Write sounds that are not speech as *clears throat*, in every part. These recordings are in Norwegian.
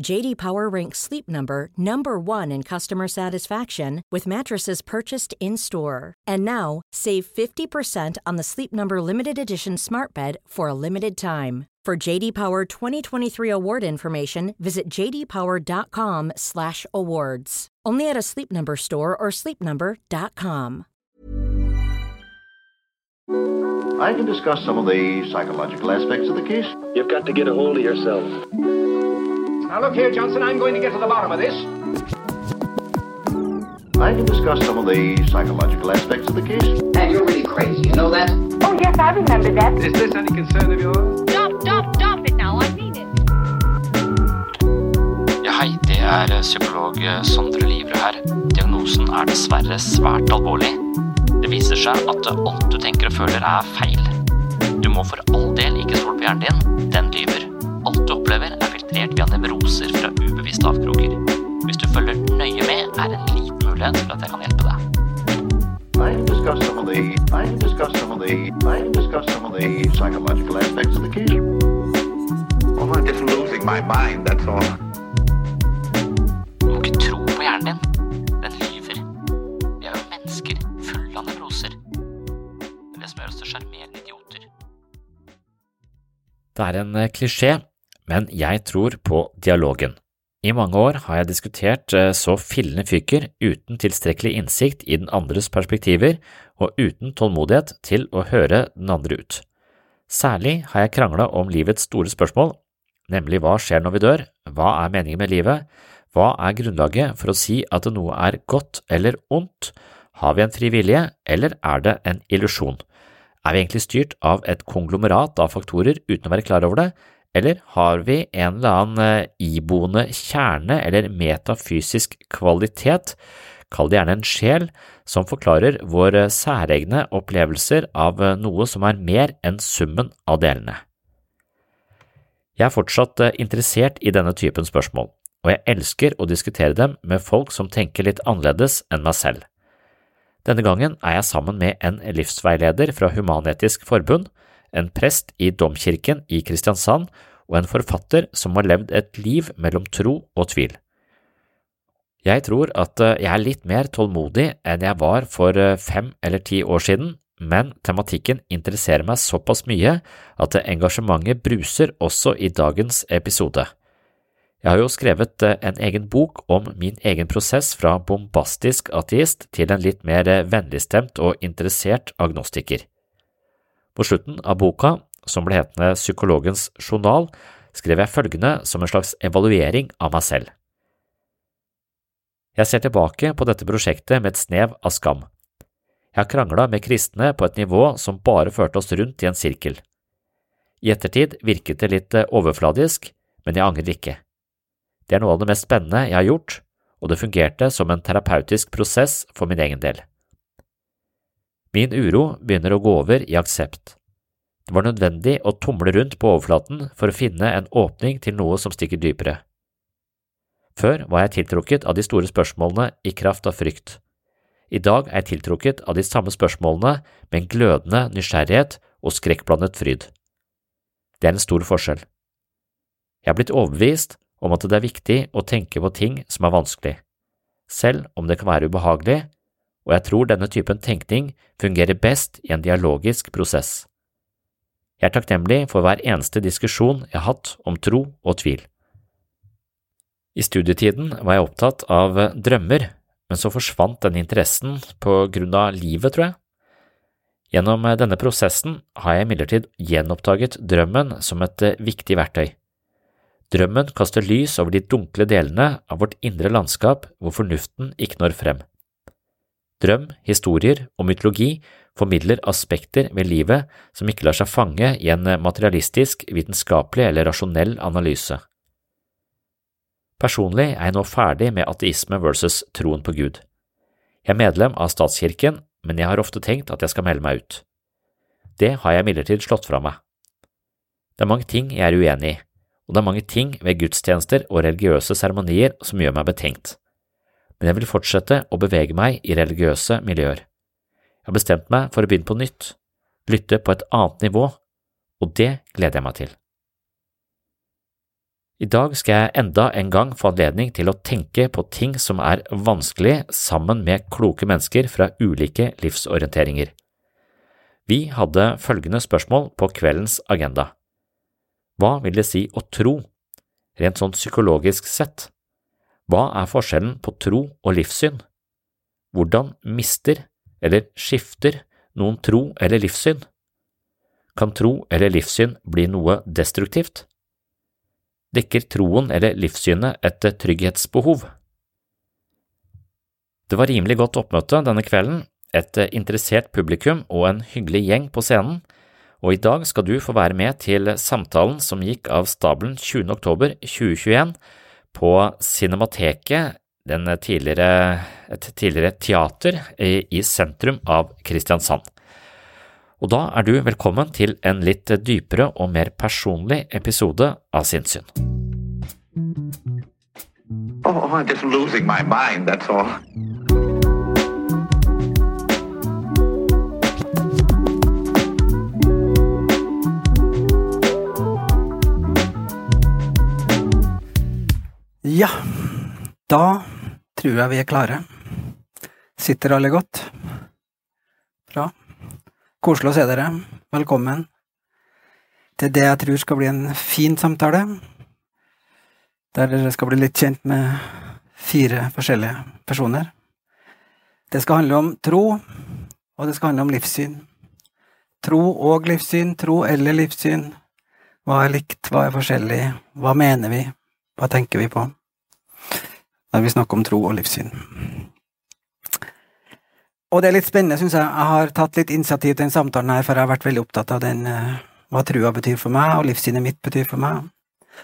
JD Power ranks Sleep Number number 1 in customer satisfaction with mattresses purchased in-store. And now, save 50% on the Sleep Number limited edition Smart Bed for a limited time. For JD Power 2023 award information, visit jdpower.com/awards. Only at a Sleep Number store or sleepnumber.com. I can discuss some of the psychological aspects of the case. You've got to get a hold of yourself. Now look here, Johnson, I'm going to get to the bottom of this. I can discuss some of the psychological aspects of the case. And you're really crazy, you know that? Oh, yes, I remember that. Is this any concern of yours? Stop, stop, stop it now, I mean it. Ja, hei, det er psykolog Sondre Livre her. Diagnosen er dessverre svært alvorlig. Det viser seg at alt du tenker og føler er feil. Du må for all del ikke stole på hjernen din, den lyver. Alt du opplever er filtrert via nevroser fra ubevisste avkroker. Hvis du følger nøye med, er det en liten mulighet for at jeg kan hjelpe deg. I discuss some of the I discuss some of the I discuss some of the psychological aspects of the case. Well, I'm just losing my mind, that's all. Du må ikke tro på hjernen din. Den lyver. Vi er jo mennesker fulle av nevroser. Det er det som gjør oss til sjarmerende idioter. Det er en eh, klisjé, men jeg tror på dialogen. I mange år har jeg diskutert eh, så fillene fyker uten tilstrekkelig innsikt i den andres perspektiver og uten tålmodighet til å høre den andre ut. Særlig har jeg krangla om livets store spørsmål, nemlig hva skjer når vi dør, hva er meningen med livet, hva er grunnlaget for å si at noe er godt eller ondt, har vi en fri vilje, eller er det en illusjon? Er vi egentlig styrt av et konglomerat av faktorer uten å være klar over det, eller har vi en eller annen eh, iboende kjerne eller metafysisk kvalitet, kall det gjerne en sjel, som forklarer våre særegne opplevelser av eh, noe som er mer enn summen av delene? Jeg er fortsatt eh, interessert i denne typen spørsmål, og jeg elsker å diskutere dem med folk som tenker litt annerledes enn meg selv. Denne gangen er jeg sammen med en livsveileder fra Human-Etisk Forbund, en prest i Domkirken i Kristiansand og en forfatter som har levd et liv mellom tro og tvil. Jeg tror at eh, jeg er litt mer tålmodig enn jeg var for eh, fem eller ti år siden, men tematikken interesserer meg såpass mye at engasjementet bruser også i dagens episode. Jeg har jo skrevet eh, en egen bok om min egen prosess fra bombastisk ateist til en litt mer vennligstemt og interessert agnostiker. På slutten av boka, som ble hetende Psykologens journal, skrev jeg følgende som en slags evaluering av meg selv. Jeg ser tilbake på dette prosjektet med et snev av skam. Jeg har krangla med kristne på et nivå som bare førte oss rundt i en sirkel. I ettertid virket det litt overfladisk, men jeg angrer ikke. Det er noe av det mest spennende jeg har gjort, og det fungerte som en terapeutisk prosess for min egen del. Min uro begynner å gå over i aksept. Det var nødvendig å tumle rundt på overflaten for å finne en åpning til noe som stikker dypere. Før var jeg tiltrukket av de store spørsmålene i kraft av frykt. I dag er jeg tiltrukket av de samme spørsmålene med en glødende nysgjerrighet og skrekkblandet fryd. Det er en stor forskjell. Jeg er blitt overbevist om at det er viktig å tenke på ting som er vanskelig, selv om det kan være ubehagelig, og jeg tror denne typen tenkning fungerer best i en dialogisk prosess. Jeg er takknemlig for hver eneste diskusjon jeg har hatt om tro og tvil. I studietiden var jeg opptatt av drømmer, men så forsvant den interessen på grunn av livet, tror jeg. Gjennom denne prosessen har jeg imidlertid gjenoppdaget drømmen som et viktig verktøy. Drømmen kaster lys over de dunkle delene av vårt indre landskap hvor fornuften ikke når frem. Drøm, historier og mytologi formidler aspekter ved livet som ikke lar seg fange i en materialistisk, vitenskapelig eller rasjonell analyse. Personlig er jeg nå ferdig med ateisme versus troen på Gud. Jeg er medlem av statskirken, men jeg har ofte tenkt at jeg skal melde meg ut. Det har jeg imidlertid slått fra meg. Det er mange ting jeg er uenig i, og det er mange ting ved gudstjenester og religiøse seremonier som gjør meg betenkt, men jeg vil fortsette å bevege meg i religiøse miljøer. Jeg har bestemt meg for å begynne på nytt, lytte på et annet nivå, og det gleder jeg meg til. I dag skal jeg enda en gang få anledning til å tenke på ting som er vanskelig sammen med kloke mennesker fra ulike livsorienteringer. Vi hadde følgende spørsmål på kveldens agenda. Hva vil det si å tro, rent sånn psykologisk sett? Hva er forskjellen på tro og livssyn? Hvordan mister eller skifter noen tro eller livssyn? Kan tro eller livssyn bli noe destruktivt? Dekker troen eller livssynet et trygghetsbehov? Det var rimelig godt oppmøte denne kvelden, et interessert publikum og en hyggelig gjeng på scenen, og i dag skal du få være med til samtalen som gikk av stabelen 20. oktober 2021 på Cinemateket, tidligere, et tidligere teater i sentrum av Kristiansand. Og da er du velkommen til en litt dypere og mer personlig episode av Sinnssyn. Oh, I'm just losing my mind, that's all. Ja, da tror jeg vi er klare. Sitter alle godt? Bra. Koselig å se dere. Velkommen til det jeg tror skal bli en fin samtale, der dere skal bli litt kjent med fire forskjellige personer. Det skal handle om tro, og det skal handle om livssyn. Tro og livssyn, tro eller livssyn. Hva er likt, hva er forskjellig, hva mener vi? Hva tenker vi på når vi snakker om tro og livssyn? Og det er litt spennende, syns jeg. Jeg har tatt litt initiativ til den samtalen her, for jeg har vært veldig opptatt av den, eh, hva trua betyr for meg, og livssynet mitt betyr for meg.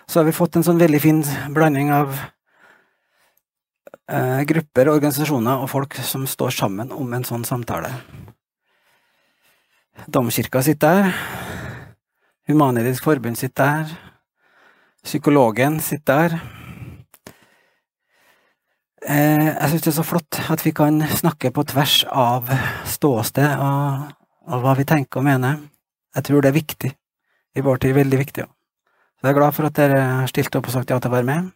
Så har vi fått en sånn veldig fin blanding av eh, grupper, organisasjoner og folk som står sammen om en sånn samtale. Domkirka sitter der. Human-Etisk Forbund sitter der. Psykologen sitter der. Eh, jeg syns det er så flott at vi kan snakke på tvers av ståsted og, og, hva vi tenker og mener. Jeg tror det er viktig i vår tid, veldig viktig. Så jeg er glad for at dere har stilt opp og sagt ja til å være med.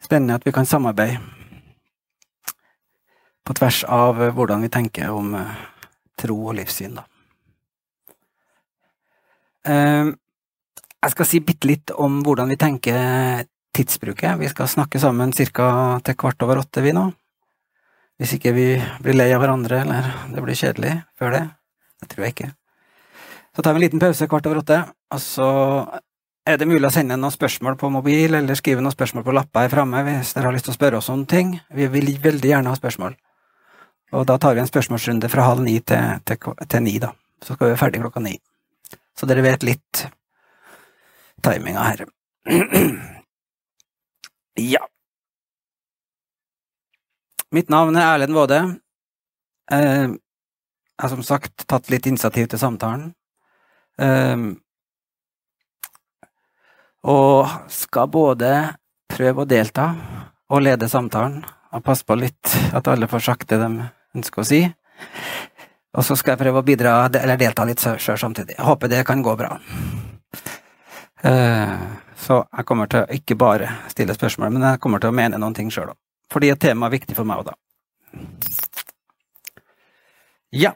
Spennende at vi kan samarbeide på tvers av hvordan vi tenker om uh, tro og livssyn, da. Jeg skal si bitte litt om hvordan vi tenker tidsbruket. Vi skal snakke sammen ca. til kvart over åtte, vi nå. Hvis ikke vi blir lei av hverandre, eller det blir kjedelig før det. Det tror jeg ikke. Så tar vi en liten pause kvart over åtte, og så er det mulig å sende noen spørsmål på mobil, eller skrive noen spørsmål på lappa her framme hvis dere har lyst til å spørre oss om ting. Vi vil veldig gjerne ha spørsmål. Og da tar vi en spørsmålsrunde fra halv ni til, til, til ni, da. Så skal vi være ferdig klokka ni. Så dere vet litt timinga her. *clears throat* ja. Mitt navn er Erlend Våde. Eh, jeg har som sagt tatt litt initiativ til samtalen. Eh, og skal både prøve å delta og lede samtalen, og passe på litt at alle får sagt det de ønsker å si. Og så skal jeg prøve å bidra, eller delta litt sjøl samtidig. Jeg håper det kan gå bra. Eh, så jeg kommer til å ikke bare stille spørsmål, men jeg kommer til å mene noen ting sjøl òg. Fordi et tema er viktig for meg òg, da. Ja.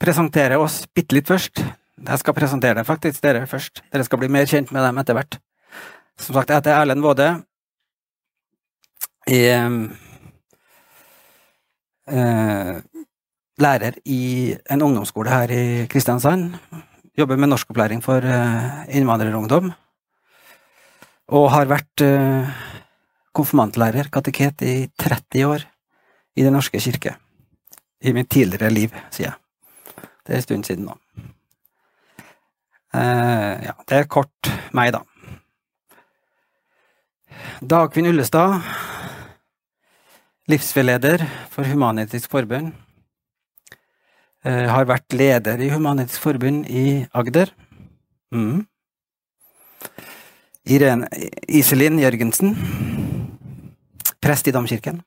Presentere oss bitte litt først. Jeg skal presentere deg faktisk dere først. Dere skal bli mer kjent med dem etter hvert. Som sagt, jeg heter Erlend Våde. Eh, lærer i en ungdomsskole her i Kristiansand. Jobber med norskopplæring for eh, innvandrerungdom. Og har vært eh, konfirmantlærer, kateket, i 30 år i Den norske kirke. I mitt tidligere liv, sier jeg. Det er en stund siden nå. Uh, ja, det er kort meg, da. Dagfinn Ullestad, livsveileder for Human-Etisk Forbund. Eh, har vært leder i Human-Etisk Forbund i Agder. Mm. Irene Iselin Jørgensen, prest i Domkirken.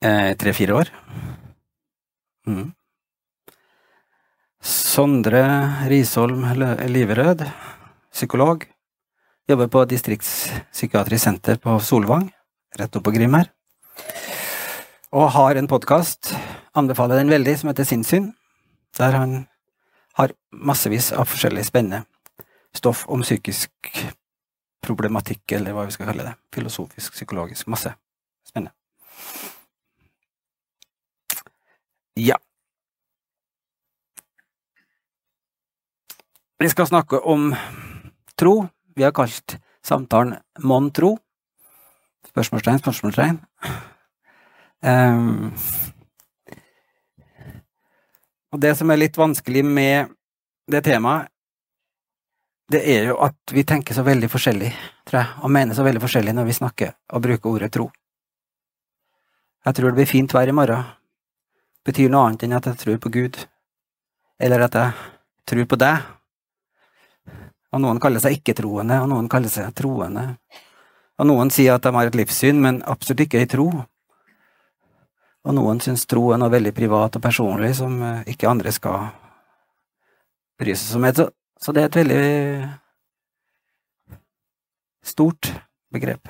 Eh, Tre-fire år. Mm. Sondre Risholm Liverød, psykolog. Jobber på distriktspsykiatrisk senter på Solvang, rett oppå Grim her. Og har en podkast, anbefaler den veldig, som heter Sinnssyn, der han har massevis av forskjellig spennende stoff om psykisk problematikk, eller hva vi skal kalle det. Filosofisk, psykologisk. Masse spennende. Ja. Vi skal snakke om tro. Vi har kalt samtalen Mon tro? Spørsmålstegn, spørsmålstegn. Um, og det som er litt vanskelig med det temaet, det er jo at vi tenker så veldig forskjellig, tror jeg, og mener så veldig forskjellig når vi snakker og bruker ordet tro. Jeg tror det blir fint vær i morgen. Betyr noe annet enn at jeg tror på Gud, eller at jeg tror på deg. Og noen kaller seg ikke-troende, og noen kaller seg troende. Og noen sier at de har et livssyn, men absolutt ikke ei tro. Og noen syns tro er noe veldig privat og personlig som ikke andre skal bry seg så mye. Så det er et veldig stort begrep.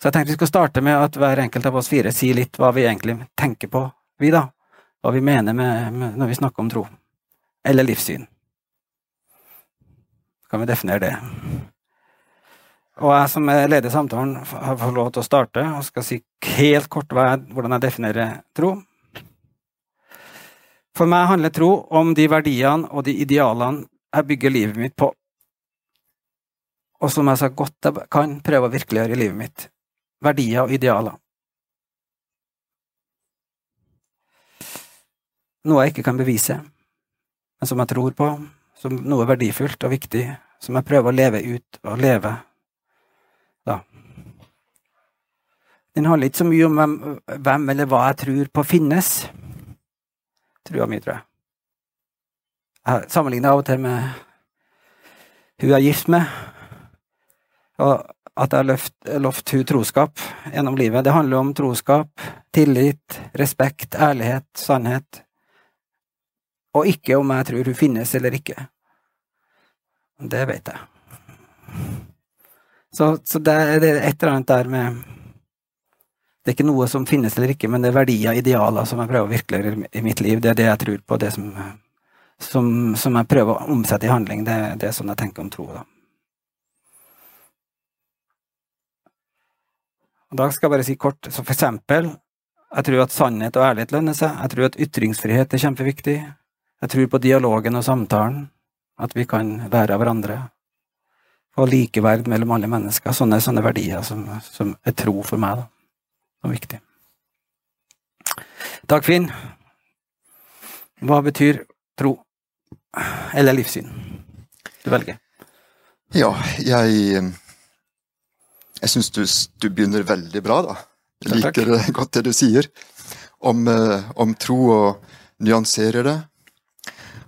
Så jeg tenkte vi skulle starte med at hver enkelt av oss fire sier litt hva vi egentlig tenker på, vi da. Hva vi mener med, med når vi snakker om tro. Eller livssyn. Så kan vi definere det. Og jeg som er leder samtalen, har fått lov til å starte og skal si helt kort jeg, hvordan jeg definerer tro. For meg handler tro om de verdiene og de idealene jeg bygger livet mitt på, og som jeg så godt jeg kan prøve å virkeliggjøre i livet mitt. Verdier og idealer. Noe jeg ikke kan bevise, men som jeg tror på, som noe verdifullt og viktig, som jeg prøver å leve ut og leve da. Den handler ikke så mye om hvem, hvem eller hva jeg tror på finnes. Trua mi, tror jeg. Jeg sammenligner av og til med hun jeg er gift med, og at jeg har lovt hun troskap gjennom livet. Det handler om troskap, tillit, respekt, ærlighet, sannhet, og ikke om jeg tror hun finnes eller ikke. Det vet jeg. Så, så det er et eller annet der med Det er ikke noe som finnes eller ikke, men det er verdier, idealer, som jeg prøver å virkeliggjøre i mitt liv. Det er det jeg tror på, det som som, som, jeg prøver å omsette i handling. Det, det er sånn jeg tenker om tro. Da. da skal jeg bare si kort, så for eksempel, jeg tror at sannhet og ærlighet lønner seg. Jeg tror at ytringsfrihet er kjempeviktig. Jeg tror på dialogen og samtalen, at vi kan lære av hverandre. Og likeverd mellom alle mennesker. Sånne, sånne verdier som, som, er tro for meg, da. Som viktig. Takk, Finn. hva betyr tro? Eller livssyn. Du velger. Ja, jeg Jeg syns du, du, begynner veldig bra, da. Jeg liker takk. godt det du sier om, eh, om, tro, og nyanserer det.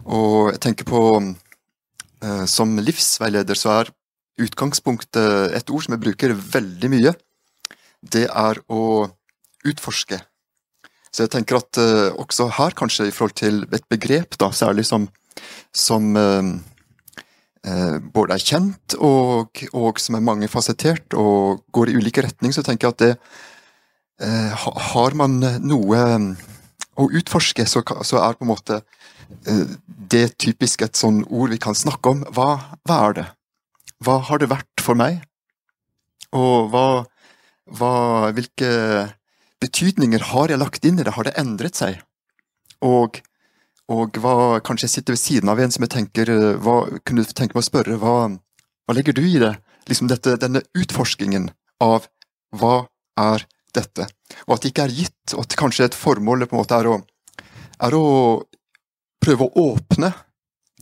Og jeg tenker på eh, Som livsveileder så er utgangspunktet et ord som jeg bruker veldig mye. Det er å utforske. Så jeg tenker at uh, også her, kanskje i forhold til et begrep, da, særlig som som, eh, både er kjent og, og som er mangefasettert og går i ulike retninger, så tenker jeg at det Har man noe å utforske, så, så, er på en måte det typisk et sånn ord vi kan snakke om. Hva, hva er det? Hva har det vært for meg? Og hva, hva Hvilke betydninger har jeg lagt inn i det? Har det endret seg? Og, og hva Kanskje jeg sitter ved siden av en som jeg tenker eh, hva, kunne tenke meg å spørre hva, hva legger du i det? Liksom dette, denne utforskingen av hva er dette? Og at det ikke er gitt, og at kanskje et formål på en måte er å, er å prøve å åpne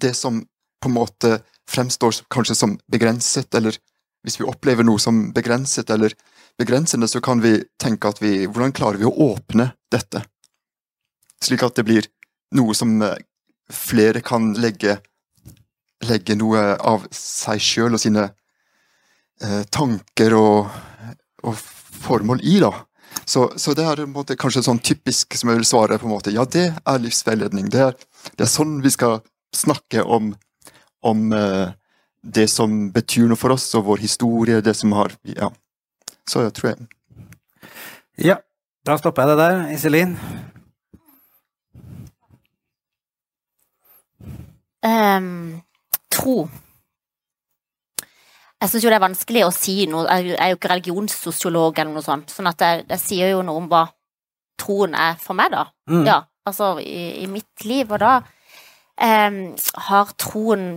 det som på en måte fremstår kanskje som begrenset, eller hvis vi opplever noe som begrenset eller begrensende, så kan vi tenke at vi Hvordan klarer vi å åpne dette? Slik at det blir noe som eh, flere kan legge, legge noe av seg sjøl og sine eh, tanker og, og, formål i, da. Så, så, det er måte, kanskje sånn typisk som jeg vil svare på en måte, ja, det er livsveiledning. Det er, det er sånn vi skal snakke om, om eh, det som betyr noe for oss, og vår historie, det som har Ja. Så jeg tror jeg Ja, da stopper jeg det der. Iselin? Um, tro. Jeg syns jo det er vanskelig å si noe Jeg er jo ikke religionssosiolog eller noe sånt, sånn at jeg, jeg sier jo noe om hva troen er for meg, da. Mm. Ja, altså i, i, mitt liv, og da um, har troen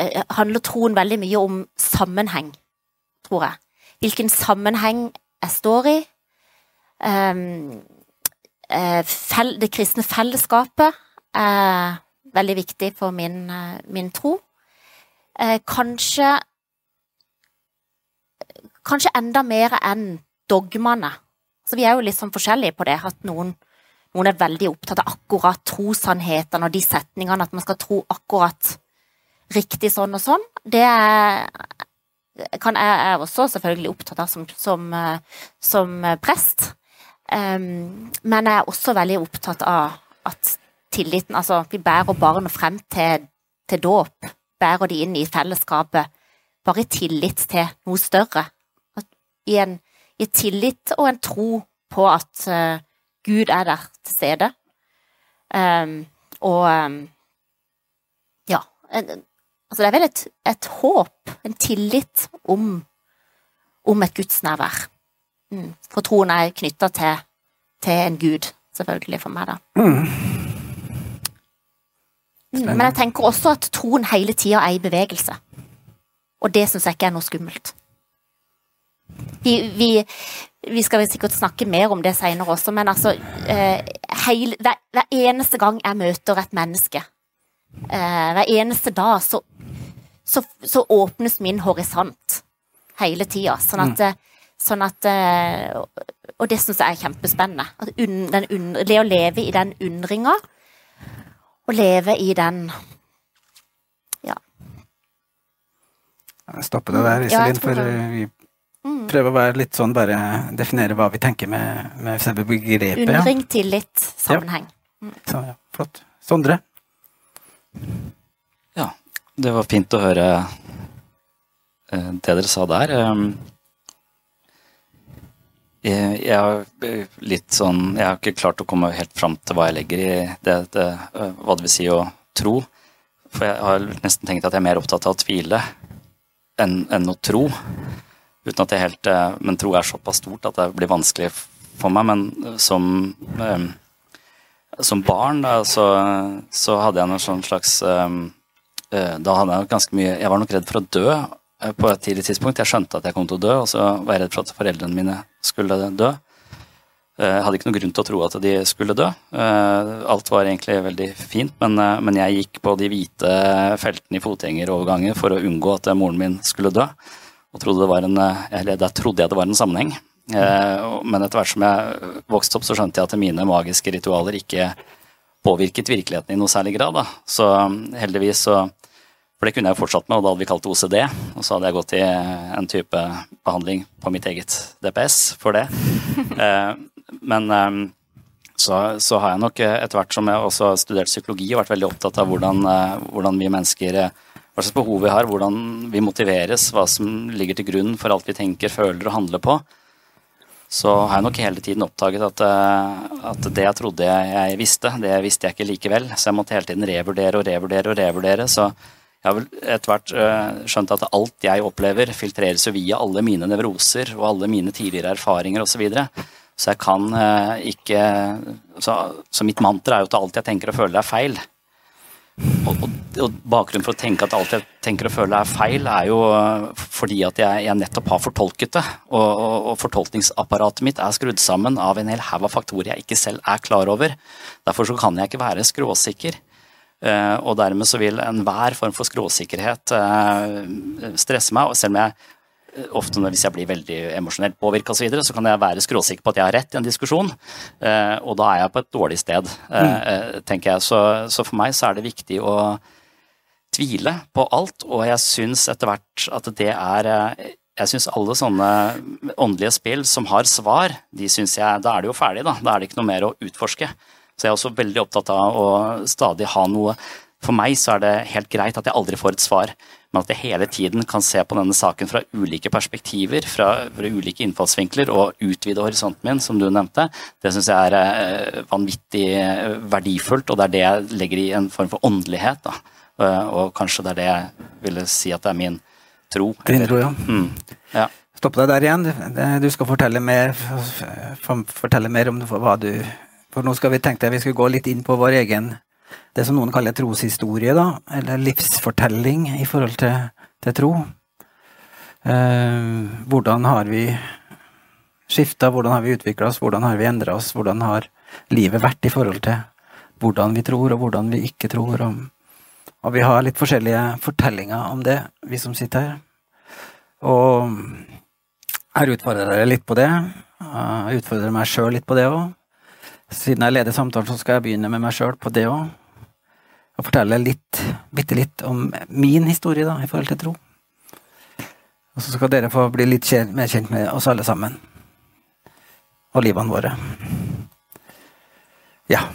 uh, Handler troen veldig mye om sammenheng, tror jeg. Hvilken sammenheng jeg står i. Um, uh, det kristne fellesskapet er veldig viktig for min, uh, min tro. kanskje Kanskje enda mer enn dogmene. Så vi er jo litt sånn forskjellige på det. At noen, noen er veldig opptatt av akkurat trossannhetene og de setningene, at man skal tro akkurat riktig sånn og sånn. Det er, kan jeg er også selvfølgelig opptatt av som, som, som prest. Um, men jeg er også veldig opptatt av at tilliten Altså, vi bærer barna frem til, til dåp. Bærer de inn i fellesskapet bare i tillit til noe større. I en i tillit og en tro på at uh, Gud er der til stede. Um, og um, ja en, Altså, det er vel et, et, håp, en tillit om, om et gudsnærvær. Mm. For troen er knytta til, til, en gud, selvfølgelig, for meg, da. Mm. Men jeg tenker også at troen hele tida er i bevegelse. Og det syns jeg ikke er noe skummelt. Vi, vi, vi, skal vel sikkert snakke mer om det seinere også, men altså eh, heil, hver, hver, eneste gang jeg møter et menneske, eh, hver eneste dag, så, så, så, åpnes min horisont hele tida. Sånn at, mm. Eh, sånn at eh, Og det syns jeg er kjempespennende. Un, un, det å leve i den undringa, og leve i den Ja. Jeg stopper det der, Iselin, ja, for vi prøver å være litt sånn, bare definere hva vi tenker med, med selve begrepet. Undring, ja. tillit, sammenheng. Ja. Mm. Så, ja, flott. Sondre? Det var fint å høre eh, det dere sa der. Um, jeg, har litt sånn Jeg har ikke klart å komme helt fram til hva jeg legger i det, det, eh, hva det vil si å tro. For jeg har nesten tenkt at jeg er mer opptatt av å tvile enn, enn å tro. Uten at jeg helt eh, Men tro er såpass stort at det blir vanskelig for meg. Men som, eh, som barn da, så, så, hadde jeg en sånn slags eh, Da hadde jeg ganske mye Jeg var nok redd for å dø på et tidlig tidspunkt. Jeg skjønte at jeg kom til å dø, og så var jeg redd for at foreldrene mine skulle dø. Jeg hadde ikke noen grunn til å tro at de skulle dø. Alt var egentlig veldig fint, men, men jeg gikk på de hvite feltene i fotgjengeroverganger for å unngå at moren min skulle dø og trodde det var en, eh, eller der trodde jeg det var en sammenheng. Eh, men etter hvert som jeg vokste opp, så skjønte jeg at mine magiske ritualer ikke påvirket virkeligheten i noe særlig grad. Da. Så mm, heldigvis så For det kunne jeg jo fortsatt med, og da hadde vi kalt det OCD. Og så hadde jeg gått i en type behandling på mitt eget DPS for det. *laughs* Eh, men så, så, har jeg nok etter hvert som jeg også har studert psykologi, vært veldig opptatt av hvordan, hvordan vi mennesker hva slags behov vi har, hvordan vi motiveres, hva som ligger til grunn for alt vi tenker, føler og handler på, så har jeg nok hele tiden oppdaget at, eh, at det jeg trodde jeg visste, det visste jeg ikke likevel. Så jeg måtte hele tiden revurdere og revurdere og revurdere. Så jeg har vel etter hvert uh, skjønt at alt jeg opplever, filtreres jo via alle mine nevroser og alle mine tidligere erfaringer osv. Så, videre. så jeg kan uh, ikke så, så, mitt mantra er jo at alt jeg tenker og føler er feil. Og, og, og, bakgrunnen for å tenke at alt jeg tenker og føler er feil, er jo uh, fordi at jeg, jeg nettopp har fortolket det. Og, og, fortolkningsapparatet mitt er skrudd sammen av en hel haug av faktorer jeg ikke selv er klar over. Derfor så kan jeg ikke være skråsikker. Uh, og dermed så vil enhver form for skråsikkerhet uh, stresse meg. og selv om jeg ofte når, hvis jeg blir veldig emosjonelt påvirka osv., så, videre, så kan jeg være skråsikker på at jeg har rett i en diskusjon, eh, og da er jeg på et dårlig sted, eh, mm. Eh, tenker jeg. Så, så, for meg så er det viktig å tvile på alt, og jeg syns etter hvert at det er jeg syns alle sånne åndelige spill som har svar, de synes jeg, da er det jo ferdig. Da Da er det ikke noe mer å utforske. Så jeg er også veldig opptatt av å stadig ha noe For meg så er det helt greit at jeg aldri får et svar, men at jeg hele tiden kan se på denne saken fra ulike perspektiver, fra, fra ulike innfallsvinkler, og utvide horisonten min, som du nevnte, det syns jeg er eh, vanvittig eh, verdifullt, og det er det jeg legger i en form for åndelighet. Da. Eh, og kanskje det er det jeg ville si at det er min tro. Din tro, ja. Mm, ja. Stopp deg der igjen. Du skal fortelle mer, fortelle mer om hva du For nå skal vi tenke deg vi skal gå litt inn på vår egen det som noen kaller troshistorie, da, eller livsfortelling i forhold til, til tro. Eh, hvordan har vi skifta, hvordan har vi utvikla oss, hvordan har vi endra oss, hvordan har livet vært i forhold til hvordan vi tror, og hvordan vi ikke tror. Og, og vi har litt forskjellige fortellinger om det, vi som sitter her. Og jeg utfordrer dere litt på det. Jeg utfordrer meg sjøl litt på det òg. Siden jeg leder samtalen, så skal jeg begynne med meg sjøl på det òg og fortelle litt, bitte litt om min historie da, i forhold til tro. Og så skal dere få bli litt mer kjent med oss alle sammen. Og livene våre. Ja.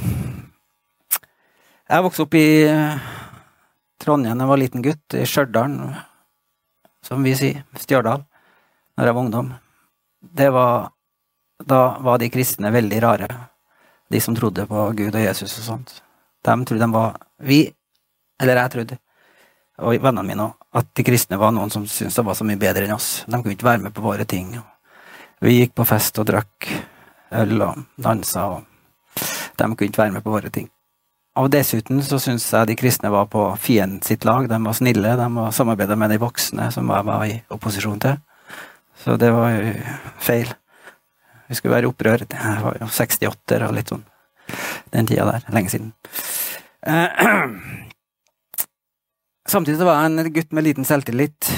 Jeg vokste opp i Trondheim da jeg var liten gutt, i Stjørdal, som vi sier, Stjørdal, når jeg var ungdom. Det var Da var de kristne veldig rare, de som trodde på Gud og Jesus og sånt. De trodde de var Vi, eller jeg trodde, og vennene mine òg, at de kristne var noen som syntes de var så mye bedre enn oss. De kunne ikke være med på våre ting. Vi gikk på fest og drakk øl og dansa, og de kunne ikke være med på våre ting. Og dessuten så syns jeg de kristne var på fienden sitt lag. De var snille, de samarbeida med de voksne som jeg var i opposisjon til. Så det var jo feil. Vi skulle være i opprør. Jeg var jo 68 og litt sånn den tida der. Lenge siden. Eh, *clears throat* samtidig så var jeg en gutt med liten selvtillit.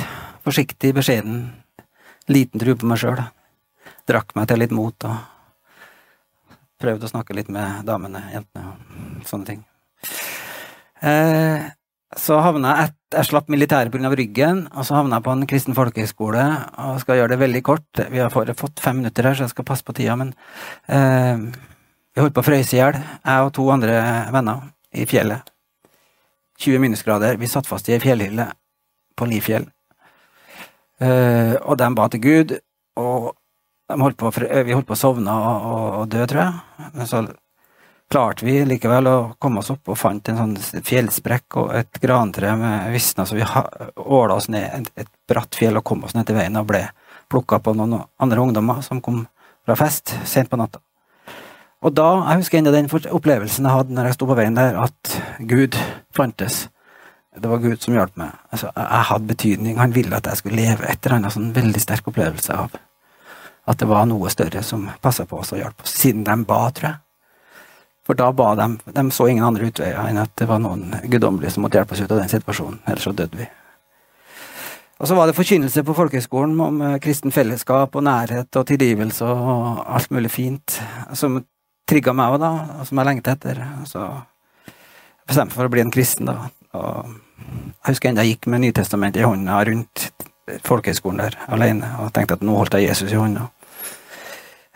Forsiktig, beskjeden. Liten tro på meg sjøl. Drakk meg til litt mot og prøvde å snakke litt med damene, jentene og sånne ting. Eh, så havna jeg et, Jeg slapp militæret pga. ryggen, og så havna jeg på en kristen folkehøgskole og skal gjøre det veldig kort. Vi har fått fem minutter her, så jeg skal passe på tida, men eh, vi holdt på å frøyse i hjel, jeg og to andre venner, i fjellet. 20 minusgrader. Vi satt fast i ei fjellhylle på Lifjell. Eh, og de ba til Gud, og holdt på, vi holdt på å sovne og, og, og dø, tror jeg. Men så klarte vi likevel å komme oss opp og fant en sånn fjellsprekk og et grantre med visna, så vi åla oss ned et, et, bratt fjell og kom oss ned til veien og ble plukka på noen andre ungdommer som kom fra fest sent på natta. Og da, jeg husker ennå den opplevelsen jeg hadde når jeg sto på veien der, at Gud fantes. Det var Gud som hjalp meg. Altså, jeg hadde betydning. Han ville at jeg skulle leve et eller annet sånn veldig sterk opplevelse av at det var noe større som passa på oss og hjalp oss. Siden de ba, tror jeg. For da ba de De så ingen andre utveier enn at det var noen guddommelige som måtte hjelpe oss ut av den situasjonen. Ellers så døde vi. Og så var det forkynnelse på folkehøgskolen om eh, kristen fellesskap og nærhet og tilgivelse og alt mulig fint, som trigga meg òg, da, og som jeg lengta etter. Så jeg bestemte for å bli en kristen, da. Og jeg husker enda jeg gikk med Nytestamentet i hånda rundt folkehøgskolen der alene og tenkte at nå holdt jeg Jesus i hånda.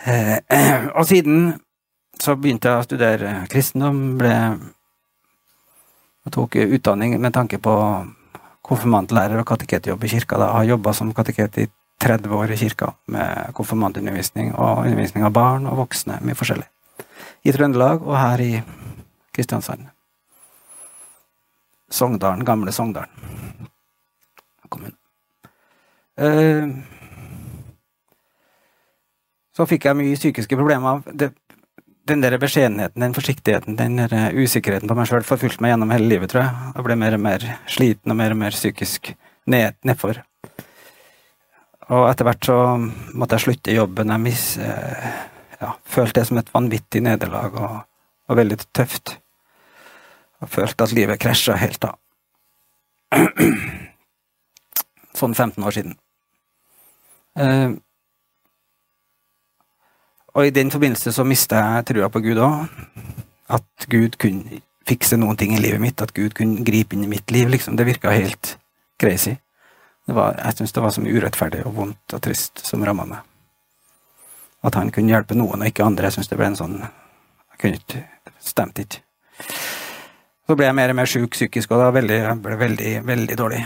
Eh, *clears throat* og siden så begynte jeg å studere kristendom, ble og tok utdanning med tanke på konfirmantlærer og kateketjobb i kirka. Da. Jeg har jobba som kateket i 30 år i kirka med konfirmantundervisning og undervisning av barn og voksne, mye forskjellig. I Trøndelag og her i Kristiansand. Sogndalen, gamle Sogndalen. Uh, så fikk jeg mye psykiske problemer. Det, den der beskjedenheten, den forsiktigheten, den der eh, usikkerheten på meg sjøl forfulgte meg gjennom hele livet, tror jeg. Jeg ble mer og mer sliten og mer og mer psykisk ned, nedfor. Og etter hvert så måtte jeg slutte jobben. Jeg mis, eh, ja, følte det som et vanvittig nederlag og, og veldig tøft. Og følte at livet krasja helt da. *clears throat* Sånn 15 år siden. Og i den forbindelse så mista jeg trua på Gud òg. At Gud kunne fikse noen ting i livet mitt, at Gud kunne gripe inn i mitt liv. liksom. Det virka helt crazy. Var, jeg syntes det var så mye urettferdig og vondt og trist som ramma meg. At han kunne hjelpe noen og ikke andre. Jeg syns det ble en sånn Jeg kunne ikke Stemte ikke. Så ble jeg mer og mer sjuk psykisk, og da veldig, jeg ble veldig, veldig dårlig.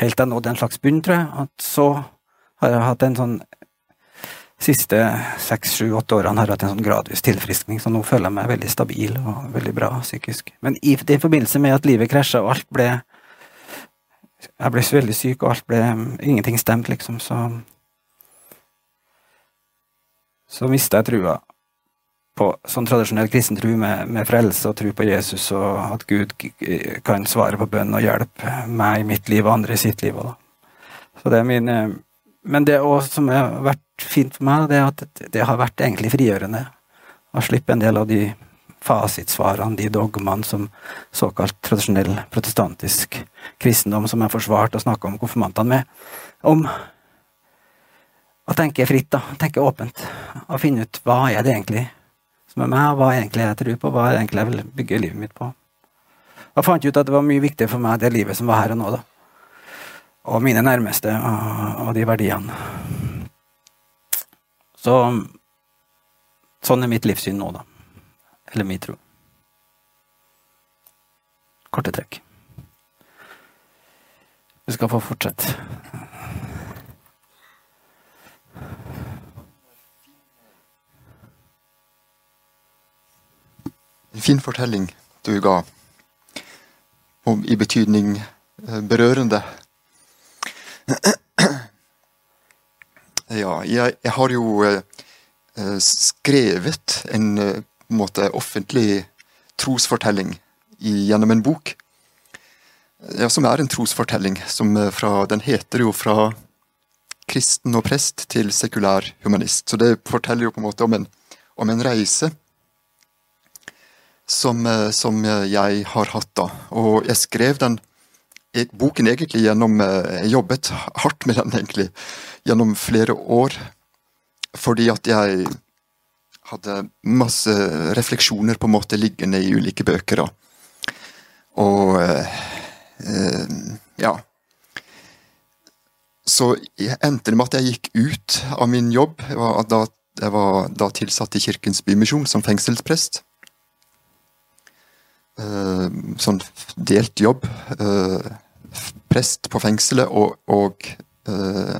Helt til jeg nådde en slags bunn, tror jeg. At så har jeg hatt en sånn siste seks, sju, åtte årene har jeg hatt en sånn gradvis tilfriskning, så nå føler jeg meg veldig stabil og veldig bra psykisk. Men i, i forbindelse med at livet krasja og alt ble Jeg ble veldig syk, og alt ble Ingenting stemte, liksom, så Så mista jeg trua på sånn tradisjonell kristen tro med, med, frelse og tro på Jesus, og at Gud kan svare på bønn og hjelpe meg i mitt liv og andre i sitt liv. Også. Så det er min eh, Men det også, som har vært fint for meg, det er at det har vært egentlig frigjørende å slippe en del av de fasitsvarene, de dogmene som såkalt tradisjonell protestantisk kristendom, som jeg forsvarte og snakka om konfirmantene med, om å tenke fritt, da, tenke åpent, og finne ut hva er det egentlig som er meg, hva egentlig jeg tror på, hva er egentlig jeg vil bygge livet mitt på. Jeg fant ut at det var mye viktigere for meg det livet som var her og nå, da. Og mine nærmeste og, de verdiene. Så sånn er mitt livssyn nå, da. Eller min tro. Korte trekk. Du skal få fortsette. En fin fortelling du ga, om, i betydning eh, berørende. *clears throat* Ja, jeg, jeg har jo eh, eh skrevet en, en eh, måte, offentlig trosfortelling gjennom en bok. Ja, som er en trosfortelling. Som fra, den heter jo 'Fra kristen og prest til sekulær humanist'. Så det forteller jo på en måte om en, om en reise som, eh, som, jeg har hatt. da. Og jeg skrev den boken egentlig gjennom eh, Jeg jobbet hardt med den egentlig gjennom flere år. Fordi at jeg hadde masse refleksjoner på en måte liggende i ulike bøker. da. Og eh, ja. Så endte det med at jeg gikk ut av min jobb. Jeg var da, jeg var da tilsatt i Kirkens Bymisjon som fengselsprest. Eh, sånn delt jobb. Eh, prest på fengselet og, og eh,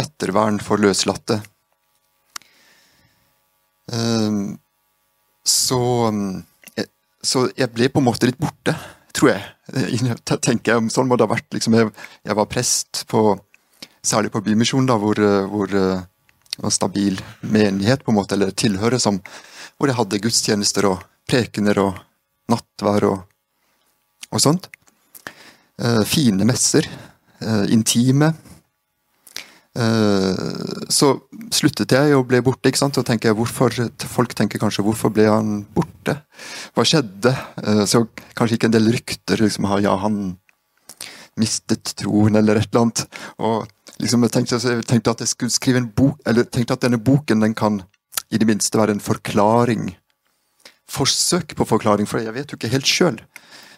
ettervern for løslatte. Så, så jeg ble på en måte litt borte, tror jeg. *laughs* tenker jeg, Sånn må det ha vært. Liksom, jeg, jeg, var prest på Særlig på Bymisjonen, hvor, hvor det var stabil menighet, på en måte, eller tilhøre, som, hvor jeg hadde gudstjenester og prekener og nattvær og, og sånt. Eh, fine messer. Eh, intime. Eh, så sluttet jeg og ble borte. ikke sant? Og tenker jeg, hvorfor, Folk tenker kanskje 'hvorfor ble han borte'? Hva skjedde? Så kanskje ikke en del rykter liksom, ja, han mistet troen, eller et eller annet. Og liksom, jeg, tenkte, jeg tenkte at jeg skulle skrive en bok, eller tenkte at denne boken den kan i det minste være en forklaring forsøk på forklaring, for jeg vet jo ikke helt sjøl.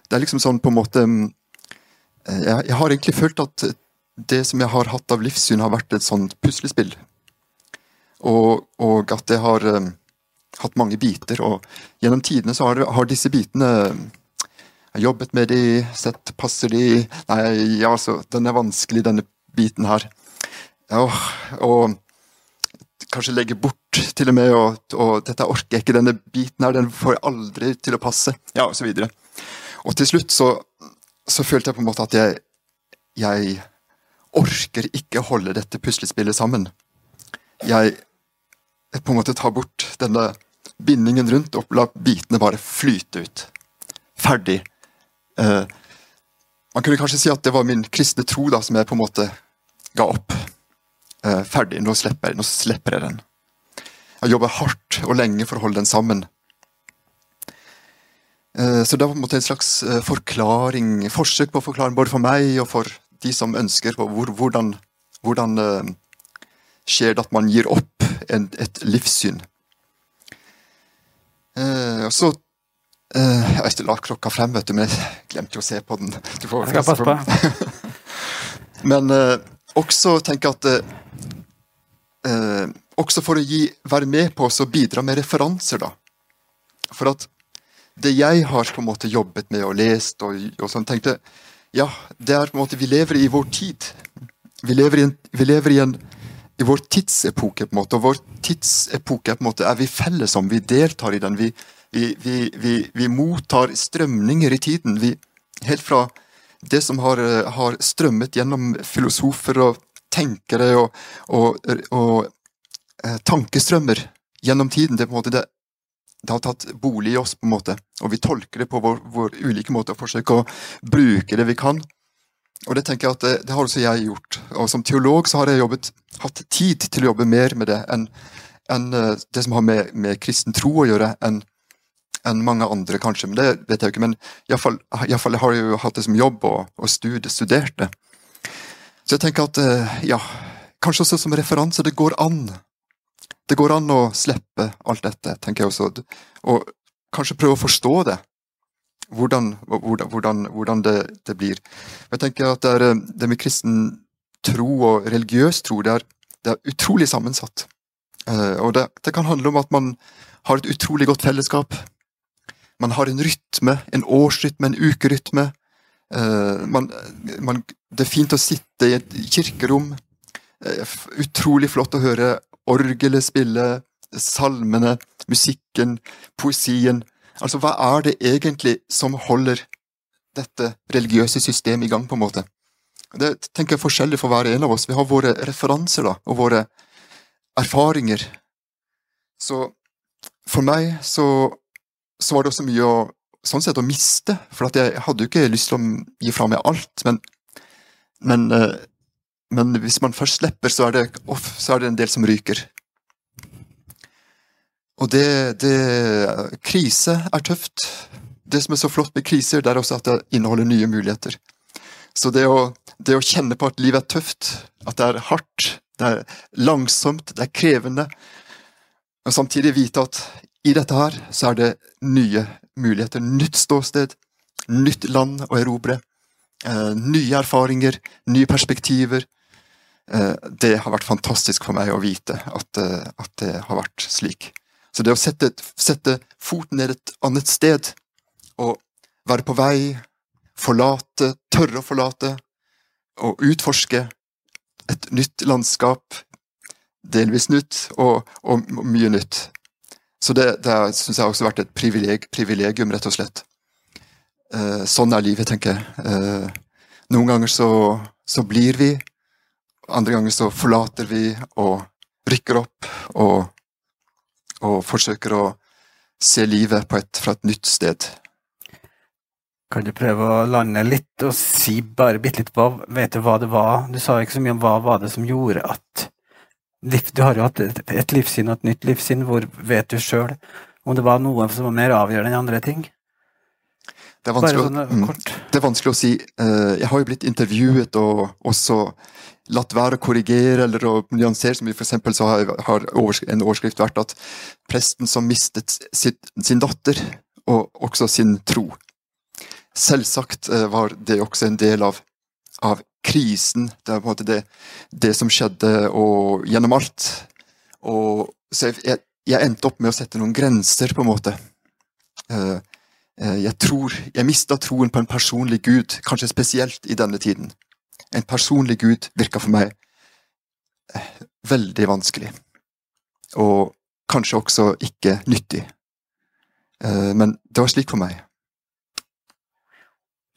Det er liksom sånn på en måte mm, jeg, jeg, har egentlig følt at det som jeg har hatt av livssyn, har vært et sånt puslespill. Og, og at det har um, hatt mange biter. Og gjennom tidene så har, har, disse bitene Jeg har jobbet med de, sett passer de Nei, ja, altså, den er vanskelig, denne biten her. Ja, og kanskje legge bort til og med, og, og, dette orker jeg ikke, denne biten her, den får jeg aldri til å passe, ja, og så. Og til slutt så, så følte jeg på en måte at jeg, jeg orker ikke holde dette puslespillet sammen. Jeg på en måte tar bort denne bindingen rundt og lar bitene bare flyte ut. Ferdig. Eh, man kunne kanskje si at det var min kristne tro da, som jeg på en måte ga opp. Eh, ferdig, nå slipper, nå slipper jeg den. Jeg jobber hardt og lenge for å holde den sammen. Eh, så det var på en måte en slags eh, forklaring, forsøk på å forklare både for meg og for de som ønsker på hvor, hvordan, hvordan uh, skjer det at man gir opp en, et livssyn. Og så Jeg har la klokka frem, vet du, men jeg glemte å se på den. Du får jeg skal passe på. *laughs* men også tenke at Også for å gi, være med på å bidra med referanser, da. For at det jeg har på en måte jobbet med og lest, og, og sånn, tenkte ja, det er på en måte Vi lever i vår tid. Vi lever i, en, vi lever i, en, i vår tidsepoke, på en måte. Og vår tidsepoke på en måte, er vi felles om. Vi deltar i den. Vi, vi, vi mottar strømninger i tiden. helt fra det som har, har, strømmet gjennom filosofer og tenkere og, og, og, og eh, tankestrømmer gjennom tiden. Det, på en måte, det, det har tatt bolig i oss, på en måte, og vi tolker det på vår, vår ulike måte og forsøker å bruke det vi kan. Og Det tenker jeg at det, det, har også jeg gjort. Og Som teolog så har jeg jobbet, hatt tid til å jobbe mer med det enn en eh, det som har med, med, kristen tro å gjøre, enn en mange andre, kanskje. Men Det vet jeg jo ikke. Men iallfall har jeg jo hatt det som jobb og, og studie, studert det. Så jeg tenker at eh, ja, kanskje også som referanse. Det går an det går an å slippe alt dette, tenker jeg også, og kanskje prøve å forstå det. Hvordan, hvordan, hvordan det, det, blir. Jeg tenker at det, er, eh, det, med kristen tro og religiøs tro, det er, det er utrolig sammensatt. Eh, og det, det, kan handle om at man har et utrolig godt fellesskap. Man har en rytme, en årsrytme, en ukerytme. Uh, man, man, det er fint å sitte i et kirkerom. Utrolig flott å høre orgelet spille, salmene, musikken, poesien. Altså, hva er det egentlig som holder dette religiøse systemet i gang, på en måte? Det tenker jeg er forskjellig for hver en av oss. Vi har våre referanser da, og våre erfaringer. Så for meg så, så var det også mye å, sånn sett å miste, for jeg hadde jo ikke lyst til å gi fra meg alt, men, men eh, men hvis man først slipper, så er det, off, så er det en del som ryker. Og det, det, Krise er tøft. Det som er så flott med kriser, det er også at det inneholder nye muligheter. Så det å, det å kjenne på at livet er tøft, at det er hardt, det er langsomt, det er krevende, og samtidig vite at i dette her så er det nye muligheter, nytt ståsted, nytt land å erobre, eh, nye erfaringer, nye perspektiver, det har vært fantastisk for meg å vite at, eh, at det har vært slik. Så det å sette, sette, foten ned et annet sted, og være på vei, forlate, tørre å forlate, og utforske et nytt landskap, delvis nytt, og, og, mye nytt. Så det, det syns jeg også har vært et privileg, privilegium, rett og slett. Eh, sånn er livet, tenker jeg. Eh, noen ganger så, så blir vi andre ganger så forlater vi og rykker opp og, og forsøker å se livet et, fra et nytt sted. Kan du prøve å lande litt og si bare bitte litt hva Vet du hva det var? Du sa ikke så mye om hva var det som gjorde at Du har jo hatt et, et livssyn og et nytt livssyn. Hvor vet du sjøl om det var noe som var mer avgjørende enn andre ting? Det er, sånn, mm, det er vanskelig å si. Eh, jeg har jo blitt intervjuet og også latt være å korrigere eller å nyansere. som For eksempel så har en overskrift vært at presten som mistet sin datter, og også sin tro. Selvsagt eh, var det også en del av, av krisen. Det er på en måte det, det som skjedde og gjennom alt. Og, så jeg, jeg, endte opp med å sette noen grenser, på en måte. Uh, Eh, jeg tror Jeg mista troen på en personlig Gud, kanskje spesielt i denne tiden. En personlig Gud virka for meg eh, veldig vanskelig. Og kanskje også ikke nyttig. Eh, men det var slik for meg.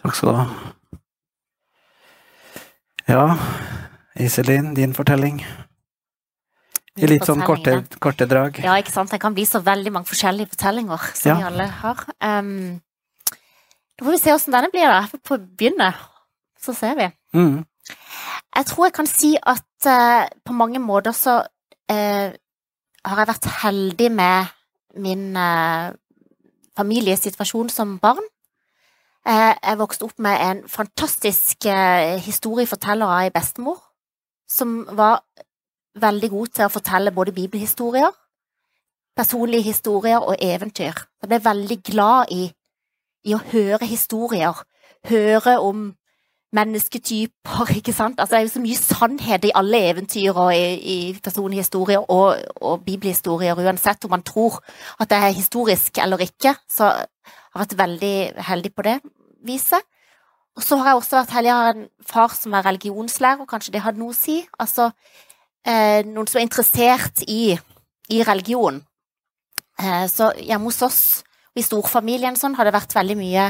Takk skal du ha. Ja, Iselin, din fortelling? I litt sånn korte, korte, drag. Ja, ikke sant. Det kan bli så veldig mange forskjellige fortellinger som ja. vi alle har. Um, da får vi se åssen denne blir, da. Jeg får begynne, så ser vi. Mm. Jeg tror jeg kan si at uh, på mange måter så uh, har jeg vært heldig med min uh, familiesituasjon som barn. Jeg vokste opp med en fantastisk historieforteller av ei bestemor, som var veldig god til å fortelle både bibelhistorier, personlige historier og eventyr. Jeg ble veldig glad i, i å høre historier, høre om mennesketyper, ikke sant. Altså, det er jo så mye sannhet i alle eventyr og i, i personlige historier og, og, bibelhistorier, uansett om man tror at det er historisk eller ikke. Så jeg har vært veldig heldig på det viset. Og så har jeg også vært heldig, har en far som er religionslærer, og kanskje det hadde noe å si. Altså, eh, noen som er interessert i, i religion. Eh, så hjemme hos oss i storfamilien sånn har det vært veldig mye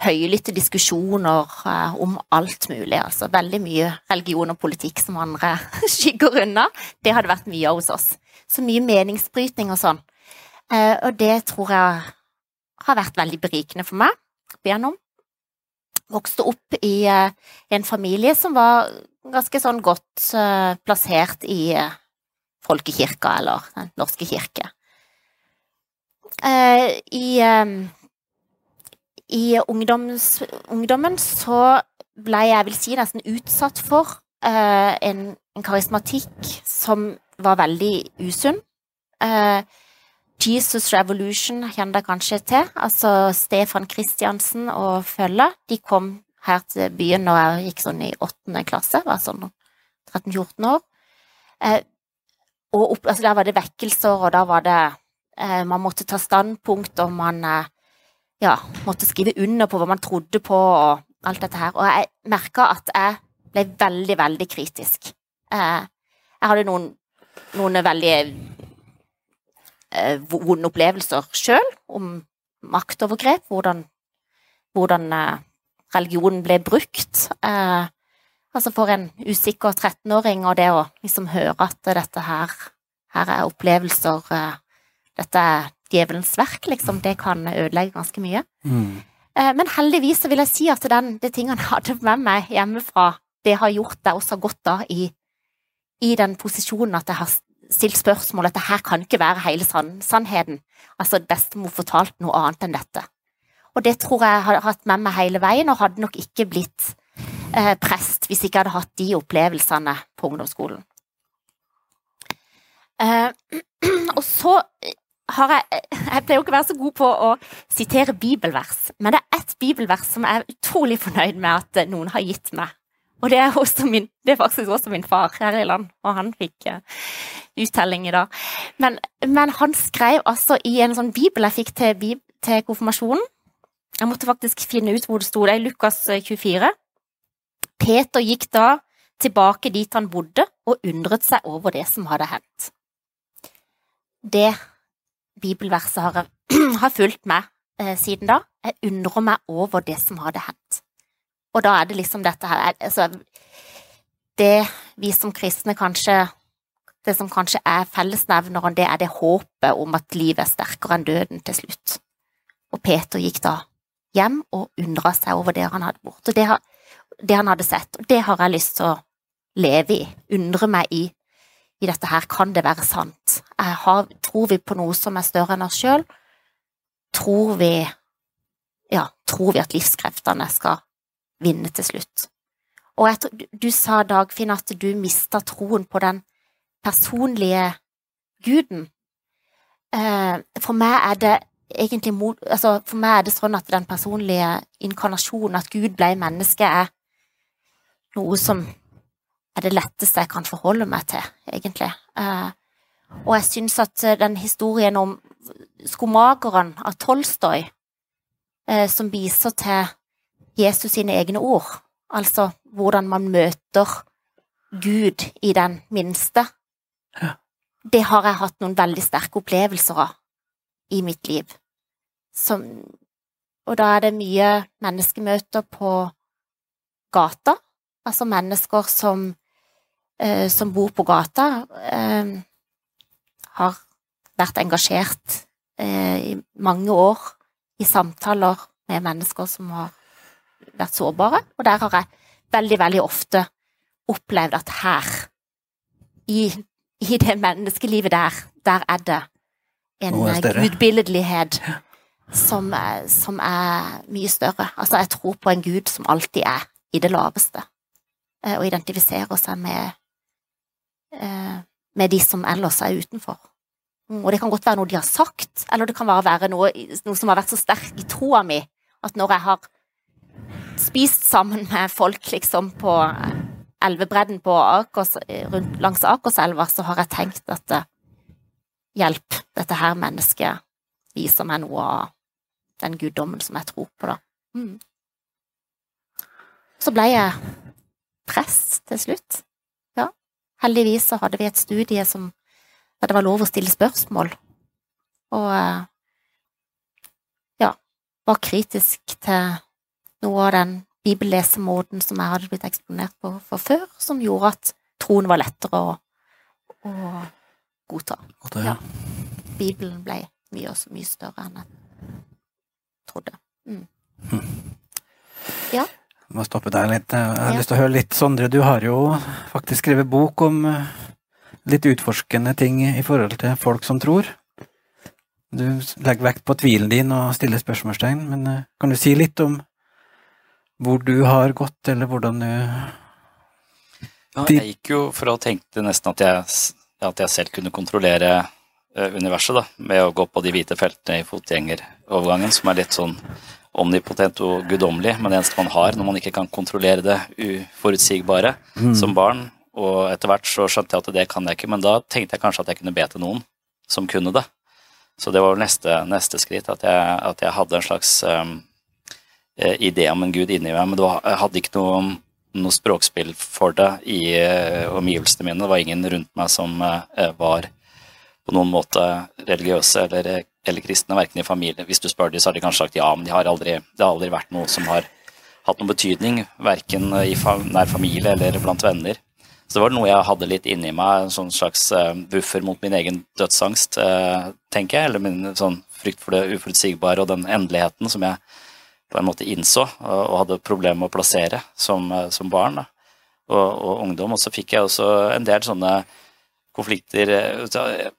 høylytte diskusjoner eh, om alt mulig. Altså veldig mye religion og politikk som andre *laughs* skygger unna. Det har det vært mye av hos oss. Så mye meningsbrytning og sånn. Eh, og det tror jeg har vært veldig berikende for meg opp igjennom. Vokste opp i eh, en familie som var ganske sånn godt plassert i folkekirka, eller Den norske kirke. I, i ungdoms, ungdommen så ble jeg, vil si, nesten utsatt for en, en, karismatikk som var veldig usunn. Jesus Revolution kjenner dere kanskje til. Altså Stefan Kristiansen og følget. De kom her til byen når jeg gikk sånn i åttende klasse, var sånn 13-14 år. Eh, og opp, altså der var det vekkelser, og da var det eh, Man måtte ta standpunkt, og man eh, ja, måtte skrive under på hva man trodde på, og alt dette her. Og jeg merka at jeg ble veldig, veldig kritisk. Eh, jeg hadde noen, noen veldig eh, vonde opplevelser sjøl om maktovergrep, hvordan, hvordan eh, religionen ble brukt. Altså for en usikker 13-åring, og det å liksom høre at dette her, her er opplevelser Dette er djevelens verk, liksom. Det kan ødelegge ganske mye. Mm. Eh, men heldigvis så vil jeg si at den, de tingene jeg *laughs* hadde med meg hjemmefra, det har gjort deg også godt da i, i den posisjonen at jeg har stilt spørsmål at det her kan ikke være hele sann, sannheten. Altså, bestemor fortalte noe annet enn dette. Og det tror jeg har hatt med meg hele veien, og hadde nok ikke blitt eh, prest hvis jeg ikke hadde hatt de opplevelsene på ungdomsskolen. Eh, *clears throat* og så har jeg Jeg pleier jo ikke å være så god på å sitere bibelvers, men det er ett bibelvers som jeg er utrolig fornøyd med at noen har gitt meg. Og det er, min, det er faktisk også min far her i land, og han fikk uh, uttelling i dag. Men, men, han skrev altså i en sånn bibel jeg fikk til, til konfirmasjonen, jeg måtte faktisk finne ut hvor det sto. Det er Lukas 24. Eh, Peter gikk da tilbake dit han bodde, og undret seg over det som hadde hendt. Det bibelverset har, *clears throat* har fulgt meg eh, siden da. Jeg undrer meg over det som hadde hendt. Og da er det liksom dette her altså, Det vi som kristne kanskje Det som kanskje er fellesnevneren, det er det håpet om at livet er sterkere enn døden til slutt. Og Peter gikk da hjem og undra seg over det han hadde og det, det, han hadde sett. Og det har jeg lyst til å leve i, undre meg i, i dette her. Kan det være sant? Har, tror vi på noe som er større enn oss sjøl? Tror vi ja, tror vi at livskreftene skal vinne til slutt? Og jeg, du sa, Dagfinn, at du mista troen på den personlige guden. Eh, for meg er det egentlig mot altså For meg er det sånn at den personlige inkarnasjonen, at Gud ble menneske, er noe som er det letteste jeg kan forholde meg til, egentlig. Uh, og jeg syns at den historien om skomageren av Tolstoy eh, som viser til Jesus sine egne ord, altså hvordan man møter Gud i den minste. Det har jeg hatt noen veldig sterke opplevelser av i mitt liv. Som, og da er det mye menneskemøter på gata, altså mennesker som, eh, som bor på gata, eh, har vært engasjert eh, i mange år i samtaler med mennesker som har vært sårbare, og der har jeg veldig, veldig ofte opplevd at her, i, i det menneskelivet der, der er det en gudbilledlighet som, som er mye større. Altså, jeg tror på en gud som alltid er i det laveste, og identifiserer seg med, eh, med de som ellers er utenfor. Mm, Og det kan godt være noe de har sagt, eller det kan være noe, noe som har vært så sterk i troa mi, at når jeg har spist sammen med folk liksom på elvebredden på Akers, rundt, langs Akerselva, så har jeg tenkt at eh, hjelp, dette her mennesket viser meg noe av den guddommen som jeg tror på, da. Mm. Så ble jeg prest til slutt. Ja. Heldigvis så hadde vi et studie som der det var lov å stille spørsmål, og eh, ja, var kritisk til noe av den bibellesemåten som jeg hadde blitt eksponert på for før, som gjorde at troen var lettere å, å godta. Det, Ja. Bibelen ble mye, mye større enn jeg trodde. Mm. Ja. Må stoppe deg litt. Jeg har Ja. lyst til å høre litt, Sondre, du har jo faktisk skrevet bok om eh, litt utforskende ting i forhold til folk som tror. Du legger vekt på tvilen din og stiller spørsmålstegn, men eh, kan du si litt om hvor du har gått, eller hvordan du Ja, jeg gikk jo fra å tenke nesten at jeg, at jeg selv kunne kontrollere eh, universet, da, med å gå på de hvite feltene i fotgjengerovergangen, som er litt sånn omnipotent og guddommelig, men det eneste man har når man ikke kan kontrollere det uforutsigbare Mm. som barn. Og etter hvert så skjønte jeg at det kan jeg ikke, men da tenkte jeg kanskje at jeg kunne be til noen som kunne det. Så det var vel neste, neste skritt, at jeg, at jeg hadde en slags um, idé om en gud inni meg, men det var, jeg hadde ikke noe, noe språkspill for det i uh, omgivelsene mine. Det var ingen rundt meg som uh, var på noen måte religiøse eller, eller kristne, verken i familie. Hvis du spør dem, så har de kanskje sagt ja, men de har aldri, det har aldri vært noe som har hatt noen betydning, verken i nær familie eller blant venner. Så det var noe jeg hadde litt inni meg, en sånn slags eh, buffer mot min egen dødsangst, eh, tenker jeg, eller min sånn frykt for det uforutsigbare og den endeligheten som jeg på en måte innså og, og hadde problemer med å plassere som, eh, som barn da, og, og ungdom. Og så fikk jeg også en del sånne konflikter eh,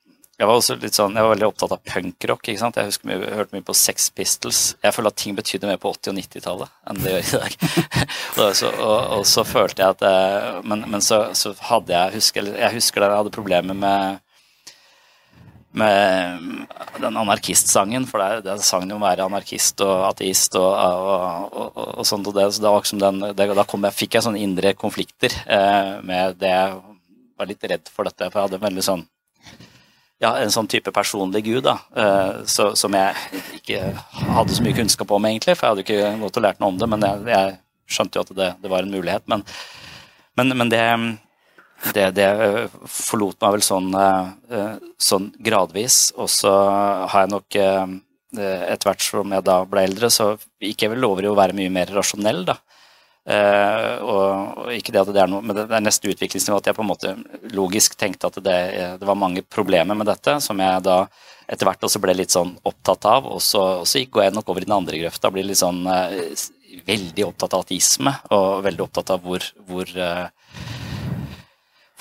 Jeg var også litt sånn, jeg var veldig opptatt av punkrock. ikke sant? Jeg husker mye, jeg hørte mye på Sex Pistols. Jeg føler at ting betydde mer på 80- og 90-tallet enn det gjør i dag. *laughs* og, så, og, og så følte jeg at eh, Men, men så, så hadde jeg husker, Jeg husker da jeg hadde problemer med med den anarkistsangen, for det er, det er sangen om å være anarkist og ateist og, og, og, og, sånt. Og det, så det var liksom den, det, da jeg, fikk jeg sånne indre konflikter eh, med det jeg var litt redd for dette. For jeg hadde veldig sånn ja, en sånn type personlig gud da, eh, så, som jeg ikke hadde så mye kunnskap om, egentlig. For jeg hadde ikke gått og lært noe om det, men jeg, jeg skjønte jo at det, det var en mulighet. Men, men, men det, det, det eh, forlot meg vel sånn, eh, sånn gradvis. Og så har jeg nok etter hvert som jeg da ble eldre, så gikk jeg vel over i å være mye mer rasjonell, da. Eh, og, og ikke det at det er noe, men det er neste utviklingsnivå at jeg på en måte logisk tenkte at det, det var mange problemer med dette, som jeg da etter hvert også ble litt sånn opptatt av. Og så, og så går jeg nok over i den andre grøfta, blir litt sånn uh, veldig opptatt av ateisme, og veldig opptatt av hvor, hvor eh,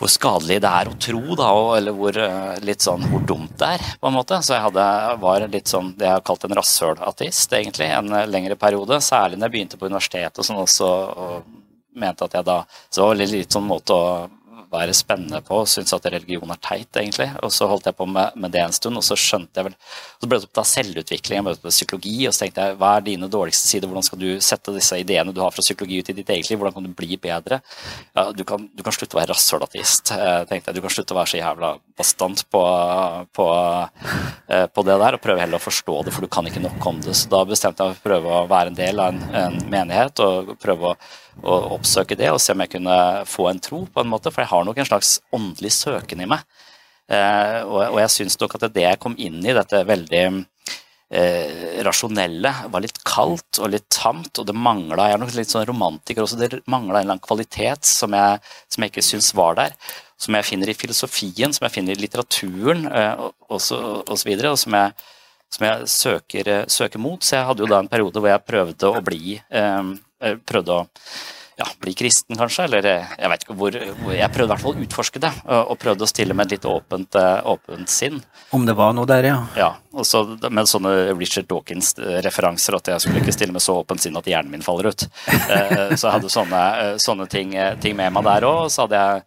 hvor skadelig det er å tro, da, eller hvor, eh, litt sånn, hvor dumt det er, på en måte. Så jeg hadde, var litt sånn det jeg har kalt en rasshølateist, egentlig, en eh, lengre periode. Særlig når jeg begynte på universitetet sånn også, og mente at jeg da Så det var litt sånn måte å være spennende på, og syntes at religion er teit, egentlig. Og så holdt jeg på med, med det en stund, og så skjønte jeg vel Så ble det opp av selvutvikling, jeg ble opptatt av psykologi, og så tenkte jeg hva er dine dårligste sider, hvordan skal du sette disse ideene du har fra psykologi ut i ditt eget liv, hvordan kan du bli bedre? Ja, du, kan, du kan slutte å være rasshølateist, eh, tenkte jeg. Du kan slutte å være så jævla bastant på, på, eh, på, det der, og prøve heller å forstå det, for du kan ikke nok om det. Så da bestemte jeg meg for å prøve å være en del av en, en menighet og prøve å å oppsøke det og se om jeg kunne få en tro, på en måte, for jeg har nok en slags åndelig søken i meg. Eh, og, og, jeg syns nok at det jeg kom inn i, dette veldig eh, rasjonelle, var litt kaldt og litt tamt, og det mangla Jeg er nok litt sånn romantiker også, det mangla en eller annen kvalitet som jeg, som jeg ikke syns var der. Som jeg finner i filosofien, som jeg finner i litteraturen eh, osv., og, så videre, og som jeg, som jeg søker, søker, mot. Så jeg hadde jo da en periode hvor jeg prøvde å bli eh, Eh, prøvde å ja, bli kristen, kanskje. Eller eh, jeg vet ikke hvor, Jeg prøvde i hvert fall å utforske det, og prøvde å stille med et litt åpent, eh, åpent sinn. Om det var noe der, ja. Ja, og så med sånne Richard Dawkins-referanser, at jeg skulle ikke stille med så åpent sinn at hjernen min faller ut. Så jeg hadde sånne, sånne ting, ting, med meg der òg. Så hadde jeg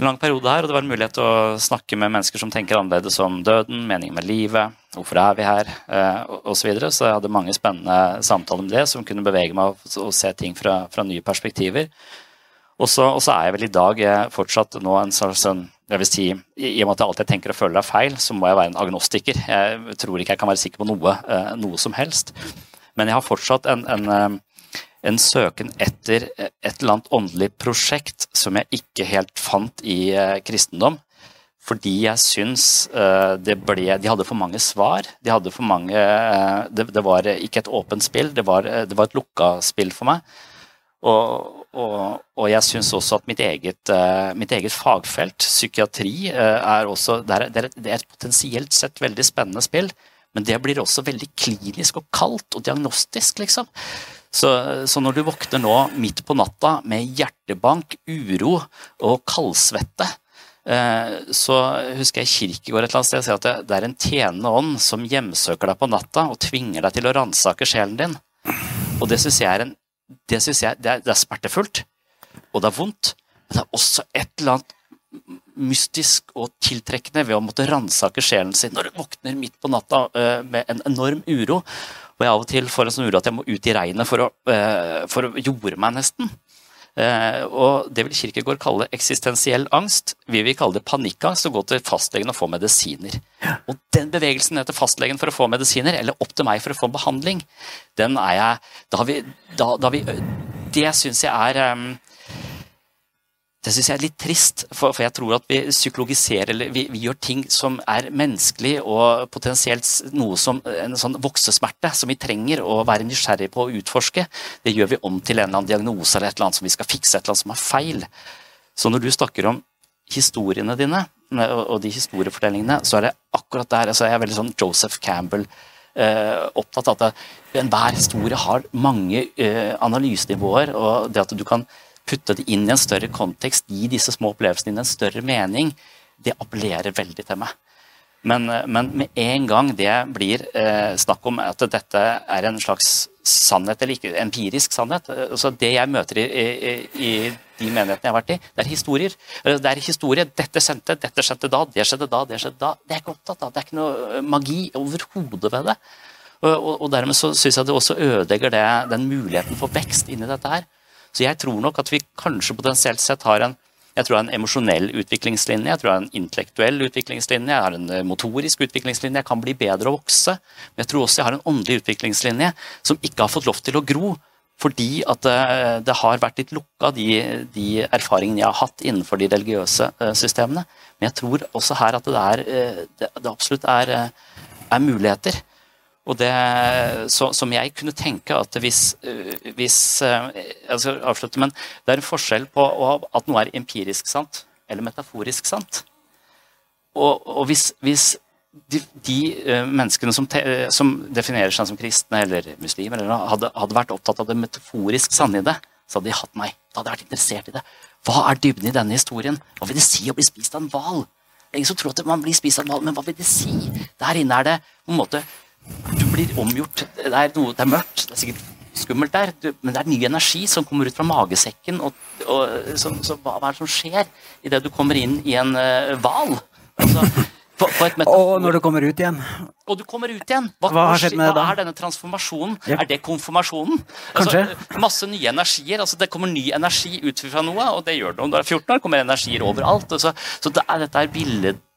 en lang periode her, og det var en mulighet til å snakke med mennesker som tenker annerledes om døden, meningen med livet, hvorfor er vi her, eh, osv. Så, videre. så jeg hadde mange spennende samtaler med det som kunne bevege meg og se ting fra, fra nye perspektiver. Og så, er jeg vel i dag fortsatt nå en slags sånn jeg vil si, I og med at jeg alltid tenker og føler det er feil, så må jeg være en agnostiker. Jeg tror ikke jeg kan være sikker på noe, eh, noe som helst. Men jeg har fortsatt en, en eh, en søken etter et eller annet åndelig prosjekt som jeg ikke helt fant i uh, kristendom. Fordi jeg syns uh, det ble De hadde for mange svar. De hadde for mange uh, det, det, var ikke et åpent spill, det var, det var et lukka spill for meg. Og, og, og jeg syns også at mitt eget, mitt eget, fagfelt, psykiatri, er også det er, det et, det er et potensielt sett veldig spennende spill. Men det blir også veldig klinisk og kaldt og diagnostisk, liksom. Så, så, når du våkner nå midt på natta med hjertebank, uro og kaldsvette, eh, så husker jeg Kirkegård et eller annet sted sier at det, er en tjenende ånd som hjemsøker deg på natta og tvinger deg til å ransake sjelen din. Og det syns jeg er en det, synes jeg, det er, det er smertefullt, og det er vondt, men det er også et eller annet mystisk og tiltrekkende ved å måtte ransake sjelen sin når du våkner midt på natta uh, med en enorm uro. Og jeg av og til får en sånn uro at jeg må ut i regnet for å, uh, for å jorde meg, nesten. Uh, og Det vil Kirkegård kalle eksistensiell angst. Vi vil kalle det panikkangst og gå til fastlegen og få medisiner. Og Den bevegelsen ned til fastlegen for å få medisiner, eller opp til meg for å få behandling, den er jeg Da har vi, da, da vi Det syns jeg er um, det syns jeg er litt trist, for, for, jeg tror at vi psykologiserer eller vi, vi, gjør ting som er menneskelig og potensielt noe som en sånn voksesmerte som vi trenger å være nysgjerrig på å utforske. Det gjør vi om til en eller annen diagnose eller et eller annet som vi skal fikse, et eller annet som er feil. Så når du snakker om historiene dine og de historiefortellingene, så er det akkurat der altså Jeg er veldig sånn Joseph Campbell. Eh, opptatt av at enhver historie har mange eh, analysenivåer, og det at du kan putte det inn i en større kontekst, gi disse små opplevelsene inn en større mening, det appellerer veldig til meg. Men, men med en gang det blir eh, snakk om at dette er en slags sannhet, eller ikke empirisk sannhet altså Det jeg møter i, i, i de menighetene jeg har vært i, det er historier. Det er historie. Dette skjedde, dette skjedde da, det skjedde da, det skjedde da. Det er ikke opptatt av. Det er ikke noe magi overhodet ved det. Og, og dermed så syns jeg det også ødelegger det, den muligheten for vekst inni dette her. Så jeg tror nok at vi kanskje potensielt sett har en jeg tror jeg har en emosjonell utviklingslinje, jeg tror jeg har en intellektuell utviklingslinje, jeg har en eh, motorisk utviklingslinje. Jeg kan bli bedre og vokse. Men jeg tror også jeg har en åndelig utviklingslinje som ikke har fått lov til å gro. Fordi at det, eh, det har vært litt lukka, de, de, erfaringene jeg har hatt innenfor de religiøse eh, systemene. Men jeg tror også her at det, er, det, det absolutt er, er muligheter. Og det, så, som jeg kunne tenke at hvis, øh, hvis øh, Jeg skal avslutte, men det er en forskjell på at noe er empirisk sant eller metaforisk sant. Og, og hvis, hvis, de, de øh, menneskene som, te, som, definerer seg som kristne eller muslimer, eller hadde, hadde, vært opptatt av det metaforisk sanne i det, så hadde de hatt meg. Da hadde jeg vært interessert i det. Hva er dybden i denne historien? Hva vil det si å bli spist av en hval? Ingen tror at man blir spist av en hval, men hva vil det si? Der inne er det på en måte du blir omgjort. Det er, noe, det er mørkt. Det er sikkert skummelt der, du, men det er ny energi som kommer ut fra magesekken. Og, og så, så hva, er det som skjer idet du kommer inn i en hval? Uh, altså, og når du kommer ut igjen. Og du kommer ut igjen. Hva, hva? Hva er denne transformasjonen? Yep. Er det konfirmasjonen? Altså, masse nye energier. altså Det kommer ny energi ut fra noe, og det gjør det om du er 14 år. kommer energier overalt. Altså, så det er, dette er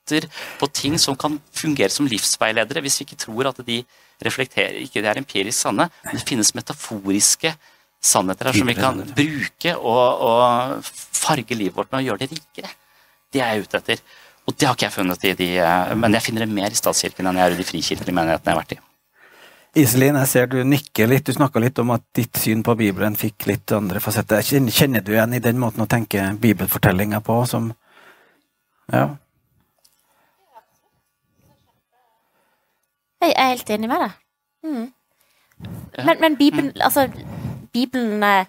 bilder på ting som kan fungere som livsveiledere, hvis vi ikke tror at de reflekterer ikke det er empirisk sanne. Men det finnes metaforiske sannheter her som vi kan bruke og, og farge livet vårt med å gjøre det rikere. Det er jeg ute etter. Og det har ikke jeg funnet i de eh, Men jeg finner det mer i statskirken enn jeg gjør i de frikirkelige menighetene jeg har vært i. Iselin, jeg ser du nikker litt. Du snakka litt om at ditt syn på Bibelen fikk litt andre fasetter. Kjenner du igjen i den måten å tenke bibelfortellinga på som Ja. Jeg er helt enig med deg. Mm. Men, men Bibelen Altså, Bibelen eh,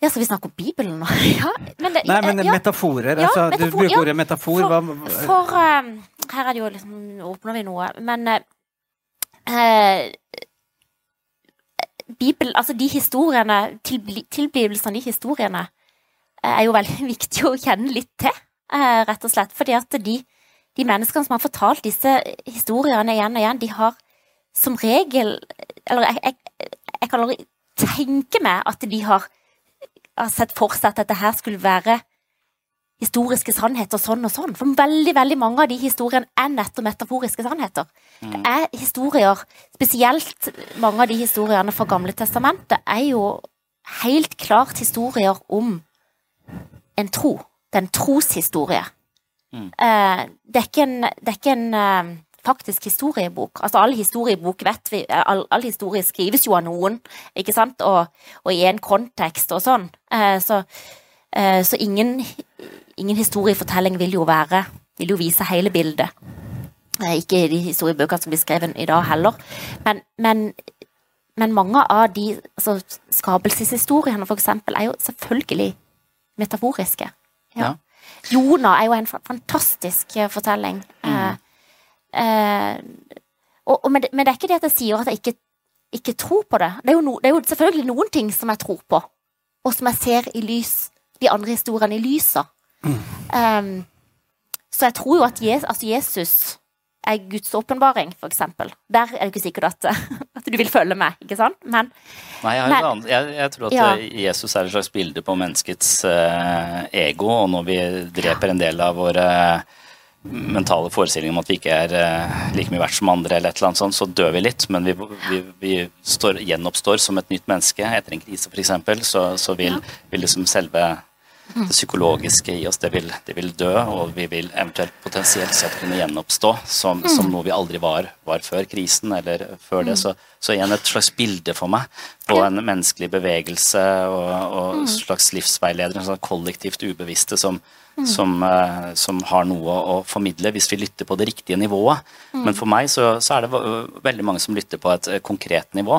ja, Skal vi snakke om Bibelen nå? *laughs* ja, men det, Nei, men ja, metaforer. Altså, ja, metafor, du bruker ordet metafor. For, for uh, Her er det jo liksom Åpner vi noe. Men uh, Bibelen Altså, de historiene tilblivelsene av de historiene er jo veldig *laughs* viktig å kjenne litt til, uh, rett og slett. Fordi at de, de menneskene som har fortalt disse historiene igjen og igjen, de har som regel Eller jeg, jeg, jeg kan aldri tenke meg at de har har sett for seg at dette her skulle være historiske sannheter sånn og sånn. For veldig veldig mange av de historiene er nettopp metaforiske sannheter. Mm. Det er historier, spesielt mange av de historiene fra Gamle testamentet, er jo helt klart historier om en tro. Det er en troshistorie. Mm. Eh, det, er ikke en, det er ikke en eh, faktisk historiebok. Altså all historiebok vet vi, all, all historie skrives jo av noen, ikke sant, og, og i en kontekst og sånn. Eh, så, så ingen, ingen, historiefortelling vil jo være Vil jo vise hele bildet. ikke ikke de historiebøkene som blir skrevet i dag heller. Men, men, men mange av de altså, skapelseshistoriene, for eksempel, er jo selvfølgelig metaforiske. Ja. Ja. Jonah er jo en fantastisk fortelling. Mm. Eh, og, og, men, det, men, det er ikke det at jeg sier at jeg ikke, ikke tror på det. Det er, no, det er, jo selvfølgelig noen ting som jeg tror på, og som jeg ser i lys, de andre historiene i lyset. Mm. Um, så jeg tror jo at Jesus, altså Jesus er Guds åpenbaring, eksempel. Der er det ikke sikkert at, *laughs* at du vil følge med, ikke sant? Men, Nei, jeg, men, jeg, jeg, tror at ja. Jesus er et slags bilde på menneskets uh, ego, og når vi dreper en del av våre uh, mentale forestilling om at vi ikke er uh, like mye verdt som andre, eller et eller annet sånt, så dør vi litt. Men vi, vi, vi står, gjenoppstår som et nytt menneske etter en krise, f.eks. Så, så vil, vil liksom selve det psykologiske i oss, det vil, det vil, dø, og vi vil eventuelt potensielt sett kunne gjenoppstå som, mm. som noe vi aldri var, var, før krisen, eller før det. Mm. Så, så, igjen et slags bilde for meg på en menneskelig bevegelse og, og mm. slags livsveileder, en sånn kollektivt ubevisste som, Mm. Som, uh, som, har noe å formidle hvis vi lytter på det riktige nivået. Mm. Men for meg så, så, er det veldig mange som lytter på et uh, konkret nivå.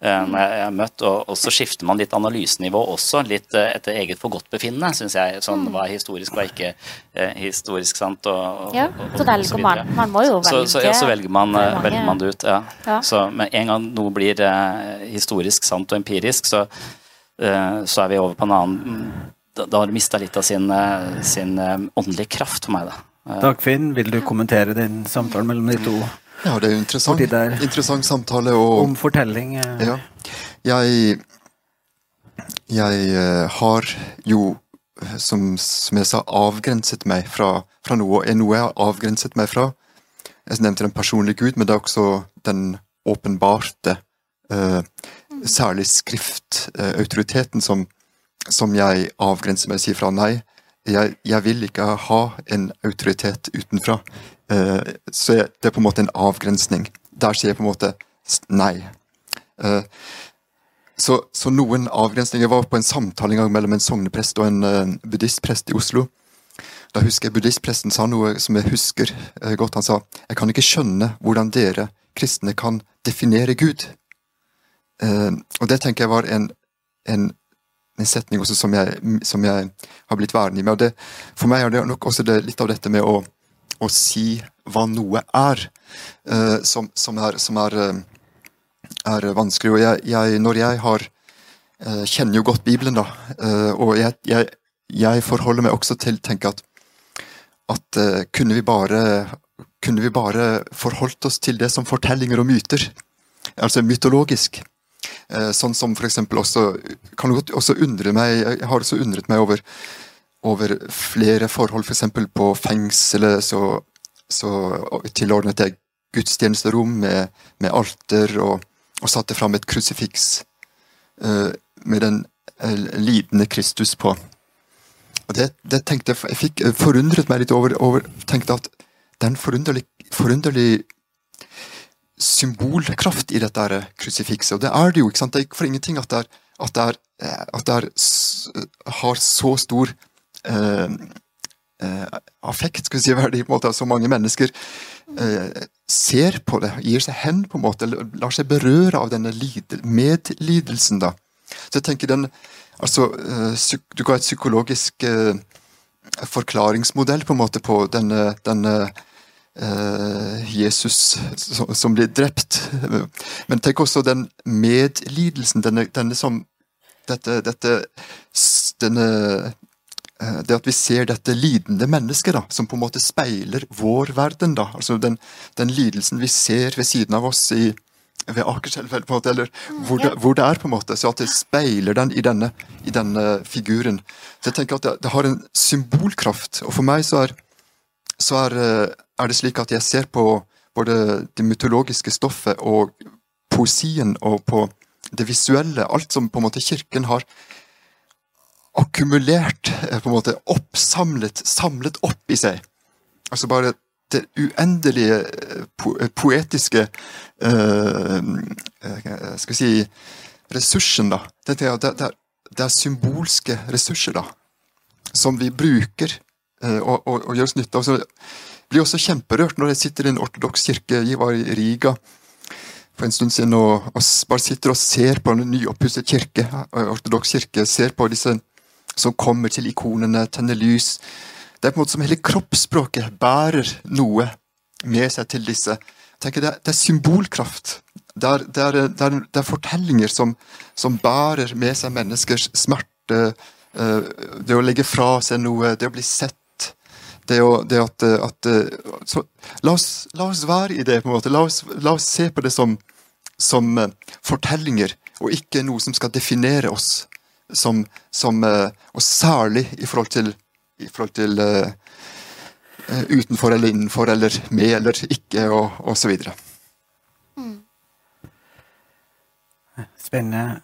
Når jeg har møtt, og, og, så skifter man litt analysenivå også, litt etter eget forgodtbefinnende, syns jeg. Sånn var hva er historisk, hva er ikke historisk sant. Og, ja, så velger man. Man må jo velge. Så, så, ja, så velger, man, velger man, det ut, ja. ja. Så med en gang noe blir historisk sant og empirisk, så, så er vi over på en annen da, da har det mista litt av sin, eh, sin eh, åndelige kraft for meg. da. Eh, Dagfinn, vil du kommentere den samtalen mellom de to? Ja, det er jo interessant, interessant samtale. Og, Om fortelling. Ja. Jeg, jeg har jo, som, som, jeg sa, avgrenset meg fra, fra noe. Er noe jeg har avgrenset meg fra? Jeg nevnte den personlige Gud, men det er også den åpenbarte, uh, særlig skriftautoriteten, uh, som, som jeg avgrenser meg og sier fra nei. Jeg, jeg, vil ikke ha en autoritet utenfra. Uh, så er det på en måte en avgrensning. Der sier jeg på en måte nei. Uh, så, så, noen avgrensninger var på en samtale en gang mellom en sogneprest og en uh, buddhistprest i Oslo. Da husker jeg Buddhistpresten sa noe som jeg husker godt. Han sa jeg kan ikke skjønne hvordan dere kristne kan definere Gud. og det tenker jeg var en, en en setning som jeg, som jeg har blitt værende i det, for meg er det nok også det, litt av dette med å, å si hva noe er, uh, som, som, er, som er uh, er vanskelig. Og jeg, jeg, når jeg har uh, kjenner jo godt Bibelen, da, og jeg, jeg, jeg, forholder meg også til tenke at, at kunne, vi bare, kunne vi bare forholdt oss til det som fortellinger og myter, altså mytologisk. Sånn som for eksempel også kan godt også undre meg Jeg har også undret meg over, over flere forhold, f.eks. På fengselet så, så tilordnet jeg gudstjenesterom med, med alter og, og satte fram et krusifiks uh, med den uh, lidende Kristus på. Og det, det tenkte jeg, jeg fikk forundret meg litt over, over tenkte at det er en forunderlig, forunderlig symbolkraft i dette krusifikset. Og det er det jo. ikke sant? Det er ikke for ingenting at det, er, at det, er, eh, at det er, har så stor eh, eh, affekt, skal vi si, verdi, på en måte, at så mange mennesker eh, ser på det, gir seg hen, på en måte, lar seg berøre av denne medlidelsen. da. Så jeg tenker den, altså, eh, Du ga et psykologisk eh, forklaringsmodell på en måte på denne, denne Uh, Jesus som, som, blir drept. Men tenk også den medlidelsen, denne, denne som dette, dette denne, Det at vi ser dette lidende mennesket, da, som på en måte speiler vår verden. da, altså Den, den lidelsen vi ser ved siden av oss i, ved Akerselv, eller hvor det, hvor det, er, på en måte, så at det speiler den i denne, i denne figuren. Så jeg tenker at det, det har en symbolkraft, og for meg så er så er, eh, er, det slik at jeg ser på både det mytologiske stoffet og poesien og på det visuelle, alt som på en måte kirken har akkumulert, eh, på en måte oppsamlet, samlet opp i seg. Altså bare det uendelige eh, po poetiske uh, Skal vi si ressursen, da. Det, det, det, det, er symbolske ressurser, da. Som vi bruker uh, og, og, og gjør oss nytte av. Jeg blir også kjemperørt når jeg sitter i en ortodoks kirke. Jeg var i Riga for en stund siden og, og bare sitter og ser på en nyoppusset kirke, eh, ortodoks kirke. Ser på disse som kommer til ikonene, tenner lys. Det er på en måte som hele kroppsspråket bærer noe med seg til disse. tenker Det er, det er symbolkraft. Det er, det, er, det, er, er, fortellinger som, som bærer med seg menneskers smerte. Eh, det å legge fra seg noe, det å bli sett det, å, det at, at så, la, oss, la, oss, være i det, på en måte. La oss, la oss se på det som, som uh, fortellinger, og ikke noe som skal definere oss. Som, som uh, og særlig i forhold til, i forhold til uh, utenfor eller innenfor, eller med eller ikke, og, osv. så videre. Mm. Spennende.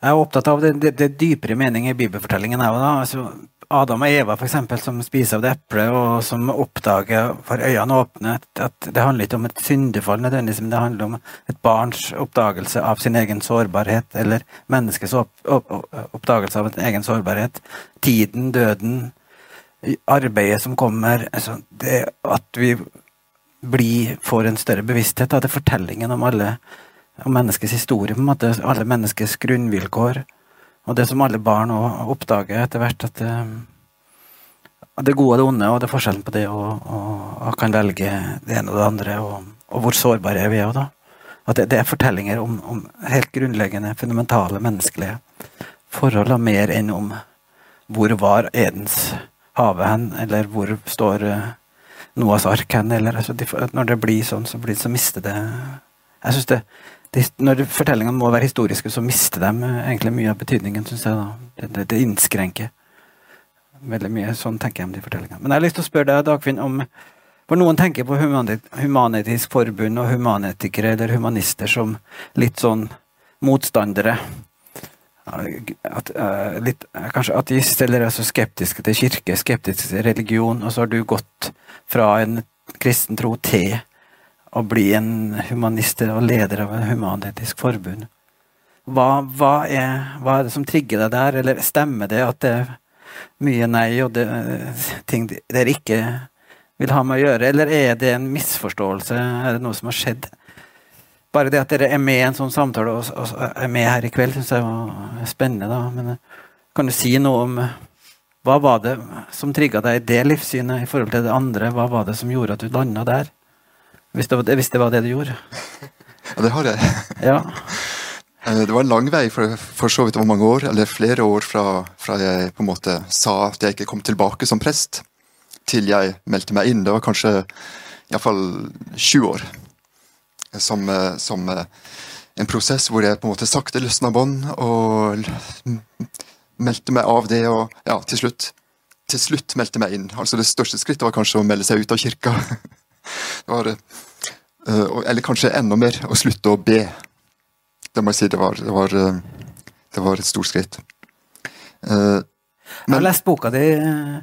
Jeg er opptatt av det, det, det dypere mening i bibelfortellingen. Altså, Adam og Eva for eksempel, som spiser av det eplet, og som oppdager, for øynene åpne, at det handler ikke om et syndefall nødvendigvis, men det handler om et barns oppdagelse av sin egen sårbarhet, eller menneskets opp, opp, oppdagelse av sin egen sårbarhet. Tiden, døden, arbeidet som kommer. Altså det at vi blir, får en større bevissthet av det fortellingen om alle om menneskets historie, på en måte, alle menneskets grunnvilkår. Og det som alle barn oppdager etter hvert, at det, eh, det gode og det onde, og det er forskjellen på det og, og, kan velge det ene og det andre, og, og hvor sårbare vi er. da. At det, det er fortellinger om, om, helt grunnleggende, fundamentale menneskelige forhold, og mer enn om hvor var Edens hage hen, eller hvor står Noas Noahs ark hen, eller altså, Når det blir sånn, så, blir, så mister det Jeg synes det når fortellingene må være historiske, så mister de eh, egentlig mye av betydningen, syns jeg. da. Det, det, innskrenker veldig mye. Sånn tenker jeg om de fortellingene. Men jeg har lyst til å spørre deg, Dagfinn, om For noen tenker på Human-Etisk Forbund og humanetikere eller humanister som litt sånn motstandere. At, uh, litt, kanskje ateist eller er så skeptiske til kirke, skeptiske til religion, og så har du gått fra en kristen tro til å bli en humanist og leder av en human-etisk forbund. Hva, hva, er, hva, er, det som trigger deg der, eller stemmer det at det er mye nei og det, ting dere ikke vil ha med å gjøre, eller er det en misforståelse, er det noe som har skjedd? Bare det at dere er med i en sånn samtale og, og er med her i kveld, syns jeg var spennende. da, men Kan du si noe om hva var det som trigga deg i det livssynet i forhold til det andre? Hva var det som gjorde at du landa der? Hvis det, var, hvis det var det du gjorde? *laughs* Ja, det har jeg. *laughs* Ja. Eh, Det var en lang vei, for, for så vidt over mange år, eller flere år fra, fra jeg på en måte sa at jeg ikke kom tilbake som prest, til jeg meldte meg inn. Det var kanskje iallfall 20 år. Som, eh, som eh, en prosess hvor jeg på en måte sakte løsna bånd og meldte meg av det, og ja, til slutt til slutt meldte meg inn. Altså Det største skrittet var kanskje å melde seg ut av kirka. *laughs* Det var, eh, eller kanskje enda mer å slutte å be. Det må jeg si, det var, det var, eh, det var et stort skritt. Men, Jeg har lest boka di. eh,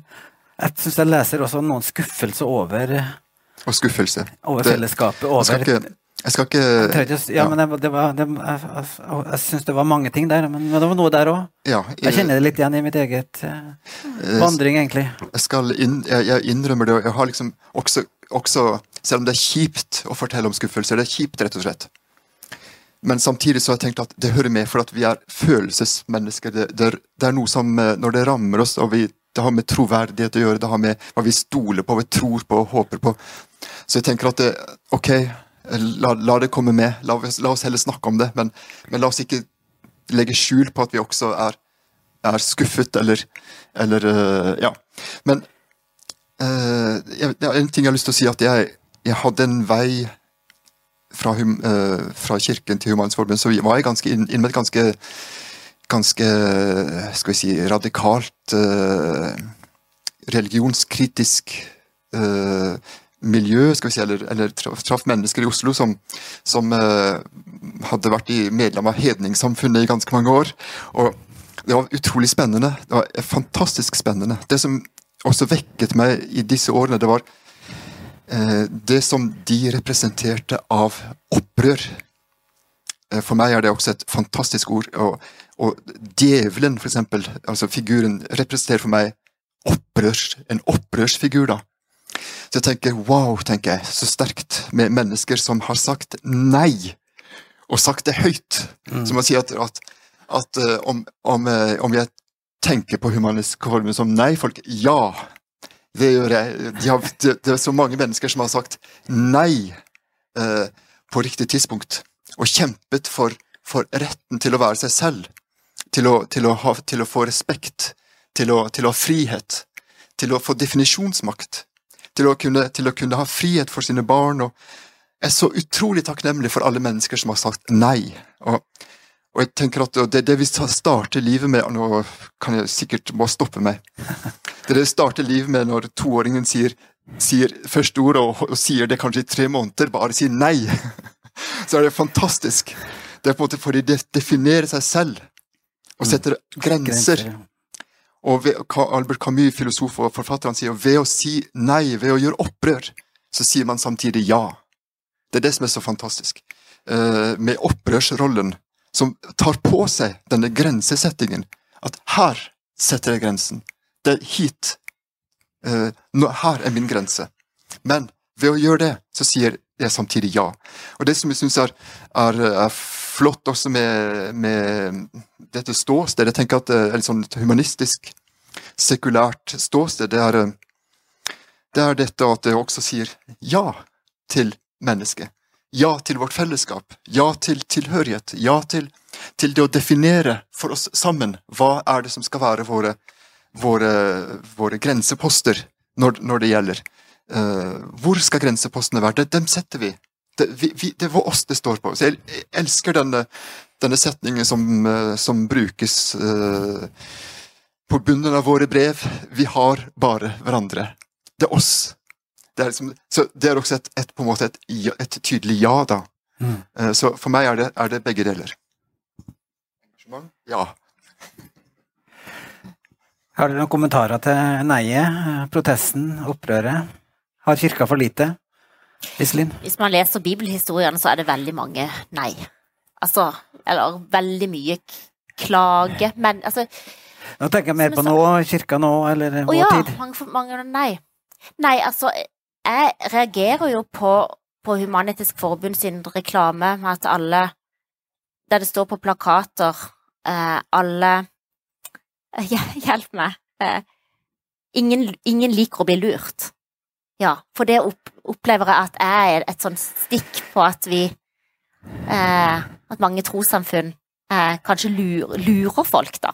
Jeg syns jeg leser også noen skuffelse over, Og skuffelse. over fellesskapet. Jeg skal ikke, jeg skal ikke Jeg ikke Ja, men det, det var, det, jeg, jeg, jeg syns det var mange ting der, men, men det var noe der òg. ja, Jeg kjenner det litt igjen i mitt eget eh, vandring, egentlig. Jeg skal inn, jeg innrømmer det, og jeg har liksom også, også Selv om det er kjipt å fortelle om skuffelser, det er kjipt, rett og slett. Men samtidig så har jeg tenkt at det hører med, for at vi er følelsesmennesker. Det, det, er, det er noe som eh, Når det rammer oss, og vi, det har med troverdighet å gjøre, det har med hva vi stoler på, vi tror på og håper på. Så jeg tenker at det, ok, la, la det komme med. La, la oss heller snakke om det. Men, men la oss ikke legge skjul på at vi også er, er skuffet, eller, eller eh, Ja. Men jeg, det er en ting jeg har lyst til å si, at jeg, jeg hadde en vei fra, hum, uh, fra kirken til Humanisk Forbund, så var jeg ganske inn, inn med et ganske ganske skal vi si, radikalt uh, religionskritisk eh, miljø, skal vi si, eller, eller traff, traf mennesker i Oslo som, som hadde vært i medlem av hedningssamfunnet i ganske mange år. Og det var utrolig spennende. Det var fantastisk spennende. Det som også vekket meg i disse årene, det var eh, det som de representerte av opprør. Eh, For meg er det også et fantastisk ord. Og, og djevelen, for eksempel, altså figuren, representerer for meg opprørs, en opprørsfigur. da. Så jeg tenker wow, tenker jeg, så sterkt med mennesker som har sagt nei, og sagt det høyt. Som å si at, at, at eh, om, om, eh, om jeg tenker på Humanisk Forbund som nei-folk, ja. Det gjør jeg. De har, det, det er så mange mennesker som har sagt nei eh, på riktig tidspunkt. Og kjempet for, for retten til å være seg selv. Til å, til å, ha, til å få respekt. Til å, til å ha frihet. Til å få definisjonsmakt. Til å, kunne, til å kunne ha frihet for sine barn. Og jeg er så utrolig takknemlig for alle mennesker som har sagt nei. Og, og jeg tenker at det, er det vi starter livet med Nå kan jeg sikkert må stoppe meg. Det er det vi starter livet med når toåringen sier, sier første ord og, og sier det kanskje i tre måneder, bare sier nei. *laughs* Så er det fantastisk. Det er på en måte fordi de definerer seg selv og setter grenser. Og ved, Albert Camus, filosof og forfatter, han sier ved å si nei, ved å gjøre opprør, så sier man samtidig ja. Det er det som er så fantastisk. Eh, med opprørsrollen, som tar på seg denne grensesettingen. At her setter jeg grensen. Det er hit. Eh, her er min grense. Men ved å gjøre det, så sier jeg samtidig ja. Og det som jeg syns er, er, er flott også med, med dette ståstedet, jeg tenker at det er litt sånn humanistisk, sekulært ståsted, det er, eh, det er dette at det også sier ja til mennesket. Ja til vårt fellesskap. Ja til tilhørighet. Ja til, til det å definere for oss sammen hva er det som skal være våre, våre, våre grenseposter når, når det gjelder. Uh, hvor skal grensepostene være? Det, dem setter vi. Det, vi, vi. det var oss det står på. Så jeg, elsker denne, denne setningen som, eh, som brukes uh, på bunnen av våre brev. Vi har bare hverandre. Det er oss. Det er, liksom, så det er også et, et, på en måte et, et tydelig ja, da. Mm. Eh, Så for meg er det, er det begge deler. Engasjement? Ja. Har dere noen kommentarer til neiet, protesten, opprøret? Har kirka for lite? Iselin? Hvis man leser bibelhistoriene, så er det veldig mange nei. Altså, eller veldig mye klage, men altså Nå tenker jeg mer på nå, kirka nå, eller Å vår ja, tid. mange, mange nei. Nei, altså, jeg reagerer jo på, på Human-Etisk Forbund sin reklame med at alle Der det står på plakater eh, alle *laughs* Hj- Hjelp meg. Eh, ingen, ingen liker å bli lurt. Ja, for det opp, opplever jeg at jeg er et sånn stikk på at vi Eh, at mange trossamfunn eh, kanskje lurer, lurer, folk, da.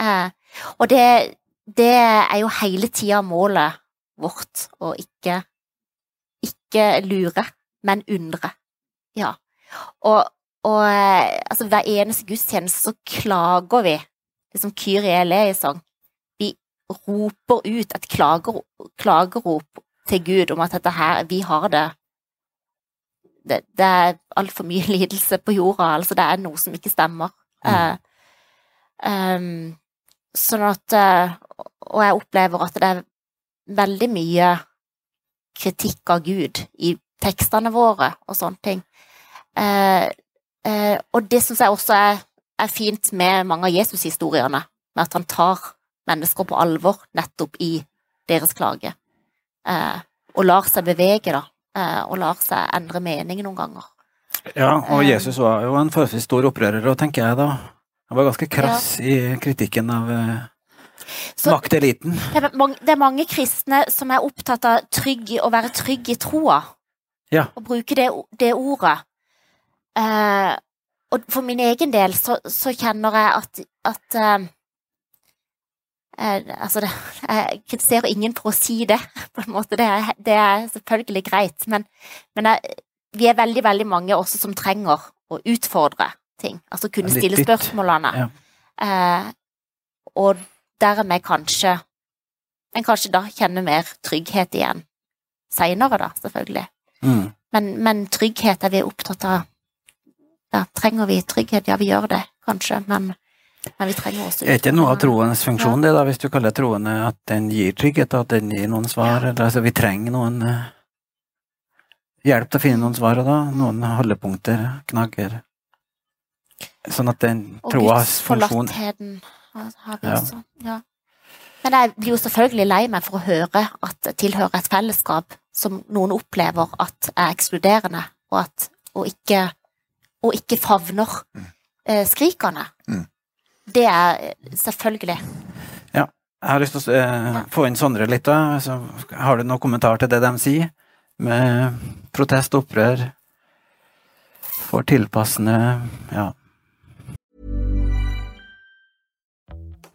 Eh, og det, det, er jo hele tida målet vårt, å ikke, ikke lure, men undre. Ja. Og, og eh, altså, hver eneste gudstjeneste så klager vi, liksom Kyrie eleison. Vi roper ut et klager, klagerop til Gud om at dette her, vi har det det, det er altfor mye *laughs* lidelse på jorda, altså det er noe som ikke stemmer. Mm. Uh, um, sånn at uh, Og jeg opplever at det er veldig mye kritikk av Gud i tekstene våre og sånne ting. Uh, og det syns jeg også er, er, fint med mange av Jesus-historiene, med at han tar mennesker på alvor nettopp i deres klage, og lar seg bevege, da Eh, og lar seg endre mening noen ganger. Ja, og eh. Jesus var jo en forholdsvis stor opprører, tenker jeg da. Han var ganske krass ja. i kritikken av uh, så, makteliten. Det er, mange, det er, mange, kristne som er opptatt av trygg, å være trygg i troa. Ja. Og bruke det, det ordet. Uh, og for min egen del så, så kjenner jeg at, at uh, Eh, altså det, *laughs* jeg kritiserer ingen for å si det, *laughs* på en måte. Det er, det er selvfølgelig greit. Men, men jeg, vi er veldig, veldig mange også som trenger å utfordre ting. Altså kunne stille spørsmålene. Ja. Eh, og dermed kanskje En kanskje da kjenner mer trygghet igjen. Seinere, da, selvfølgelig. Mm. Men, men, trygghet er vi opptatt av. Ja, trenger vi trygghet? Ja, vi gjør det, kanskje, men men vi trenger også Er ikke noe av troens funksjon det, da, hvis du kaller troende at den gir trygghet, at den gir noen svar? Eller, altså, vi trenger noen uh, hjelp til å finne noen svar, da noen holdepunkter, knagger. Sånn at den troas funksjon Og gudsforlattheten har vi ja. også. Ja. Men jeg blir jo selvfølgelig lei meg for å høre at jeg tilhører et fellesskap som noen opplever at er ekskluderende, og, at, og, ikke, og ikke favner mm. eh, skrikende. Mm. Det er selvfølgelig. Ja. Jeg har lyst til å eh, få inn Sondre litt. da. Så har du noen kommentar til det de sier? Med protest, opprør, for tilpassende Ja.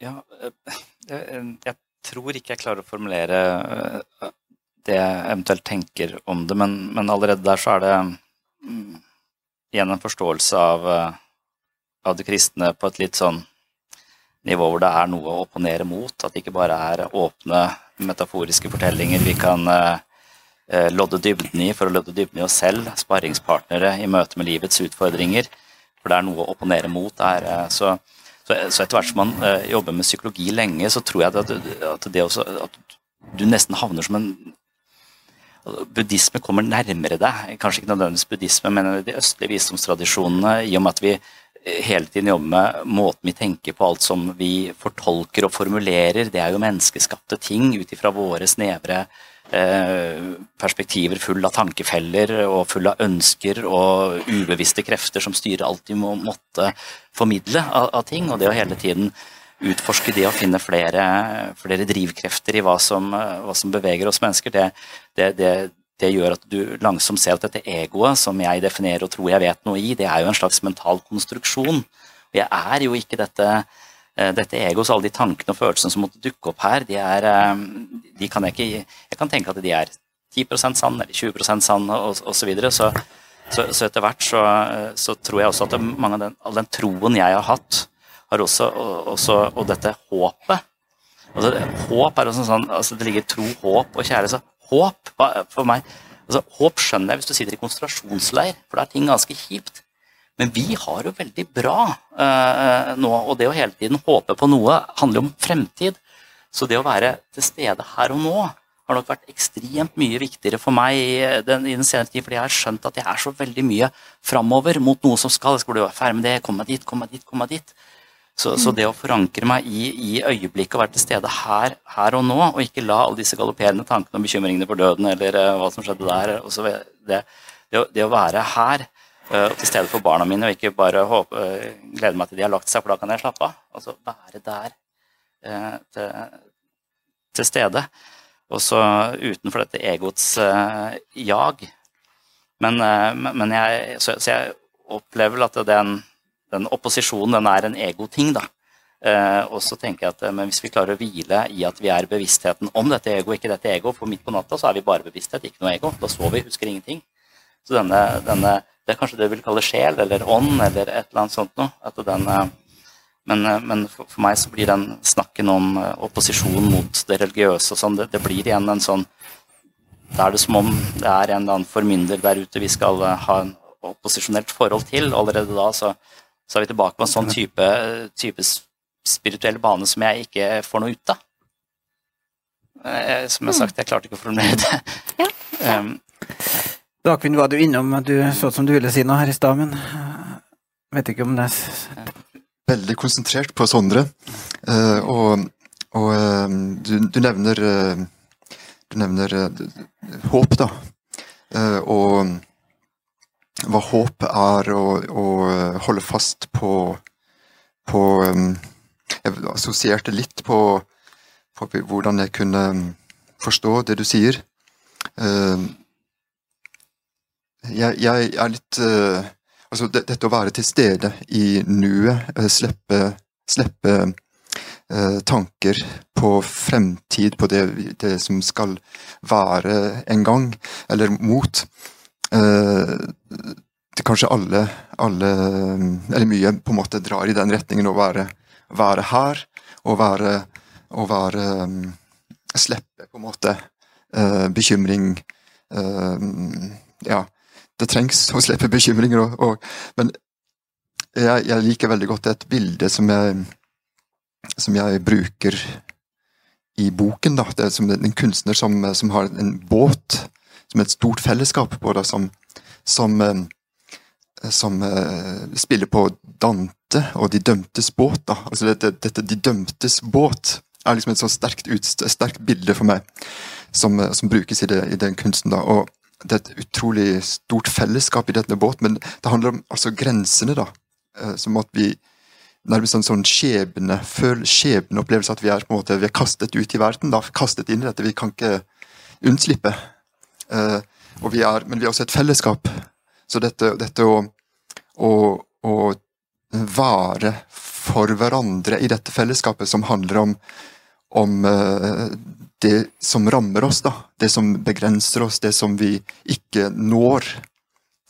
Ja, eh, jeg tror ikke jeg klarer å formulere eh, det jeg eventuelt tenker om det, men, men allerede der så er det mm, igjen en forståelse av, eh, av det kristne på et litt sånn nivå hvor det er noe å opponere mot. At det ikke bare er åpne, metaforiske fortellinger vi kan lodde dybden i for å lodde dybden i oss selv, sparringspartnere i møte med livets utfordringer. For det er noe å opponere mot der. Så så, etter hvert som man uh, jobber med psykologi lenge, så tror jeg at, at også at du nesten havner som en Buddhisme kommer nærmere deg. Kanskje ikke nødvendigvis buddhisme, men de østlige visdomstradisjonene, i og med at vi eh, hele tiden jobber med måten vi tenker på, alt som vi fortolker og formulerer. Det er jo menneskeskapte ting ut ifra våre snevre perspektiver full av tankefeller og full av ønsker og ubevisste krefter som styret alltid må måtte formidle av, av ting. Og det å hele tiden utforske det å finne flere, flere drivkrefter i hva som, hva som, beveger oss mennesker, det, det, det, det, gjør at du langsomt ser at dette egoet, som jeg definerer og tror jeg vet noe i, det er jo en slags mental konstruksjon. Jeg er jo ikke dette Eh, dette egoet, så alle de tankene og følelsene som måtte dukke opp her, de, er, eh, de kan jeg ikke Jeg kan tenke at de er 10% sann eller 20% sann og osv. Så, videre. så så, etter hvert så, så, tror jeg også at mange av den, all den troen jeg har hatt, har også, også Og dette håpet altså, Håp er også sånn altså Det ligger tro, håp og. Så håp for meg altså, Håp skjønner jeg hvis du sitter i konsentrasjonsleir, for da er ting ganske kjipt. Men vi har jo veldig bra eh, nå, og det å hele tiden håpe på noe handler om fremtid. Så det å være til stede her og nå har nok vært ekstremt mye viktigere for meg i den, i den senere tid, fordi jeg har skjønt at jeg er så veldig mye framover mot noe som skal. Jeg skal bli ferdig med det, komme meg dit, komme meg dit, komme meg dit. Så, så, det å forankre meg i, i, øyeblikket og være til stede her, her, og nå, og ikke la alle disse galopperende tankene og bekymringene for døden eller uh, hva som skjedde der det, det, det, å, være her uh, til stede for barna mine, og ikke bare håpe, uh, glede meg til de har lagt seg, for da kan jeg slappe av. Altså være der uh, til, til, stede. Og så utenfor dette egoets jag. Men, men jeg, så, så, jeg opplever vel at den, den, opposisjonen den er en egoting, da. og så tenker jeg at men hvis vi klarer å hvile i at vi er bevisstheten om dette ego, ikke dette ego, for midt på natta så er vi bare bevissthet, ikke noe ego. Da sover vi, husker ingenting. Så denne, denne det er kanskje det du vil kalle sjel eller ånd eller et eller annet sånt noe. Den, eh, men, eh, men for, for, meg så blir den snakken om eh, opposisjon mot det religiøse og sånn, det, det, blir igjen en sånn Da er det som om det er en eller annen formynder der ute vi skal ha en opposisjonelt forhold til. Allerede da så, så er vi tilbake på en sånn type, type spirituell bane som jeg ikke får noe ut av. Som jeg har sagt, jeg klarte ikke å formulere det. Ja. *laughs* Um, Dagfinn var du innom, du så ut som du ville si noe her i stad, men vet ikke om det Veldig konsentrert på Sondre. Uh, og, og uh, du, du, nevner uh, Du nevner håp, da. og hva håp er, å holde fast på, på um, Jeg assosierte litt på, på, hvordan jeg kunne forstå det du sier. Uh, jeg, jeg er litt uh, Altså, det, dette å være til stede i nuet, uh, slippe, slippe uh, tanker på fremtid, på det, det, som skal være en gang, eller mot det Kanskje alle, alle, eller mye, på en måte drar i den retningen å være, være her, og være, og være um, Slippe, på en måte, bekymring Ja det trengs å slippe bekymringer. Og, men jeg, jeg, liker veldig godt et bilde som jeg, som jeg bruker i boken. Da. Det er som en kunstner som, som, har en båt, som et stort fellesskap på det, som, som, eh, som uh, spiller på Dante og De dømtes båt. Da. Altså dette, dette De dømtes båt er liksom et så sterkt, ut, sterkt bilde for meg, som, som brukes i, det, i den kunsten. da, og det er et utrolig stort fellesskap i denne båten, men det handler om altså grensene, da. Eh, som at vi nærmest en sånn skjebne, føl skjebneopplevelse at vi er på en måte, vi er kastet ut i verden. da, Kastet inn i dette. Vi kan ikke unnslippe. Uh, og vi er, men vi er også et fellesskap. Så dette, dette å, å, å være for hverandre i dette fellesskapet, som handler om, om uh, det som rammer oss, da. Det som begrenser oss, det som vi ikke når.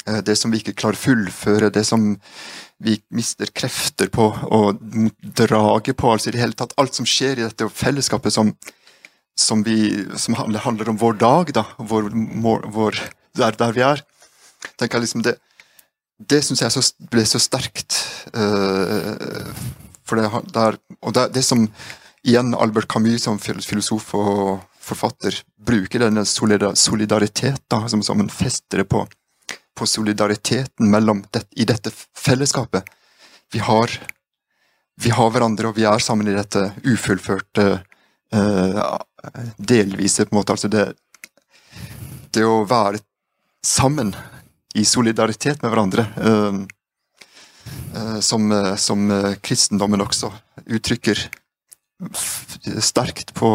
Eh, det som vi ikke klarer å fullføre, det som vi mister krefter på og draget på. altså i det hele tatt Alt som skjer i dette fellesskapet som, som, vi, som handler om vår dag, da, vår, vår, der, der, vi er. tenker jeg liksom Det, det syns jeg så, ble så sterkt. Uh, for det, der, og det, det som igjen Albert Camus som filosof og forfatter bruker denne solidaritet da, som, som en festere på, på solidariteten mellom det, i dette fellesskapet. Vi har, vi har hverandre, og vi er sammen i dette ufullførte eh, delvise på en måte, altså det det å være sammen i solidaritet med hverandre, eh, eh, som, eh, som eh, kristendommen også uttrykker sterkt på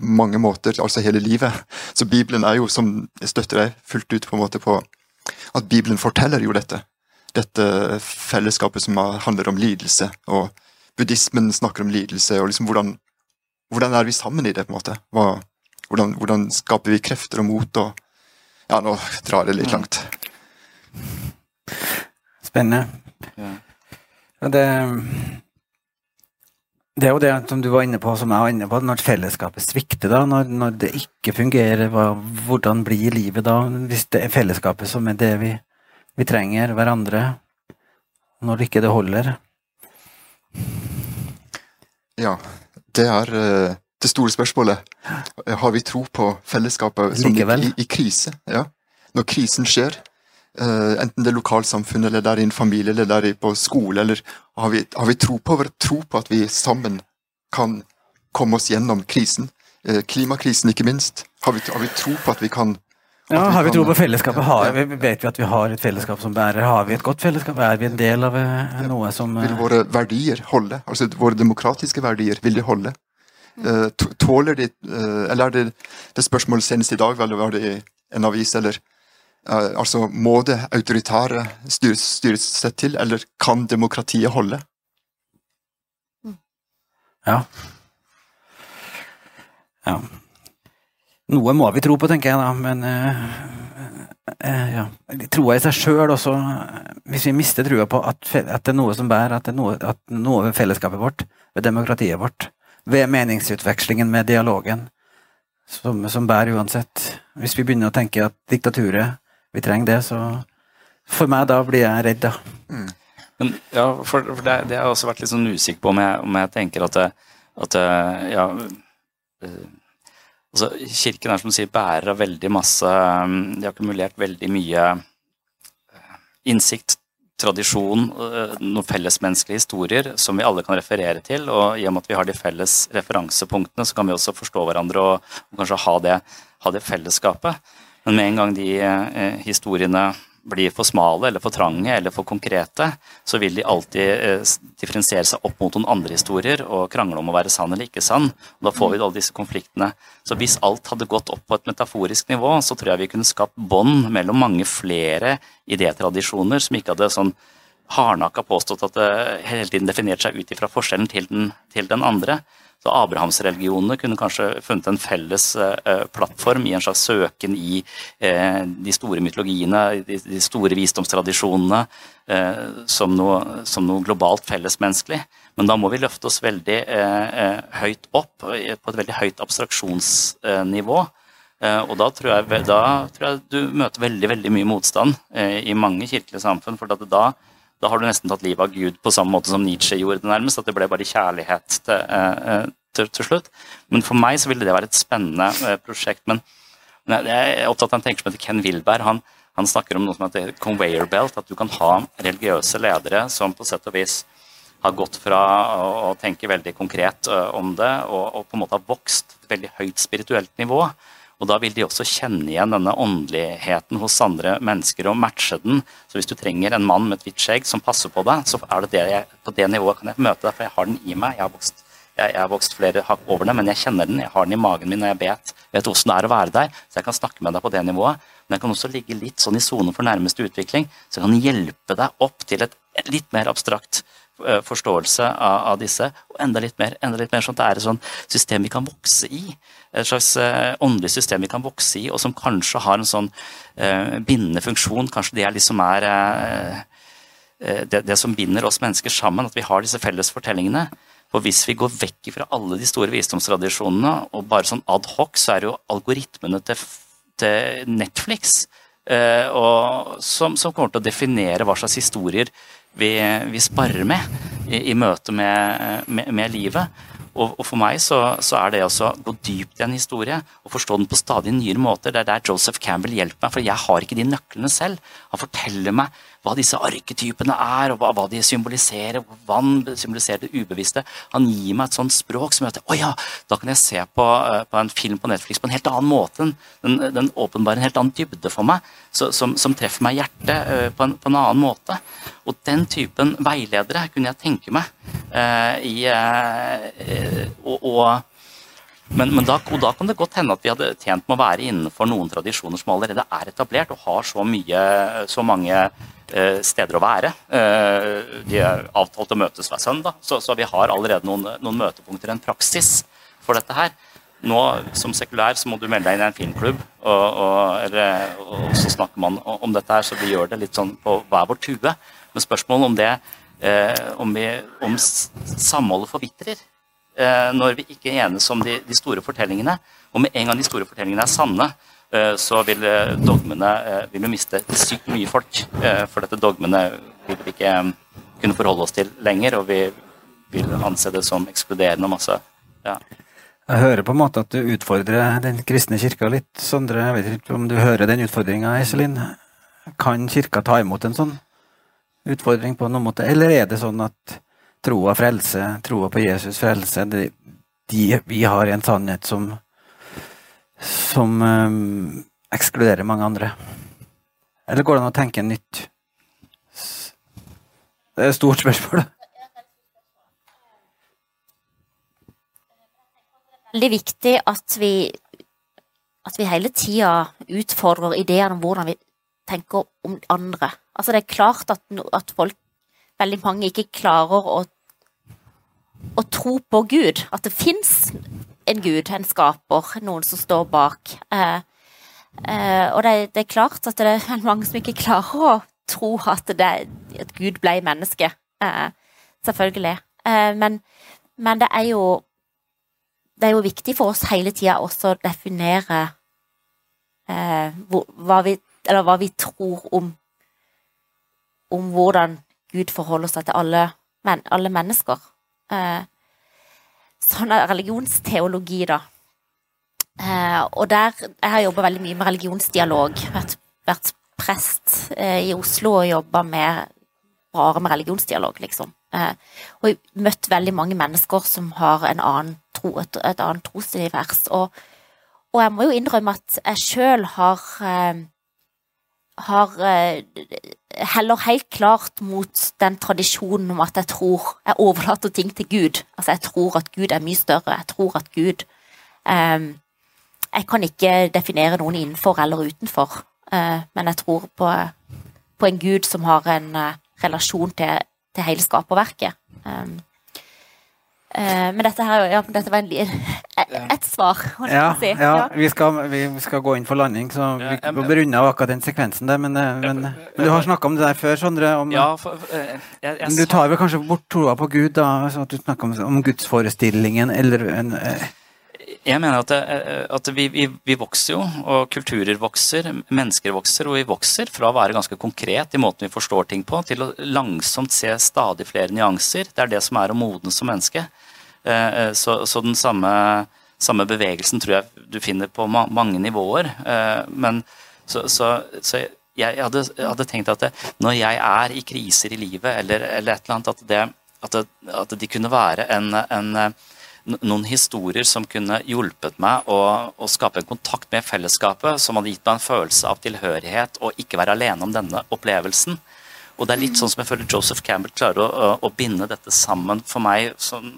mange måter, altså hele livet. Så Bibelen er jo, som jeg støtter deg fullt ut på en måte på, at Bibelen forteller jo dette. Dette fellesskapet som er- handler om lidelse, og buddhismen snakker om lidelse, og liksom hvordan, hvordan er vi sammen i det, på en måte? Hva, hvordan, hvordan skaper vi krefter og mot og Ja, nå drar jeg litt langt. Spennende. Ja, det, det er jo det som du var inne på, som jeg var inne på, når fellesskapet svikter, da, når, når det ikke fungerer, hva, hvordan blir livet da? Hvis det er fellesskapet som er det vi, vi trenger, hverandre, når ikke det holder? Ja, det er eh, det store spørsmålet. Har vi tro på fellesskapet som i, i, krise? Ja. Når krisen skjer, enten det er lokalsamfunn, eller det er i en familie, eller det er på skole, eller har vi, har vi tro, på, tro på at vi sammen kan komme oss gjennom krisen? Eh, klimakrisen, ikke minst. Har vi, har vi tro på at vi kan Ja, har vi tro på fellesskapet? Har, vi, vet vi at vi har et fellesskap som bærer? Har vi et godt fellesskap? Er vi en del av eh, noe som eh, Vil våre verdier holde? Altså våre demokratiske verdier, vil de holde? Eh, tåler de eh, Eller er det det spørsmålet senest i dag, eller var det i en avis, eller eh, Altså, må det autoritære styres, styresett til, eller kan demokratiet holde? Ja. Ja. Noe må vi tro på, tenker jeg da, men eh, eh, ja. Troa i seg sjøl også Hvis vi mister trua på at, at det er noe som bærer, at noe, at noe ved fellesskapet vårt, ved demokratiet vårt, ved meningsutvekslingen med dialogen, som, som bærer uansett Hvis vi begynner å tenke at diktaturet, vi trenger det, så For meg da blir jeg redd, da. Men ja, for, for det, det har jeg også vært litt sånn usikker på om jeg, om jeg tenker at, at ja, eh, altså Kirken er som du sier bærer av veldig masse um, De har akkumulert veldig mye eh, innsikt, tradisjon, eh, noen fellesmenneskelige historier som vi alle kan referere til. Og i og med at vi har de felles referansepunktene, så kan vi også forstå hverandre og, og kanskje ha det, ha det fellesskapet. Men med en gang de eh, historiene blir for smale eller for trange eller for konkrete, så vil de alltid eh, differensiere seg opp mot noen andre historier og krangle om å være sann eller ikke sann. Og da får vi alle disse konfliktene. Så hvis alt hadde gått opp på et metaforisk nivå, så tror jeg vi kunne skapt bånd mellom mange flere idétradisjoner som ikke hadde sånn hardnakka påstått at det hele tiden definerte seg ut ifra forskjellen til den, til den andre. Så Abrahamsreligionene kunne kanskje funnet en felles eh, plattform i en slags søken i eh, de store mytologiene, de, store visdomstradisjonene, eh, som, noe, som noe globalt fellesmenneskelig. Men da må vi løfte oss veldig eh, eh, høyt opp, eh, på et veldig høyt abstraksjonsnivå. Eh, og da tror, jeg, da tror jeg du møter veldig veldig mye motstand eh, i mange kirkelige samfunn. for da da har du nesten tatt livet av Gud på samme måte som Nietzsche gjorde det nærmest. At det ble bare kjærlighet til, eh, eh, til, til slutt. Men for meg så ville det være et spennende eh, prosjekt. Men, men jeg, er opptatt av en tenker som heter Ken Wilberg. Han, han snakker om noe som heter conveyor belt. At du kan ha religiøse ledere som på sett og vis har gått fra å, å tenke veldig konkret om det, og, og på en måte har vokst til et veldig høyt spirituelt nivå. Og da vil de også kjenne igjen denne åndeligheten hos andre mennesker og matche den. Så hvis du trenger en mann med et hvitt skjegg som passer på deg, så er det, det jeg, på det nivået kan jeg møte deg, for jeg har den i meg. Jeg har vokst, jeg, jeg har vokst flere hakk over den, men jeg kjenner den. Jeg har den i magen min, og jeg vet, vet hvordan det er å være der. Så jeg kan snakke med deg på det nivået. Men jeg kan også ligge litt sånn i sonen for nærmeste utvikling, så jeg kan hjelpe deg opp til et litt mer abstrakt forståelse av, av disse, og enda litt mer, enda litt mer sånn at det er et sånt system vi kan vokse i. Et slags eh, åndelig system vi kan vokse i, og som kanskje har en sånn eh, bindende funksjon. Kanskje det er liksom er eh, det, det som binder oss mennesker sammen, at vi har disse felles fortellingene. For hvis vi går vekk fra alle de store visdomstradisjonene, og bare sånn ad hoc, så er det jo algoritmene til, til Netflix eh, og, som, som kommer til å definere hva slags historier vi, vi sparer med i, i møte med, med, med livet. Og, og, for meg så, så er det å gå dypt i en historie og forstå den på stadig nyere måter. Det er der Joseph Campbell hjelper meg, for jeg har ikke de nøklene selv. Han forteller meg hva disse arketypene er, og hva, hva de symboliserer. Vann symboliserer det ubevisste. Han gir meg et sånt språk som gjør at oh ja, da kan jeg se på, uh, på, en film på Netflix på en helt annen måte. Den, den åpenbarer en helt annen dybde for meg, så, som, som, treffer meg i hjertet på på, på, en, annen måte. Og den typen veiledere kunne jeg tenke meg uh, i og, og men, men da, da, kan det godt hende at vi hadde tjent med å være innenfor noen tradisjoner som allerede er etablert og har så, mye, så mange eh, steder å være. Eh, de er avtalt å møtes hver søndag, så, så, vi har allerede noen, noen møtepunkter, en praksis for dette her. Nå som sekulær så må du melde deg inn i en filmklubb, og, og, og, så snakker man om dette her, så vi gjør det litt sånn på hver vår tue. Men spørsmålet om det, eh, om, vi, om samholdet forvitrer Eh, når vi ikke enes om de, de, store fortellingene. Og med en gang de store fortellingene er sanne, eh, så vil eh, dogmene vil jo miste sykt mye folk. For dette dogmene vil vi ikke kunne forholde oss til lenger, og vi vil anse det som ekskluderende masse. Ja. Jeg hører på en måte at du utfordrer den kristne kirka litt, Sondre. Jeg vet ikke om du hører den utfordringa, Iselin. Kan kirka ta imot en sånn utfordring på noen måte, eller er det sånn at troa frelse, troa på Jesus frelse, de, de, vi har en sannhet som som um, ekskluderer mange andre. Eller går det an å tenke nytt? Det er et stort spørsmål. Veldig viktig at vi, at vi hele tida utfordrer ideene om hvordan vi tenker om andre. Altså Det er klart at, at folk veldig mange ikke klarer å, å tro på Gud. At det fins en Gud, en skaper, noen som står bak. Eh, eh, og det, det, er klart at det er mange som ikke klarer å tro at, det, at Gud ble menneske. Eh, selvfølgelig. Eh, men, men, det er jo det er jo viktig for oss hele tida også å definere eh, hva, vi, hva vi tror om om hvordan Gud forholder seg til alle, men, alle mennesker. Eh, sånn religionsteologi, da. Eh, og der Jeg har jobba veldig mye med religionsdialog. Vært, vært prest eh, i Oslo og jobba med bare med religionsdialog, liksom. Eh, og møtt veldig mange mennesker som har en annen tro, et, et annet trosunivers. Og, og jeg må jo innrømme at jeg sjøl har eh, har eh, heller helt klart mot den tradisjonen om at jeg tror jeg overlater ting til Gud. Altså, jeg tror at Gud er mye større. Jeg tror at Gud um, Jeg kan ikke definere noen innenfor eller utenfor, uh, men jeg tror på, på, en Gud som har en uh, relasjon til, til hele skaperverket. Um, Uh, men dette, her, ja, dette var en, et svar, holdt jeg ja, si. Ja, ja. Vi, skal, vi, skal, gå inn for landing, så vi ja, må runde av akkurat den sekvensen der. Men, eh, men, men du har snakka om det der før, Sondre. Om, ja, for, uh, jeg, jeg, du tar vel kanskje bort troa på Gud, da? Så at du snakker om, om gudsforestillingen, eller en jeg mener at, det, at vi, vi, vi, vokser jo, og kulturer vokser, mennesker vokser, og vi vokser fra å være ganske konkret i måten vi forstår ting på, til å langsomt se stadig flere nyanser. Det er det som er å modnes som menneske. Eh, eh, så, så den samme, samme, bevegelsen tror jeg du finner på mange nivåer. Eh, men så, så, så jeg, hadde, jeg, hadde, tenkt at det, når jeg er i kriser i livet, eller, eller et eller annet, at, det, at, det, at de kunne være en, en noen historier som kunne hjulpet meg å, å, skape en kontakt med fellesskapet, som hadde gitt meg en følelse av tilhørighet og ikke være alene om denne opplevelsen. Og det er litt sånn som jeg føler Joseph Campbell klarer å, å, å binde dette sammen for meg. Som,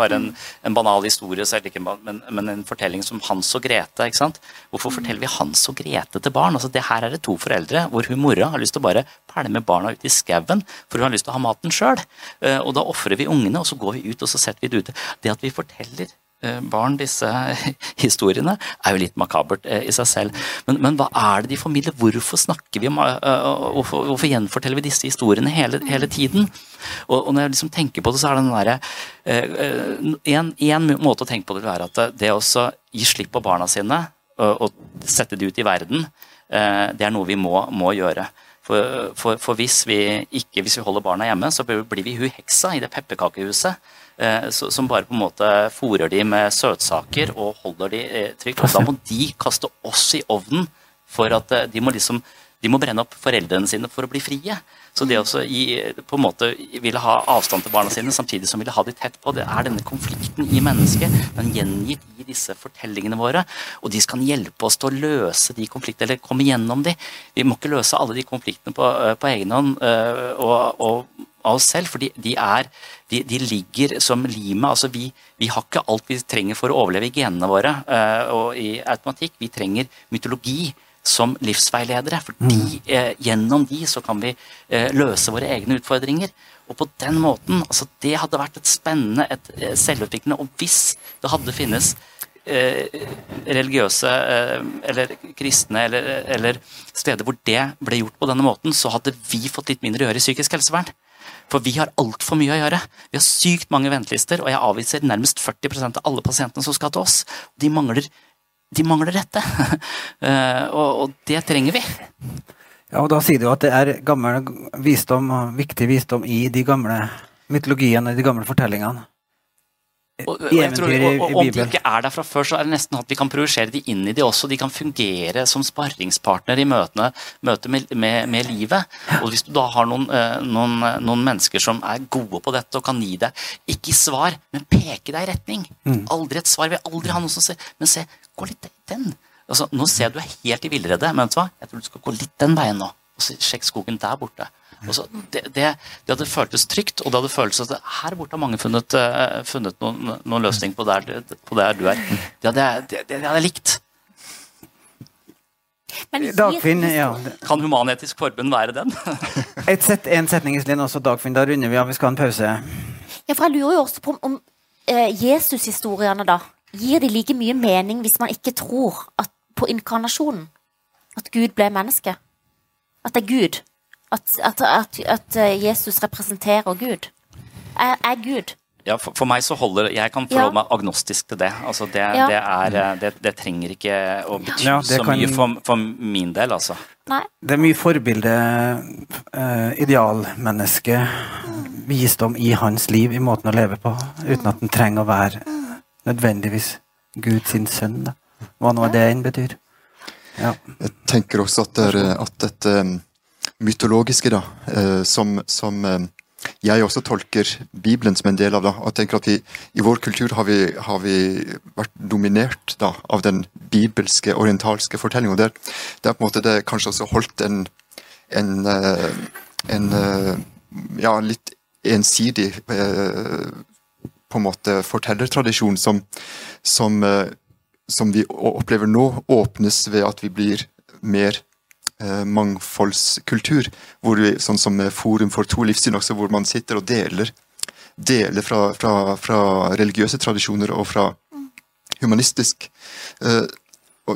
bare en, en, banal historie, ikke, men, men, en fortelling som Hans og Grete. ikke sant? Hvorfor forteller vi Hans og Grete til barn? Altså, det Her er det to foreldre hvor hun mora har lyst til å bare pælme barna ut i skauen, for hun har lyst til å ha maten sjøl. Uh, og da ofrer vi ungene, og så går vi ut og så setter vi det ute. Det at vi forteller Eh, barn disse *laughs* historiene, er jo litt makabert eh, i seg selv. Men, men, hva er det de formidler? Hvorfor snakker vi om eh, Hvorfor, hvorfor gjenforteller vi disse historiene hele, hele tiden? Og, og, når jeg liksom tenker på det, så er det den derre en, måte å tenke på det vil være at det å gi slipp på barna sine og, og sette de ut i verden, det er noe vi må, må gjøre. For, for, for hvis, vi ikke, hvis vi holder barna hjemme, så blir vi hun heksa i det pepperkakehuset. Eh, som bare på en måte fôrer de med søtsaker og holder de eh, trygt. Og da må de kaste oss i ovnen for at eh, de må liksom de må brenne opp foreldrene sine for å bli frie. Så det å på en måte ville ha avstand til barna sine samtidig som ville ha de tett på, det er denne konflikten i mennesket. Den gjengitt i disse fortellingene våre. Og de skal hjelpe oss til å løse de konfliktene, eller komme gjennom de. Vi må ikke løse alle de konfliktene på, på egen hånd og, og, av oss selv, for de, er, de, de ligger som limet. Altså vi, vi, har ikke alt vi trenger for å overleve i genene våre uh, og i automatikk. Vi trenger mytologi som livsveiledere. for de, uh, gjennom de så kan vi uh, løse våre egne utfordringer. Og på den måten, altså Det hadde vært et spennende, et selvutviklende Og hvis det hadde finnes religiøse eller kristne eller, eller, steder hvor det ble gjort på denne måten, så hadde vi fått litt mindre å gjøre i psykisk helsevern. For vi har altfor mye å gjøre. Vi har sykt mange ventelister, og jeg avviser nærmest 40% av alle pasientene som skal til oss. De mangler de mangler dette. *laughs* Eh, og, og, det trenger vi. Ja, og da sier du at det er gammel visdom, viktig visdom i de gamle mytologiene, de gamle fortellingene. Og, og, jeg tror, og, og, Om de ikke er der fra før, så er det nesten at vi kan projisere de inn i de også. De kan fungere som sparringspartner i møtene, møte med, med, med, livet. Og Hvis du da har noen, eh, noen, noen, mennesker som er gode på dette og kan gi deg, ikke svar, men peke deg i retning. Mm. Aldri et svar. Vi vil aldri ha noen som sier Men se, gå litt den. Altså, nå ser jeg du er helt i villrede, men vet du hva? jeg tror du skal gå litt den veien nå. Og så sjekk skogen der borte. Så, det, det, det, hadde føltes trygt, og det hadde føltes at her borte har mange funnet, uh, funnet noen, noen løsning på der, på der, du er. Det hadde, det, det hadde jeg likt. Dagfinn, ja. Kan Human-Etisk Forbund være den? *laughs* Et sett, en setning i også, Dagfinn. Da runder vi av. Vi skal ha en pause. Ja, for Jeg lurer jo også på om, om eh, Jesus-historiene, da gir de like mye mening hvis man ikke tror at, på inkarnasjonen? At Gud ble menneske? At det er Gud? At, at, at, at eh, Jesus representerer Gud? Er, er Gud? Ja, for, for, meg så holder Jeg kan forholde ja. meg agnostisk til det. Altså det, ja. det, er, eh, det, det, trenger ikke å bety ja, så kan... mye for, for, min del, altså. Nei. Det er mye forbilde, uh, idealmenneske, visdom i hans liv, i måten å leve på, uten at den trenger å være nødvendigvis Guds sønn, da. Hva nå det enn betyr. Ja. Jeg tenker også at, det er, at dette um, mytologiske, da, eh, som, som um, jeg også tolker Bibelen som en del av det. og tenker at vi, I vår kultur har vi, har vi vært dominert da, av den bibelske, orientalske fortellingen. Det, er på en måte det kanskje også holdt en, en, eh, en eh, ja, litt ensidig på en måte fortellertradisjon som, som, eh, som, vi opplever nå, åpnes ved at vi blir mer eh, mangfoldskultur. Hvor vi, sånn som Forum for to livssyn, også, hvor man sitter og deler, deler fra, fra, fra religiøse tradisjoner og fra humanistisk eh,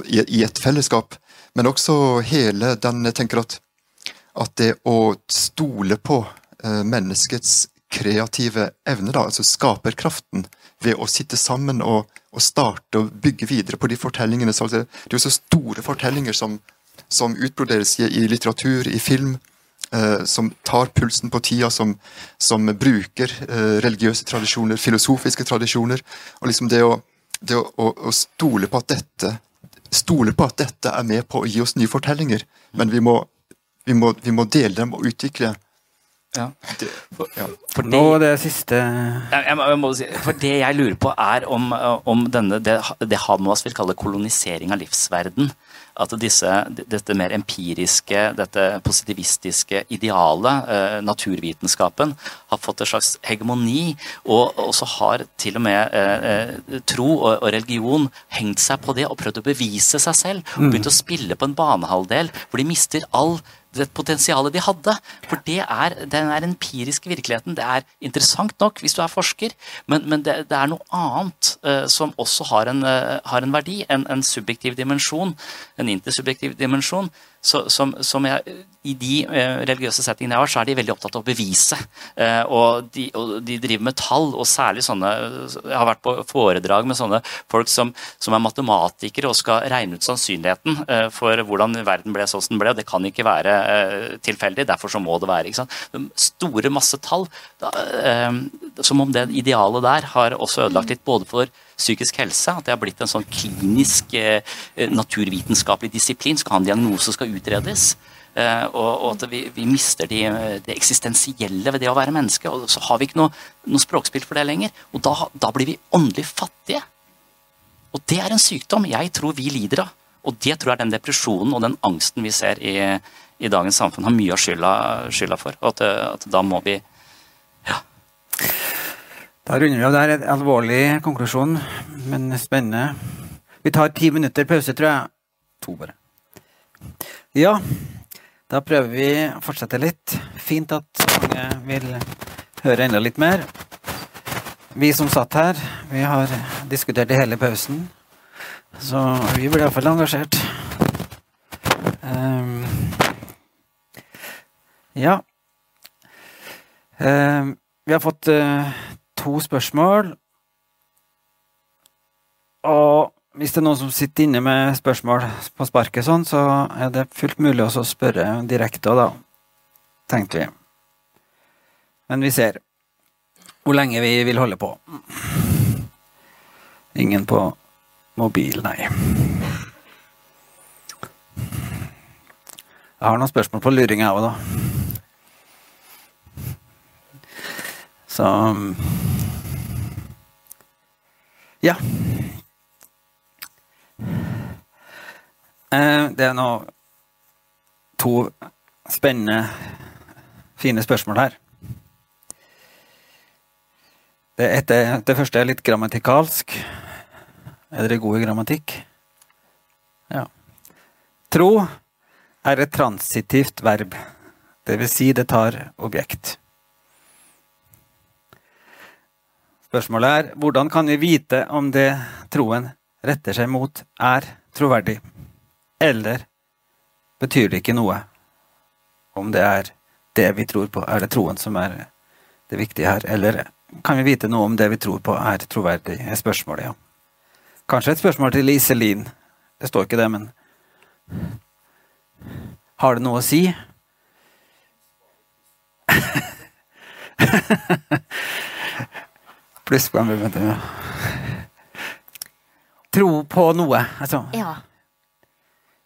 i, i, et fellesskap. Men også hele den Jeg tenker at, at det å stole på eh, menneskets kreative evne, da, altså skaperkraften, ved å sitte sammen og, og starte og bygge videre på de fortellingene. Så det er jo så store fortellinger som, som utbroderes i, i, litteratur, i film, eh, som tar pulsen på tida, som, som bruker eh, religiøse tradisjoner, filosofiske tradisjoner. og liksom det å, det å, å, å stole på at dette stole på at dette er med på å gi oss nye fortellinger, men vi må, vi må, vi må dele dem og utvikle ja. Det, for, ja. For Nå det siste jeg, jeg må si, For det jeg lurer på, er om, om denne, det, det Hamas vil kalle kolonisering av livsverden. At disse, dette mer empiriske, dette positivistiske idealet, eh, naturvitenskapen, har fått en slags hegemoni. Og også har til og med eh, eh, tro og, og, religion hengt seg på det og prøvd å bevise seg selv. Og mm. begynt å spille på en banehalvdel hvor de mister all det potensialet de hadde. For det er den er empiriske virkeligheten. Det er interessant nok hvis du er forsker, men, men det, det, er noe annet uh, som også har en, uh, har en verdi. En, en, subjektiv dimensjon, en intersubjektiv dimensjon, så, som, som jeg, I de eh, religiøse settingene jeg har, så er de veldig opptatt av å bevise. Eh, og, de, og, de, driver med tall, og særlig sånne Jeg har vært på foredrag med sånne folk som, som er matematikere og skal regne ut sannsynligheten eh, for hvordan verden ble sånn som den ble. og Det kan ikke være tilfeldig, derfor så må det være. ikke sant? Store masse tall. Da, som om det idealet der har også ødelagt litt både for psykisk helse. At det har blitt en sånn klinisk eh, naturvitenskapelig disiplin. Skal ha en diagnose, skal utredes. Og, og, at vi, vi mister de, det eksistensielle ved det å være menneske. Og så har vi ikke noe, noe språkspill for det lenger. Og da, da, blir vi åndelig fattige. Og det er en sykdom jeg tror vi lider av. Og det tror jeg den depresjonen og den angsten vi ser i, i dagens samfunn, har mye av skylda, skylda for. Og at, at, da må vi Ja. Da runder vi av der. En alvorlig konklusjon, men spennende. Vi tar ti minutter pause, tror jeg. To, bare. Ja, da prøver vi å fortsette litt. Fint at mange vil høre enda litt mer. Vi som satt her, vi har diskutert i hele pausen. Så vi blir iallfall engasjert. Um, ja. Um, vi har fått uh, to spørsmål. Og hvis det er noen som sitter inne med spørsmål på sparket, sånn, så er det fullt mulig å spørre direkte, da, tenkte vi. Men vi ser hvor lenge vi vil holde på. Ingen på mobil, nei. Jeg har noen spørsmål på luring, jeg òg, da. Så Ja. Eh, det er nå to spennende, fine spørsmål her. Det, etter, det første er litt grammatikalsk. Er dere gode i grammatikk? Ja. Tro er et transitivt verb, det vil si det tar objekt. Spørsmålet er hvordan kan vi vite om det troen retter seg mot, er troverdig? Eller betyr det ikke noe om det er det vi tror på, er det troen som er det viktige her? Eller kan vi vite noe om det vi tror på er troverdig? er spørsmålet, ja. Kanskje et spørsmål til Iselin. Det står ikke det, men Har det noe å si? *laughs* Plusspoeng. Ja. Tro på noe, altså. Ja.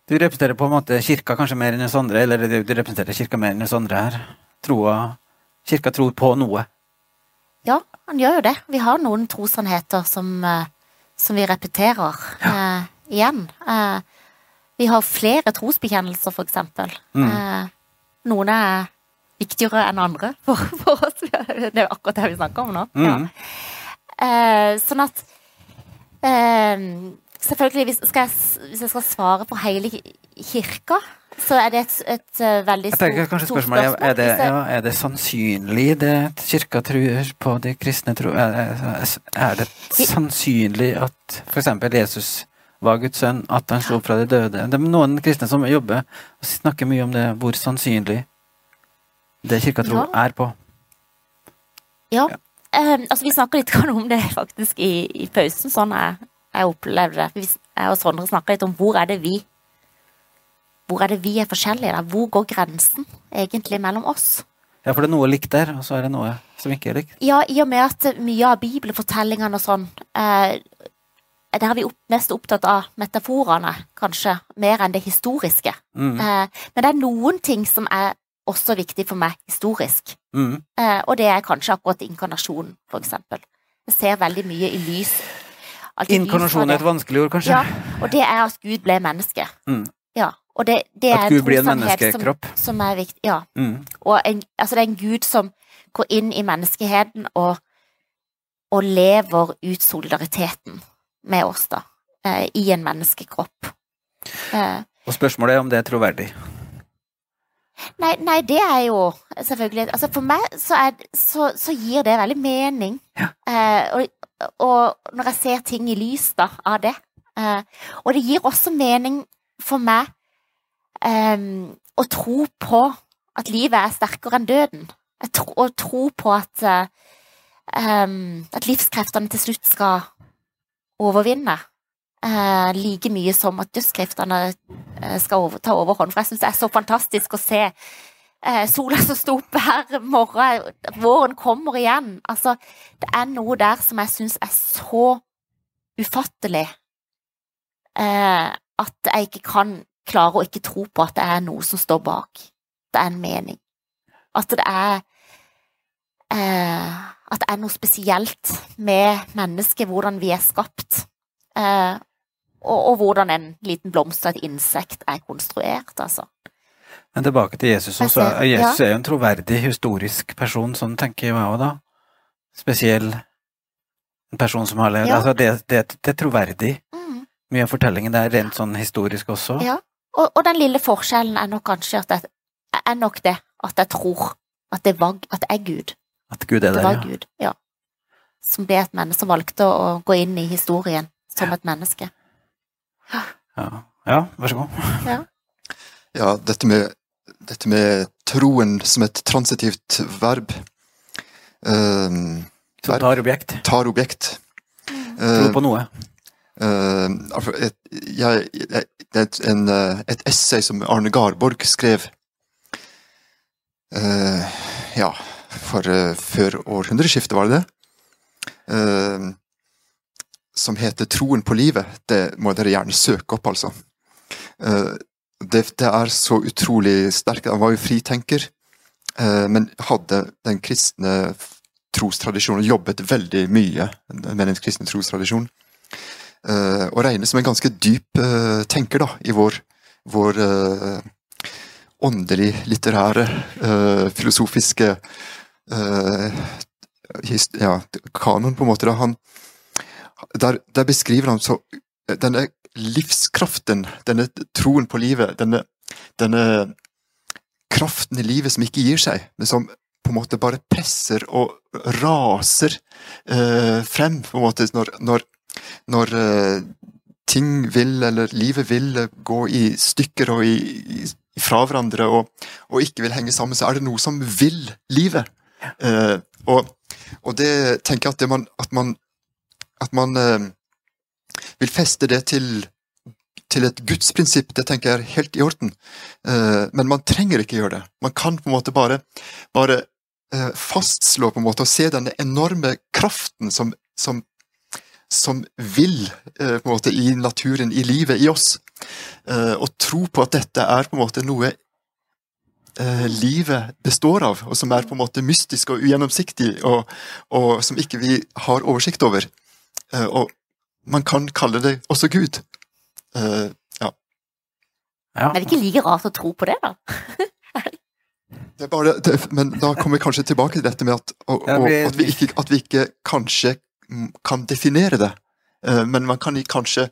Du representerer på en måte kirka kanskje mer enn oss andre, eller du representerer kirka mer enn oss andre her. Troa Kirka tror på noe. Ja, han gjør jo det. Vi har noen trossannheter som, uh, som vi repeterer ja. eh, igjen. Eh, vi har flere trosbekjennelser, for eksempel. Mm. noen er viktigere enn andre for, for, oss. *laughs* Det er akkurat det vi snakker om nå. Mm. Ja. sånn at Selvfølgelig, hvis, jeg, hvis, jeg, skal svare på hele kirka, så er det et, et, et veldig stort, jeg tenker, stort spørsmål. Er det, ja, er det sannsynlig det kirka tror på de kristne tro... Er, er det sannsynlig at f.eks. Jesus var Guds sønn, at han slo fra de døde? Det er noen kristne som jobber og snakker mye om det, hvor sannsynlig det kirka tror ja. er på. Ja. ja. Um, altså, vi snakker litt om det faktisk i, i pausen. Sånn jeg, jeg opplevde det. Jeg og Sondre snakka litt om hvor er det vi Hvor er det vi er forskjellige? Da? Hvor går grensen egentlig mellom oss? Ja, for det er noe likt der, og så er det noe som ikke er likt. Ja, i og med at mye av bibelfortellingene og sånn eh, Der er vi mest opptatt av metaforene, kanskje, mer enn det historiske. Mm. Eh, men det er noen ting som er også viktig for meg historisk. Mm. Eh, og det er kanskje akkurat inkarnasjonen, for eksempel. Jeg ser veldig mye i lys Inkarnasjon er et vanskelig ord, kanskje? Ja, og det er at Gud ble menneske. Mm. Ja, og det, det at Gud blir en menneskekropp? Som, som, er viktig, ja. Mm. Og en, altså det er en Gud som går inn i menneskeheten og, og lever ut solidariteten med oss, da. Eh, I en menneskekropp. Eh, og spørsmålet er om det er troverdig? Nei, nei, det er jo selvfølgelig Altså For meg så, er, så, så gir det veldig mening. Ja. Eh, og, og når jeg ser ting i lys da, av det. Eh, og det gir også mening for meg eh, å tro på at livet er sterkere enn døden. Tro, å tro på at, um, at livskreftene til slutt skal overvinne. Uh, like mye som at dødskreftene uh, skal over, ta overhånd. For jeg syns det er så fantastisk å se eh, sola som sto opp hver morgen, våren kommer igjen. Altså, det er noe der som jeg syns er så ufattelig at jeg ikke kan klare å ikke tro på at det er noe som står bak. Det er en mening. At det er At det er noe spesielt med mennesket, hvordan vi er skapt og, og, hvordan en liten blomst og et insekt er konstruert, altså. Men tilbake til Jesus også. Jesus er jo en troverdig historisk person, sånn tenker jeg òg, da. Spesiell en person som har levd ja. Altså, det, det, det, er troverdig. Mm. Mye av fortellingen er rent sånn historisk også. Ja, og, og, den lille forskjellen er nok kanskje at jeg, er nok det at jeg tror at det, var, at det er Gud. At Gud er det, der, ja. Gud, ja. Som ble et menneske som valgte å gå inn i historien som et menneske. Ja, ja vær så god. Ja, ja dette, med, dette, med, troen som et transitivt verb uh, Som tar objekt? Tar objekt. Tror på noe? Uh, et, jeg, det er en, et essay som Arne Garborg skrev uh, ja, for uh, før århundreskiftet, var det det? Som heter 'Troen på livet'. Det må dere gjerne søke opp, altså. Eh, det, det er så utrolig sterkt. Han var jo fritenker, eh, men hadde den kristne trostradisjonen, jobbet veldig mye med den kristne trostradisjonen. Eh, og regnes som en ganske dyp tenker da, i vår, vår åndelig, litterære, filosofiske ja, kanon, på en måte. da, han der, der, beskriver han så denne livskraften, denne troen på livet, denne, denne kraften i livet som ikke gir seg, men som på en måte bare presser og raser eh, frem, på en måte, når, når, når eh, ting vil, eller livet vil, gå i stykker og i, i, fra hverandre, og, og, ikke vil henge sammen, så er det noe som vil livet. Eh, og, og, det tenker jeg at, man, at man at man eh, vil feste det til, til et gudsprinsipp, det tenker jeg er helt i orden. Eh, men man trenger ikke gjøre det. Man kan på en måte bare, bare eh, fastslå på en måte og se denne enorme kraften som, som, som vil på en måte i naturen, i livet, i oss. Og tro på at dette er på en måte noe livet består av, og som er på en måte mystisk og ugjennomsiktig, og, og som ikke vi har oversikt over. Eh, og man kan kalle det også Gud. Uh, ja. ja. Er det ikke like rart å tro på det, da? det bare, det, men da kommer vi kanskje tilbake til dette med at, og, og, at, vi, ikke, at vi, ikke, kanskje kan definere det. Uh, men man kan kanskje,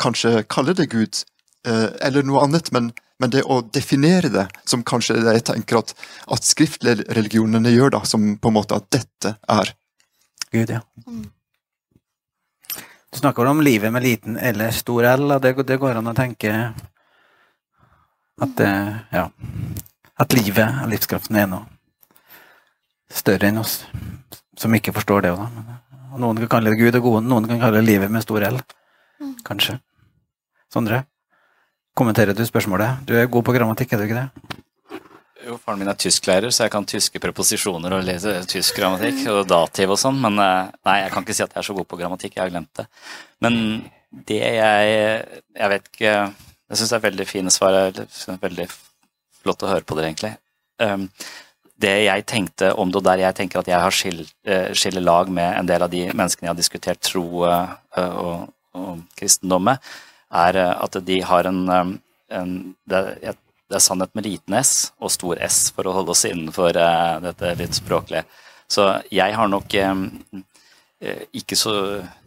kanskje kalle det Gud, eller noe annet. Men, men, det å definere det, som kanskje jeg tenker at, at skriftreligionene gjør, da, som på en måte at dette er Gud, ja. Mm. Du snakker om livet med liten eller stor L, og det, det går an å tenke at ja, at livet og livskraften er noe større enn oss, som ikke forstår det. Og noen kan kalle det Gud og gode, noen kan kalle det livet med stor L. Kanskje. Sondre, kommenterer du spørsmålet? Du er god på grammatikk, er du ikke det? Jo, faren min er tysklærer, så jeg kan tyske preposisjoner og lese tysk grammatikk og dativ og sånn, men eh, nei, jeg kan ikke si at jeg er så god på grammatikk, jeg har glemt det. Men det jeg Jeg vet ikke Jeg syns det er veldig fine svar. Veldig flott å høre på dere, egentlig. Um, det jeg tenkte om det, og der jeg tenker at jeg har skiller skille lag med en del av de menneskene jeg har diskutert tro uh, og, og kristendom med, er at de har en, en det, jeg det er sannhet med liten s og stor S, for å holde oss innenfor uh, dette litt språklige. Så jeg har nok um, ikke så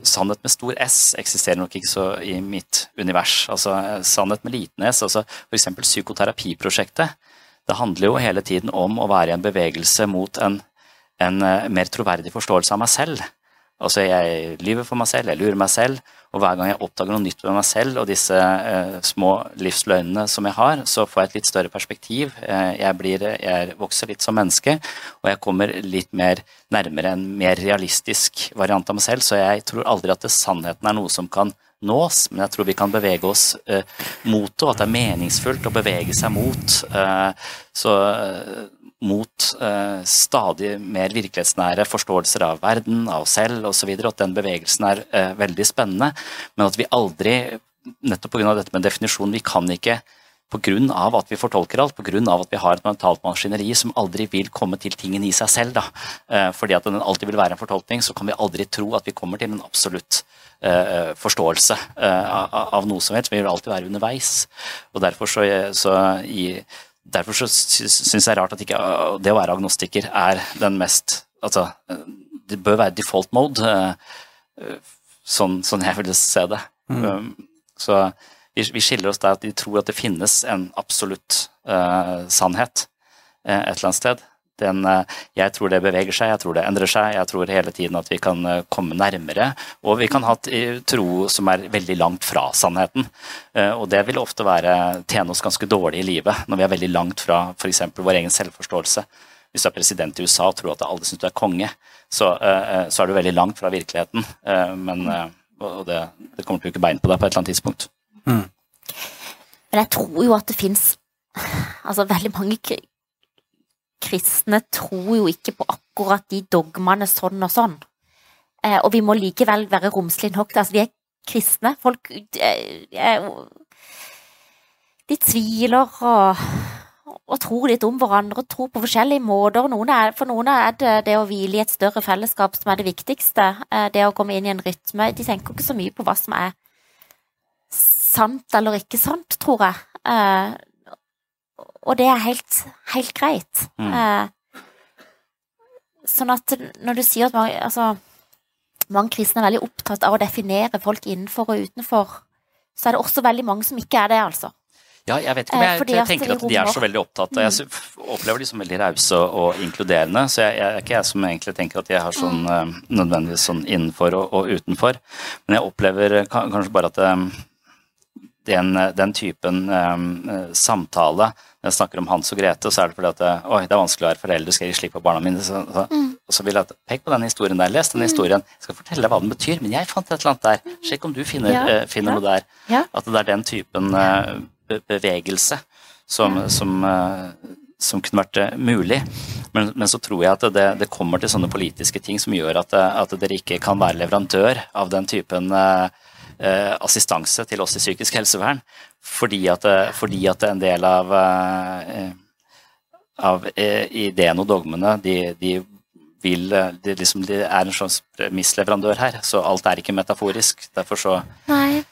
Sannhet med stor S eksisterer nok ikke så i mitt univers. Altså sannhet med liten S, altså f.eks. psykoterapiprosjektet. Det handler jo hele tiden om å være i en bevegelse mot en, en mer troverdig forståelse av meg selv. Altså jeg lyver for meg selv, jeg lurer meg selv, Og hver gang jeg oppdager noe nytt med meg selv og disse eh, små livsløgnene som jeg har, så får jeg et litt større perspektiv. Eh, jeg, blir, jeg, vokser litt som menneske, og jeg kommer litt mer nærmere en mer realistisk variant av meg selv. Så jeg tror aldri at det, sannheten er noe som kan nås, men jeg tror vi kan bevege oss eh, mot det, og at det er meningsfullt å bevege seg mot. Eh, så mot eh, stadig mer virkelighetsnære forståelser av verden, av oss selv osv. At den bevegelsen er eh, veldig spennende, men at vi aldri, nettopp pga. dette med definisjon, vi kan ikke pga. at vi fortolker alt, pga. at vi har et mentalt maskineri som aldri vil komme til tingen i seg selv. Da. Eh, fordi at den alltid vil være en fortolkning, så kan vi aldri tro at vi kommer til en absolutt eh, forståelse eh, av, noe som helst. Vi vil alltid være underveis. Og derfor så, så i Derfor så syns jeg det er rart at ikke det å være agnostiker er den mest Altså, det bør være default mode, eh, sånn, sånn jeg ville se det. Mm. Um, så vi, vi, skiller oss der at de tror at det finnes en absolutt uh, sannhet et eller annet sted. Den, eh, jeg tror det beveger seg, jeg tror det endrer seg, jeg tror hele tiden at vi kan eh, komme nærmere. Og vi kan ha tro som er veldig langt fra sannheten. Eh, og det vil ofte være, tjene oss ganske dårlig i livet, når vi er veldig langt fra f.eks. vår egen selvforståelse. Hvis du er president i USA og tror at alle syns du er konge, så, så, er du veldig langt fra virkeligheten. Men og det, det kommer til å bruke bein på deg på et eller annet tidspunkt. Mm. Men jeg tror jo at det fins altså, veldig mange kristne tror jo ikke på akkurat de dogmene sånn og sånn. Eh, og vi må likevel være romslige nok. Altså, vi er kristne. Folk eh, De tviler og, og, tror litt om hverandre og tror på forskjellige måter. Noen er, for noen er det det å hvile i et større fellesskap som er det viktigste. Eh, det å komme inn i en rytme. De tenker ikke så mye på hva som er sant eller ikke sant, tror jeg. Eh, og det er helt, helt greit. Mm. Eh, sånn at når du sier at mange, altså, mange kristne er veldig opptatt av å definere folk innenfor og utenfor, så er det også veldig mange som ikke er det, altså. Ja, jeg vet ikke om jeg, jeg eh, tenker at de er så veldig opptatt. Jeg mm. opplever de som veldig rause og inkluderende. Så jeg, jeg, er ikke jeg som egentlig tenker at de er sånn mm. nødvendigvis sånn innenfor og, og, utenfor. Men jeg opplever kanskje bare at den, den typen um, samtale jeg snakker om Hans og Grete, så er det fordi at oi, det er vanskelig å være forelder, skal jeg gi slipp på barna mine? Så, så, mm. Og så vil jeg at, Pek på den historien der, les den mm. historien. Jeg skal fortelle deg hva den betyr, men jeg fant et eller annet der. Sjekk om du finner, ja. uh, finner ja. noe der. Ja. At det er den typen uh, bevegelse som, som, uh, som, kunne vært mulig. Men, men, så tror jeg at det, det, kommer til sånne politiske ting som gjør at, at dere ikke kan være leverandør av den typen assistanse til oss i psykisk helsevern fordi at, eh, fordi at en del av, eh, av eh, ideen og dogmene de, de vil de, liksom, de er en slags premissleverandør her, så alt er ikke metaforisk. Derfor så Nei.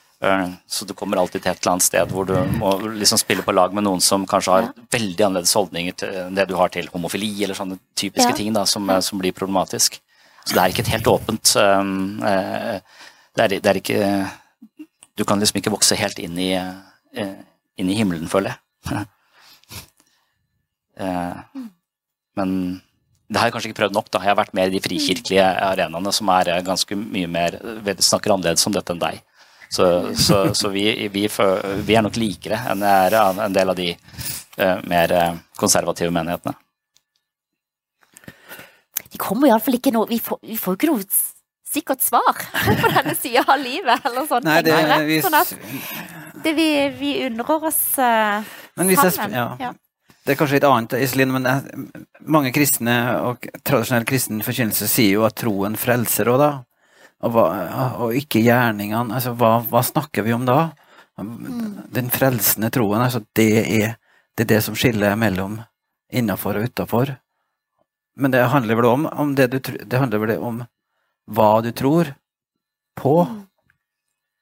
Så du kommer alltid til et eller annet sted hvor du må liksom spille på lag med noen som kanskje har ja. veldig annerledes holdninger til det du har til homofili, eller sånne typiske ja. ting da, som, som, blir problematisk. Så det er ikke et helt åpent det er, det er ikke Du kan liksom ikke vokse helt inn i Eh, inn i himmelen, føler jeg. *laughs* Eh, men det har jeg kanskje ikke prøvd nok. da. Jeg har vært mer i de frikirkelige arenaene som er eh, ganske mye mer snakker annerledes om dette enn deg. Så, så, så vi, vi, vi, er nok likere enn jeg er en del av de mer konservative menighetene. De kommer iallfall ikke noe vi får, får ikke noe sikkert svar *laughs* på denne sida av livet, eller sånn. Nei, det, vi, sånn at, det vi, vi undrer oss uh, sammen. ja. ja. Det er kanskje litt annet, Iselin, men mange kristne og tradisjonell kristen forkynnelse sier jo at troen frelser òg, da. Og, og, ikke gjerningene. Altså, hva, hva, snakker vi om da? Den frelsende troen, altså, det er, det er det som skiller mellom innafor og utafor. Men det handler vel om, om det, du, det handler vel om hva du tror på.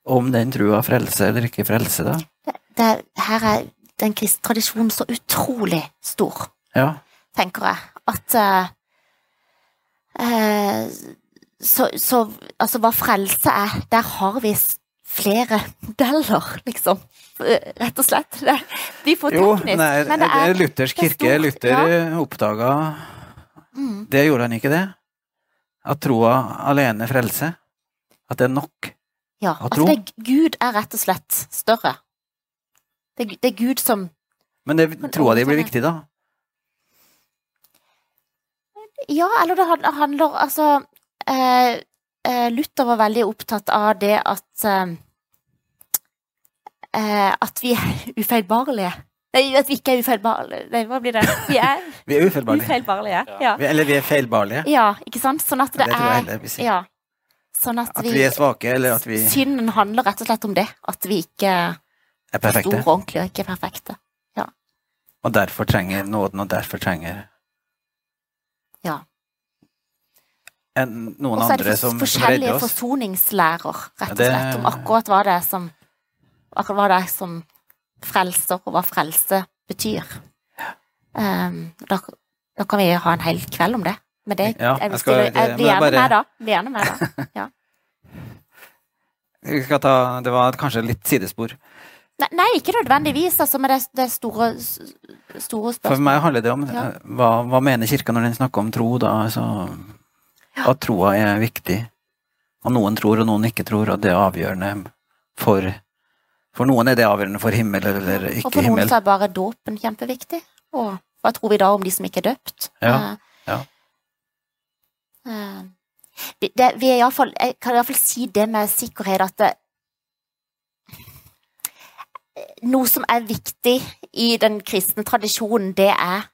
Om den trua frelse eller ikke frelse, deg. Det, det, her er den kristne tradisjonen så utrolig stor, ja. tenker jeg. At uh, uh, så, så, altså, hva frelse er, der har vi flere modeller, liksom. Rett og slett. Det for teknisk. Jo, nei, men det er Luthers kirke. Luther ja. oppdaga mm. Det gjorde han ikke, det? At troa alene frelser. At det er nok. Ja, å at Ja. det, Gud er rett og slett større. Det, det er Gud som Men det, troa di blir viktig, da? Ja, eller det handler Altså eh, eh, Luther var veldig opptatt av det at eh, eh, At vi er *laughs* ufeilbarlige. Nei, at vi ikke er ufeilbarlige. Nei, hva blir det? Vi er *laughs* Vi er ufeilbarlige. ufeilbarlige. Ja. Vi- Eller vi er feilbarlige. ja, ikke sant? Sånn at det, Det er heller ja. Sånn at, At vi er svake, eller at vi Synden handler rett og slett om det. At vi ikke er er perfekte. store og ordentlige og ikke er perfekte. Og derfor trenger nåden, og derfor trenger Ja. en, noen Og så er det for, som, som forskjellige forsoningslærer, rett og Ja, det- slett, om akkurat hva det er som Akkurat hva det er som frelser, og hva frelse betyr. Um, da, da kan vi ha en hel kveld om det. Men det Ja, jeg, skal- jeg, jeg, blir gjerne med, da. Blir gjerne med, da. Ja. *laughs* Ta, det var kanskje litt sidespor. Nei, nei, ikke nødvendigvis, altså, men det, det store, store spørsmål. For meg handler det om Ja. eh, hva, hva mener kirka når den snakker om tro, da? Altså, At troa er viktig. Og noen tror, og noen ikke tror, og det er avgjørende for For noen er det avgjørende for himmel eller ikke himmel. Og for noen himmel. er bare dåpen kjempeviktig. Og hva tror vi da om de som ikke er døpt? Ja, Eh, ja. eh, vi, det, vi er i alle fall, jeg kan iallfall si det med sikkerhet at det, noe som er viktig i den kristne tradisjonen, det er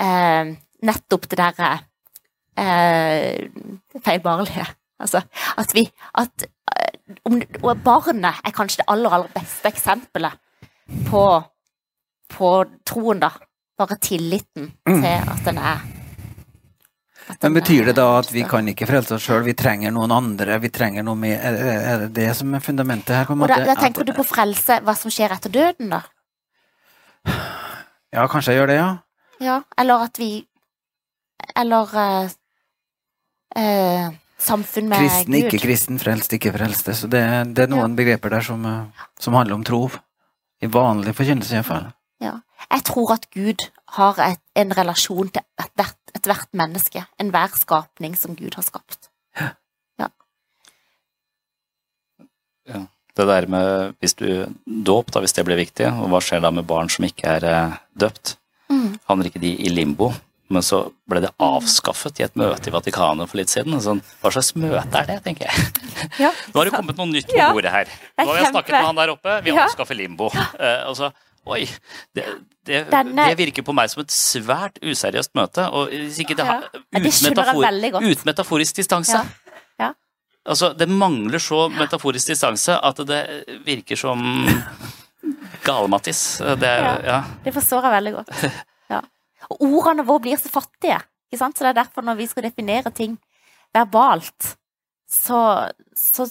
eh, nettopp det derre eh, feilbarlige. Altså at vi at, om, og Barnet er kanskje det aller, aller beste eksempelet på, på troen, da. Bare tilliten Mm. til at den er Men betyr det da at vi kan ikke frelse oss sjøl, vi trenger noen andre, vi trenger noe mer Er det det som er fundamentet her? på en Og da, da tenker du på frelse, hva som skjer etter døden, da? Ja, kanskje jeg gjør det, ja. Ja, eller at vi Eller uh, eh, samfunn med Kristen, Gud. ikke kristen, frelst, ikke frelste. Så det, det er noen begreper der som, eh, som handler om tro. I vanlig forkynnelse, iallfall. Ja. Jeg tror at Gud har et, en relasjon til ethvert et hvert menneske, enhver skapning som Gud har skapt. Det der med hvis du dåp, da, hvis det blir viktig, og hva skjer da med barn som ikke er eh, døpt? Mm. Havner ikke de i limbo? Men så ble det avskaffet i et møte i Vatikanet for litt siden. Sånn, hva slags møte er det, tenker jeg. Ja, Nå har det kommet noe nytt på Ja. bordet her. Er Nå har jeg snakket med han der oppe, vi Ja. avskaffer limbo. Uh, og så, oi, det, det, Denne- det virker på meg som et svært useriøst møte. Og ikke det uten, metafor, uten metaforisk distanse. Altså, det mangler så metaforisk distanse at det virker som *laughs* gale-Mattis. Det, Ja. ja. Det forstår jeg veldig godt. *laughs* Ja. Og ordene våre blir så fattige, ikke sant? så det er derfor når vi skal definere ting verbalt, så, så,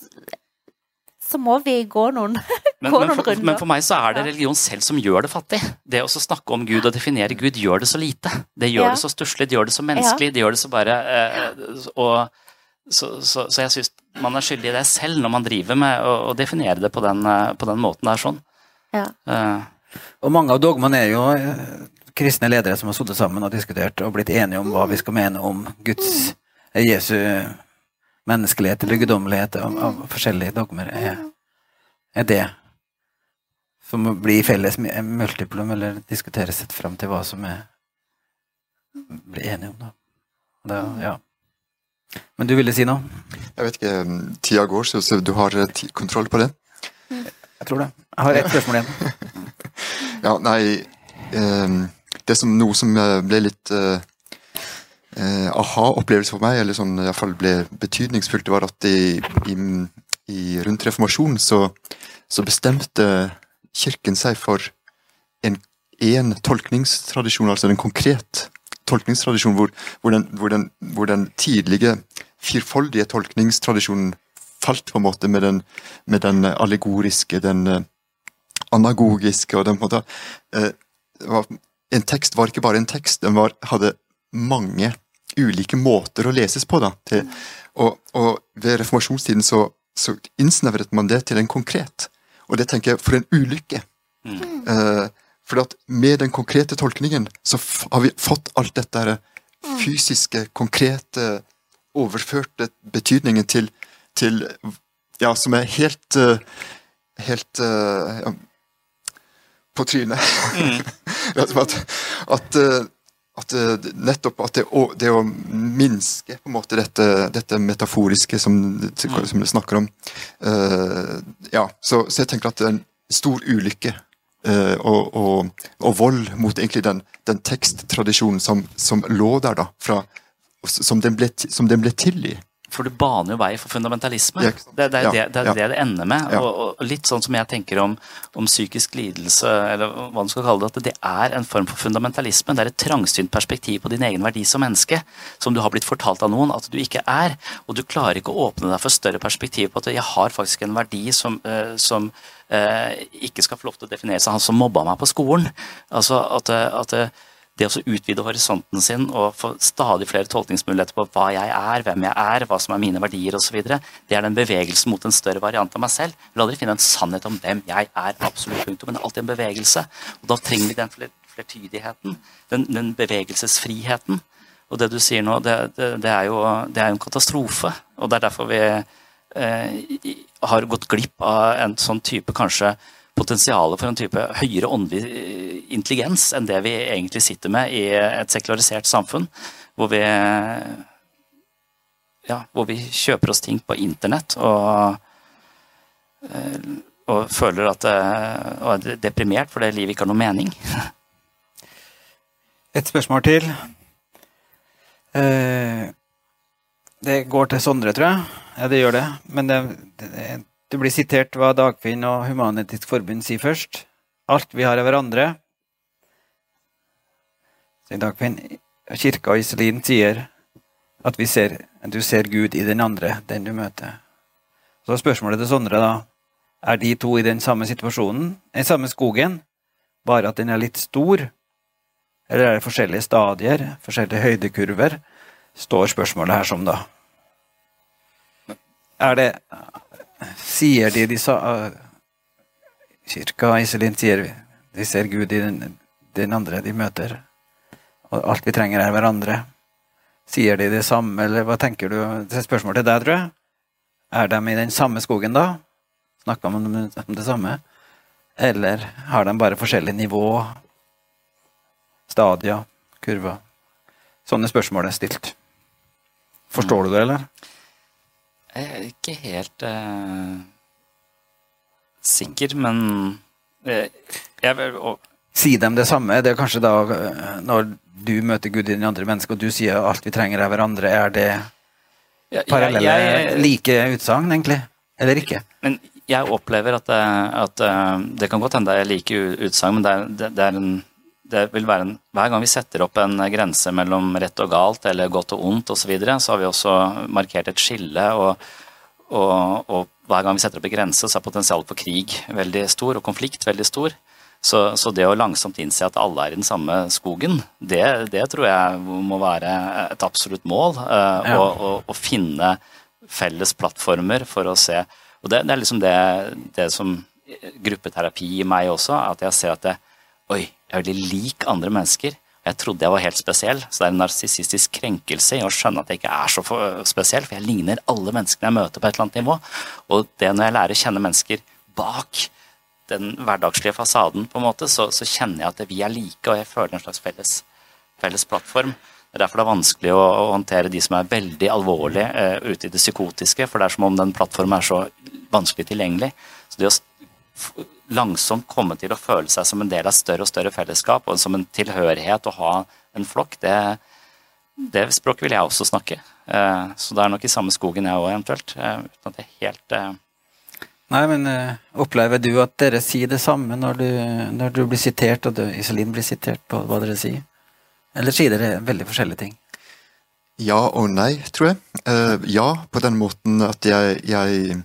så må vi gå noen, *laughs* Men, gå men, for, runder. men for meg så er det religion selv som gjør det fattig. Det å snakke om Gud og definere Gud gjør det så lite. Det gjør Ja. det så stusslig, det gjør det så menneskelig, det gjør det så bare eh, og, så, så, så jeg syns man er skyldig i det selv når man driver med å, å definere det på den, eh, på den måten der sånn. Ja. Eh, Og mange av dogmene er jo eh, kristne ledere som har sittet sammen og diskutert og blitt enige om hva vi skal mene om Guds, eh, Jesu menneskelighet eller guddommelighet av, av forskjellige dogmer. Er, er det som blir felles multiplum, eller diskuteres sett fram til hva som er blir enige om, da. da ja. Men du ville si noe? Jeg vet ikke, um, tida går, så, du har eh, kontroll på det? Jeg tror det. Jeg har ett spørsmål igjen. *laughs* Ja, nei ehm, Det som noe som eh, ble litt eh, eh, aha-opplevelse for meg, eller sånn iallfall ble betydningsfullt, var at i, i, i rundt reformasjonen så, så bestemte kirken seg for en en tolkningstradisjon, altså en konkret tolkningstradisjon, hvor, hvor, den, hvor, den, hvor den tidlige firfoldige tolkningstradisjonen falt på en måte med den, med den allegoriske, den eh, anagogiske og den på en måte eh, var, En tekst var ikke bare en tekst, den var, hadde mange ulike måter å leses på. da, til, og, og Ved reformasjonstiden så, så innsnevret man det til en konkret. Og det tenker jeg, for en ulykke. Eh, for at med den konkrete tolkningen så har vi fått alt dette her fysiske, konkrete, overførte betydningen til, til ja, som er helt uh, Helt uh, ja, på trynet. Mm. *laughs* at, at, at, nettopp at det, å, det, å minske på en måte dette, dette metaforiske som, mm. som du snakker om uh, Ja, så, så, jeg tenker at det er en stor ulykke uh, og, og, og, vold mot egentlig den, den teksttradisjonen som, som, lå der, da, fra, som, den ble, som den ble til i. For du baner jo vei for fundamentalisme. Det, det, det, ja, det, det, det ender med. Ja. Og, og, litt sånn som jeg tenker om, om, psykisk lidelse, eller hva du skal kalle det, at det er en form for fundamentalisme. Det er et trangsynt perspektiv på din egen verdi som menneske, som du har blitt fortalt av noen at du ikke er. Og du klarer ikke å åpne deg for større perspektiv på at jeg har faktisk en verdi som, uh, som uh, ikke skal få lov til å definere seg han som mobba meg på skolen. Altså at, at det å utvide horisonten sin og få stadig flere tolkningsmuligheter på hva jeg er, hvem jeg er, hva som er mine verdier osv., det er den bevegelsen mot en større variant av meg selv. Jeg vil aldri finne en sannhet om hvem jeg er, absolutt punktum, men det er alltid en bevegelse. Og da trenger vi den flertydigheten, den, den bevegelsesfriheten. Og det du sier nå, det, det, det, er jo det er en katastrofe. Og det er derfor vi eh, har gått glipp av en sånn type kanskje potensialet for en type høyere åndelig eh, intelligens enn det vi egentlig sitter med i et sekularisert samfunn, hvor vi, ja, hvor vi kjøper oss ting på internett og, eh, og føler at eh, og er deprimert fordi livet ikke har noen mening. *laughs* Et spørsmål til. Det går til Sondre, tror jeg. Ja, det gjør det. Men det, det, det blir sitert hva Dagfinn og Human-Etisk Forbund sier først. Alt vi har av hverandre. Sier Dagfinn. Kirka og Iselin sier at ser, du ser Gud i den andre, den du møter. Så spørsmålet til Sondre, da. Er de to i den samme situasjonen, den samme skogen, bare at den er litt stor? Eller er det forskjellige stadier, forskjellige høydekurver? Står spørsmålet her som, da. Er det sier de de sa uh, Kirka Iselin sier de ser Gud i den, den, andre de møter. Og alt vi trenger, er hverandre. Sier de det samme, eller hva tenker du? Det er spørsmål til deg, tror jeg. Er de i den samme skogen da? Snakker man om det samme? Eller har de bare forskjellig nivå? Stadier? Kurver? Sånne spørsmål er stilt. Forstår du det, eller? Jeg er ikke helt uh, sikker, men uh, jeg vil og... Si dem det samme. Det er kanskje da eh, når du møter Gud i den andre mennesket, og du sier alt vi trenger av hverandre, er det parallelle, like utsagn, egentlig? Eller ikke? Men jeg opplever at, at, at det kan godt hende det er like utsagn, men det er, det, det er en det vil være en, Hver gang vi setter opp en grense mellom rett og galt eller godt og ondt osv., så, videre, så har vi også markert et skille. Og, og, og, hver gang vi setter opp en grense, så er potensialet for krig veldig stor, og konflikt veldig stor. Så, så det å langsomt innse at alle er i den samme skogen, det, det tror jeg må være et absolutt mål. Uh, ja. Å finne felles plattformer for å se Og det, det er liksom det, det som gruppeterapi i meg også, at jeg ser at det, Oi, jeg er veldig lik andre mennesker. Jeg trodde jeg var helt spesiell, så det er en narsissistisk krenkelse i å skjønne at jeg ikke er så spesiell, for jeg ligner alle menneskene jeg møter på et eller annet nivå. Og det når jeg lærer å kjenne mennesker bak den hverdagslige fasaden, på en måte, så, så kjenner jeg at vi er like, og jeg føler en slags felles, felles plattform. Det er derfor det er vanskelig å, å håndtere de som er veldig alvorlige uh, ute i det psykotiske, for det er som om den plattformen er så vanskelig tilgjengelig. Så det å langsomt komme til å føle seg som en del av større og større fellesskap, og som en tilhørighet å ha en flokk, det, det språket vil jeg også snakke. Eh, så det er nok i samme skogen jeg òg, eventuelt. Eh, uten at jeg helt eh, Nei, men opplever du at dere sier det samme når du, når du blir sitert, og du, Iselin blir sitert på hva dere sier? Eller sier dere veldig forskjellige ting? Ja og nei, tror jeg. ja, på den måten at jeg, jeg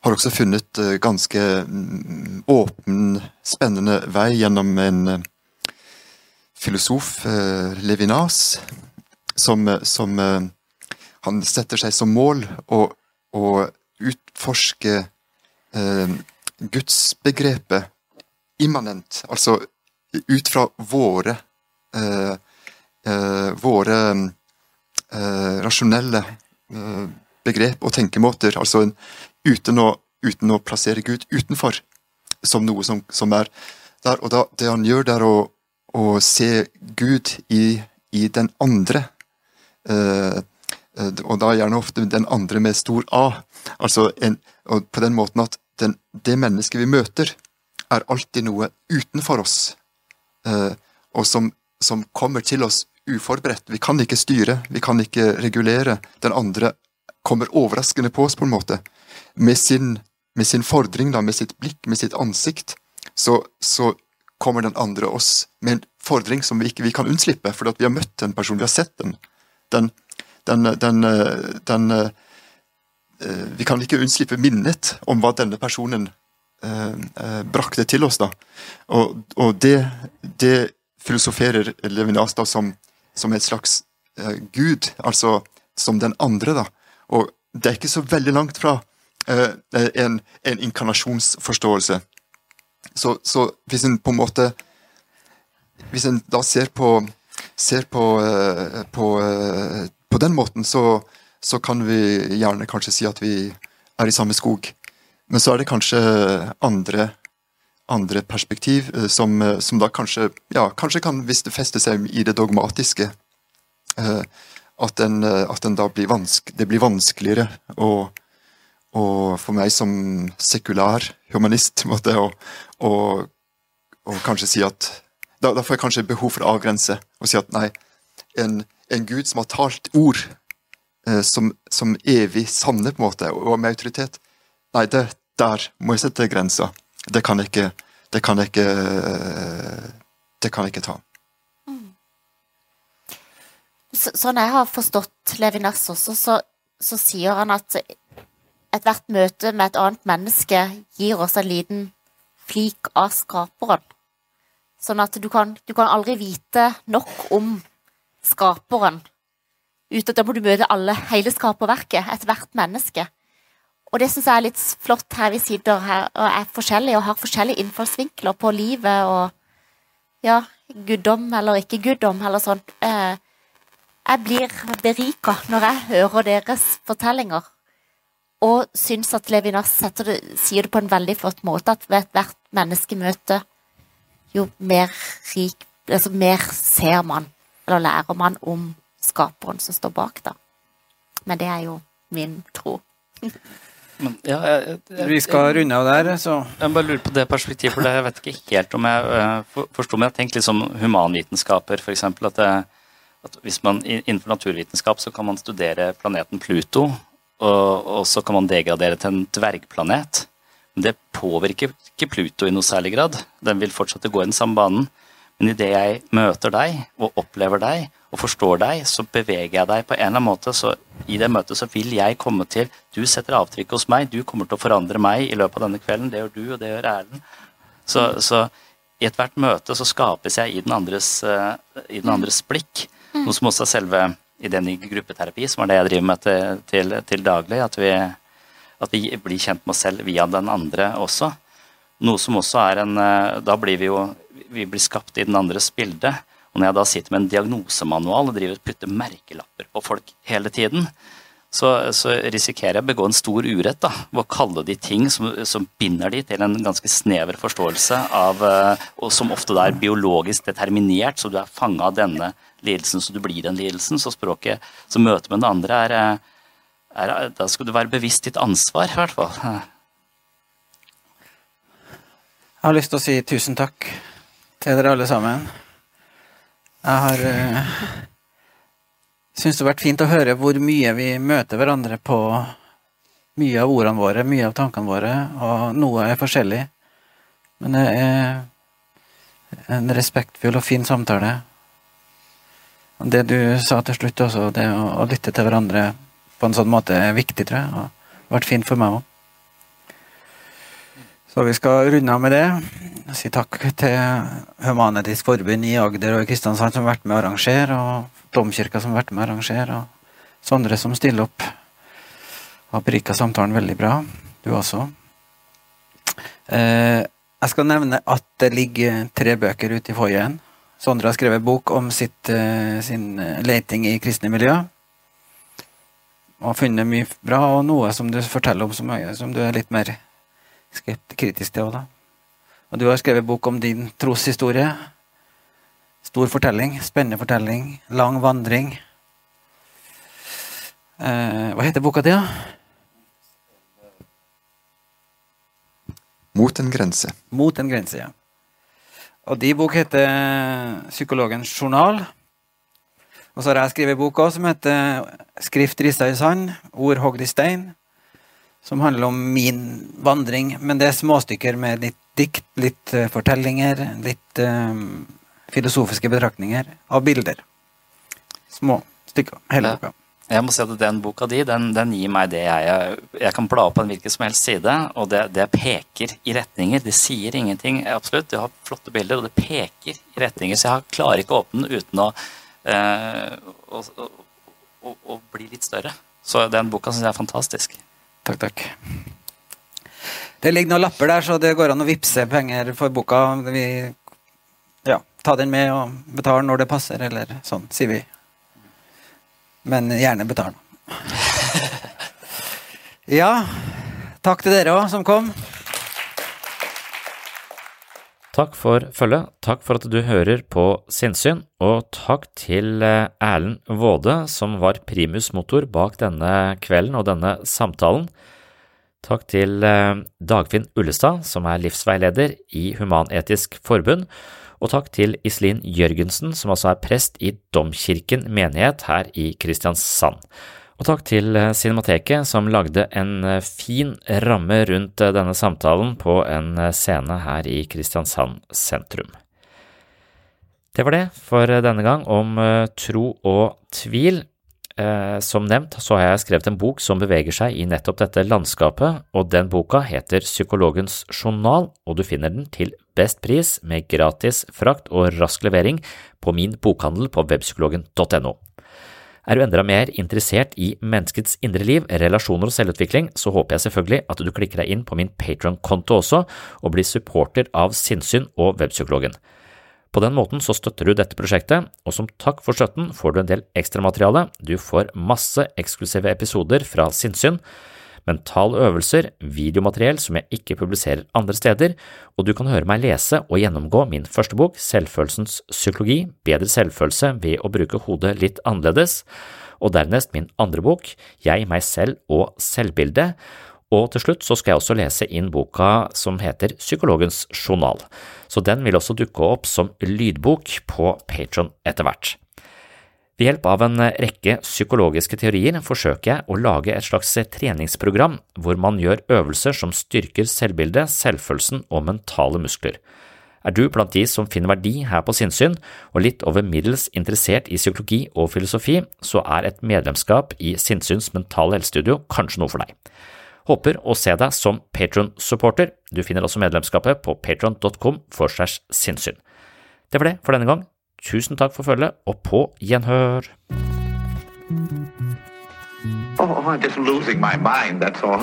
har også funnet eh, ganske mm, åpen, spennende vei gjennom en eh, filosof, eh, Levinas, som, som Han setter seg som mål å, å utforske eh, gudsbegrepet immanent, altså ut fra våre eh, eh, våre rasjonelle begrep og tenkemåter. Altså en uten å, uten å plassere Gud utenfor, som noe som, som er der. Og da, det han gjør, det er å, å se Gud i, i den andre. Eh, eh, og da gjerne ofte den andre med stor A. Altså en, og på den måten at den, det mennesket vi møter, er alltid noe utenfor oss, eh, og som, som kommer til oss uforberedt. Vi kan ikke styre, vi kan ikke regulere. Den andre kommer overraskende på oss, på en måte. Med sin, med sin fordring, da, med sitt blikk, med sitt ansikt, så, så kommer den andre oss med en fordring som vi ikke vi kan unnslippe, fordi vi har møtt en person, vi har sett den. Den, den, den, den Vi kan ikke unnslippe minnet om hva denne personen Eh, eh, brakte til oss. da. Og, og det, det, filosoferer Levinas da som, som et slags eh, gud, altså som den andre. da. Og det er ikke så veldig langt fra eh, en, en, inkarnasjonsforståelse. Så, så, hvis en på en måte Hvis en da ser på, ser på, eh, på, eh, på den måten, så, så kan vi gjerne kanskje si at vi er i samme skog. Men så er det kanskje andre, andre perspektiv eh, som, eh, som, da kanskje ja, kanskje kan hvis det fester seg i det dogmatiske. Eh, at, den, at den da blir vanske, det blir vanskeligere å og for meg som sekulær humanist *laughs* måtte og, å, å kanskje si at da, da, får jeg kanskje behov for å avgrense og si at nei, en, en gud som har talt ord eh, som, som, evig sanne, på en måte, og med autoritet Nei, det, der må jeg sette grensa. Det kan jeg ikke Det kan jeg ikke Det kan jeg ikke ta. Mm. Så, sånn jeg har forstått Levinas også, så, så sier han at ethvert møte med et annet menneske gir oss en liten flik av skaperen. Sånn at du kan, du kan aldri vite nok om skaperen. Uten at da må du møte alle, hele skaperverket, ethvert menneske. Og det syns jeg er litt flott her vi sitter her og er forskjellige og har forskjellige innfallsvinkler på livet og ja, guddom eller ikke guddom eller sånt. Eh, jeg blir berika når jeg hører deres fortellinger, og syns at Levinas det, sier det på en veldig flott måte, at ved ethvert menneskemøte jo mer rik Altså mer ser man, eller lærer man om skaperen som står bak, da. Men det er jo min tro. *laughs* Men, ja, jeg, jeg, Vi skal runde av der, så Jeg bare lurer på det perspektivet, for det, jeg vet ikke helt om jeg uh, forsto, men jeg har tenkt litt som humanvitenskaper, f.eks. At, at hvis man innenfor naturvitenskap så kan man studere planeten Pluto, og, og så kan man degradere til en dvergplanet. Men det påvirker ikke Pluto i noe særlig grad. Den vil fortsette å gå i den samme banen. Men idet jeg møter deg og opplever deg og forstår deg, så beveger jeg deg på en eller annen måte. Så i det møtet så vil jeg komme til Du setter avtrykk hos meg, du kommer til å forandre meg i løpet av denne kvelden. Det gjør du, og det gjør Erlend. Så, så, i ethvert møte så skapes jeg i den andres, uh, i den andres blikk. Mm. Noe som også er selve ideen i gruppeterapi, som er det jeg driver med til, til, til daglig. At vi, at vi, blir kjent med oss selv via den andre også. Noe som også er en uh, Da blir vi jo vi blir skapt i den andres bilde. Og når jeg da sitter med en diagnosemanual og driver og putter merkelapper på folk hele tiden, så, så risikerer jeg å begå en stor urett da, ved å kalle de ting som, som, binder de til en ganske snever forståelse av eh, Og som ofte er biologisk determinert, så du er fanga av denne lidelsen, så du blir den lidelsen. Så språket som møter med den andre, er, eh, er Da skal du være bevisst ditt ansvar, i hvert fall. Jeg har lyst til å si tusen takk til dere alle sammen. Jeg har uh, syns det har vært fint å høre hvor mye vi møter hverandre på mye av ordene våre, mye av tankene våre, og noe er forskjellig. Men det er en respektfull og fin samtale. Og det du sa til slutt også, det å, lytte til hverandre på en sånn måte er viktig, tror jeg. Og det har vært fint for meg òg. Så vi skal runde av med det. Si takk til Human-Etisk Forbund i Agder og Kristiansand som har vært med å arrangere, og Domkirka som har vært med å arrangere, og Sondre som stiller opp. Har prika samtalen veldig bra. Du også. Eh, jeg skal nevne at det ligger tre bøker ute i foajeen. Sondre har skrevet bok om sitt, eh, sin leiting i kristne miljø. og funnet mye bra, og noe som du forteller om som, som du er litt mer kritisk til Også, da. Og du har skrevet bok om din troshistorie. Stor fortelling, spennende fortelling, lang vandring. Eh, hva heter boka di, da? Mot en grense. Mot en grense, ja. Og de bok heter Psykologens journal. Og så har jeg skrevet boka som heter Skrift rista i sand, ord hogd i stein. Som handler om min vandring, men det er småstykker med litt dikt, litt uh, fortellinger, litt um, filosofiske betraktninger av bilder. Små stykker, hele boka. Jeg må si at Den boka di den, den gir meg det jeg Jeg kan bla opp på en hvilken som helst side, og det, det, peker i retninger. Det sier ingenting, absolutt. Det har flotte bilder, og det peker i retninger. Så jeg klarer ikke å åpne den uten å, eh, å, å, å, bli litt større. Så den boka syns jeg er fantastisk. Takk, takk. Det ligger noen lapper der, så det går an å vippse penger for boka. Vi ja, ta den med og betale når det passer, eller sånn, sier vi. Men gjerne betal. *laughs* ja, takk til dere òg som kom. Takk for følget, takk for at du hører på Sinnsyn, og takk til eh, Erlend Våde, som var primus motor bak denne kvelden og denne samtalen. Takk til eh, Dagfinn Ullestad, som er livsveileder i Human-Etisk Forbund, og takk til Iselin Jørgensen, som altså er prest i Domkirken menighet her i Kristiansand. Og takk til eh, Cinemateket, som lagde en eh, fin ramme rundt eh, denne samtalen på en scene her i Kristiansand sentrum. Det var det for denne gang om tro og tvil. Som nevnt så har jeg skrevet en bok som beveger seg i nettopp dette landskapet, og den boka heter Psykologens journal, og du finner den til best pris med gratis frakt og rask levering på min bokhandel på webpsykologen.no. Er du enda mer interessert i menneskets indre liv, relasjoner og selvutvikling, så håper jeg selvfølgelig at du klikker deg inn på min Patron-konto også, og blir supporter av Sinnsyn og Webpsykologen. På den måten så støtter du dette prosjektet, og som takk for støtten får du en del ekstramateriale, du får masse eksklusive episoder fra Sinnsyn, mentale øvelser, videomateriell som jeg ikke publiserer andre steder, og du kan høre meg lese og gjennomgå min første bok, Selvfølelsens psykologi, bedre selvfølelse ved å bruke hodet litt annerledes, og dernest min andre bok, Jeg, meg selv og selvbildet, og til slutt så skal jeg også lese inn boka som heter Psykologens journal, så den vil også dukke opp som lydbok på Patron etter hvert. Ved hjelp av en rekke psykologiske teorier forsøker jeg å lage et slags treningsprogram hvor man gjør øvelser som styrker selvbildet, selvfølelsen og mentale muskler. Er du blant de som finner verdi her på sinnssyn og litt over middels interessert i psykologi og filosofi, så er et medlemskap i Sinnsyns mentale helsestudio kanskje noe for deg. Håper å se deg som Patron-supporter. Du finner også medlemskapet på patron.com for segs sinnssyn. Det var det for denne gang. Tusen takk for følget, og på gjenhør. Oh, I'm just losing my mind, that's all.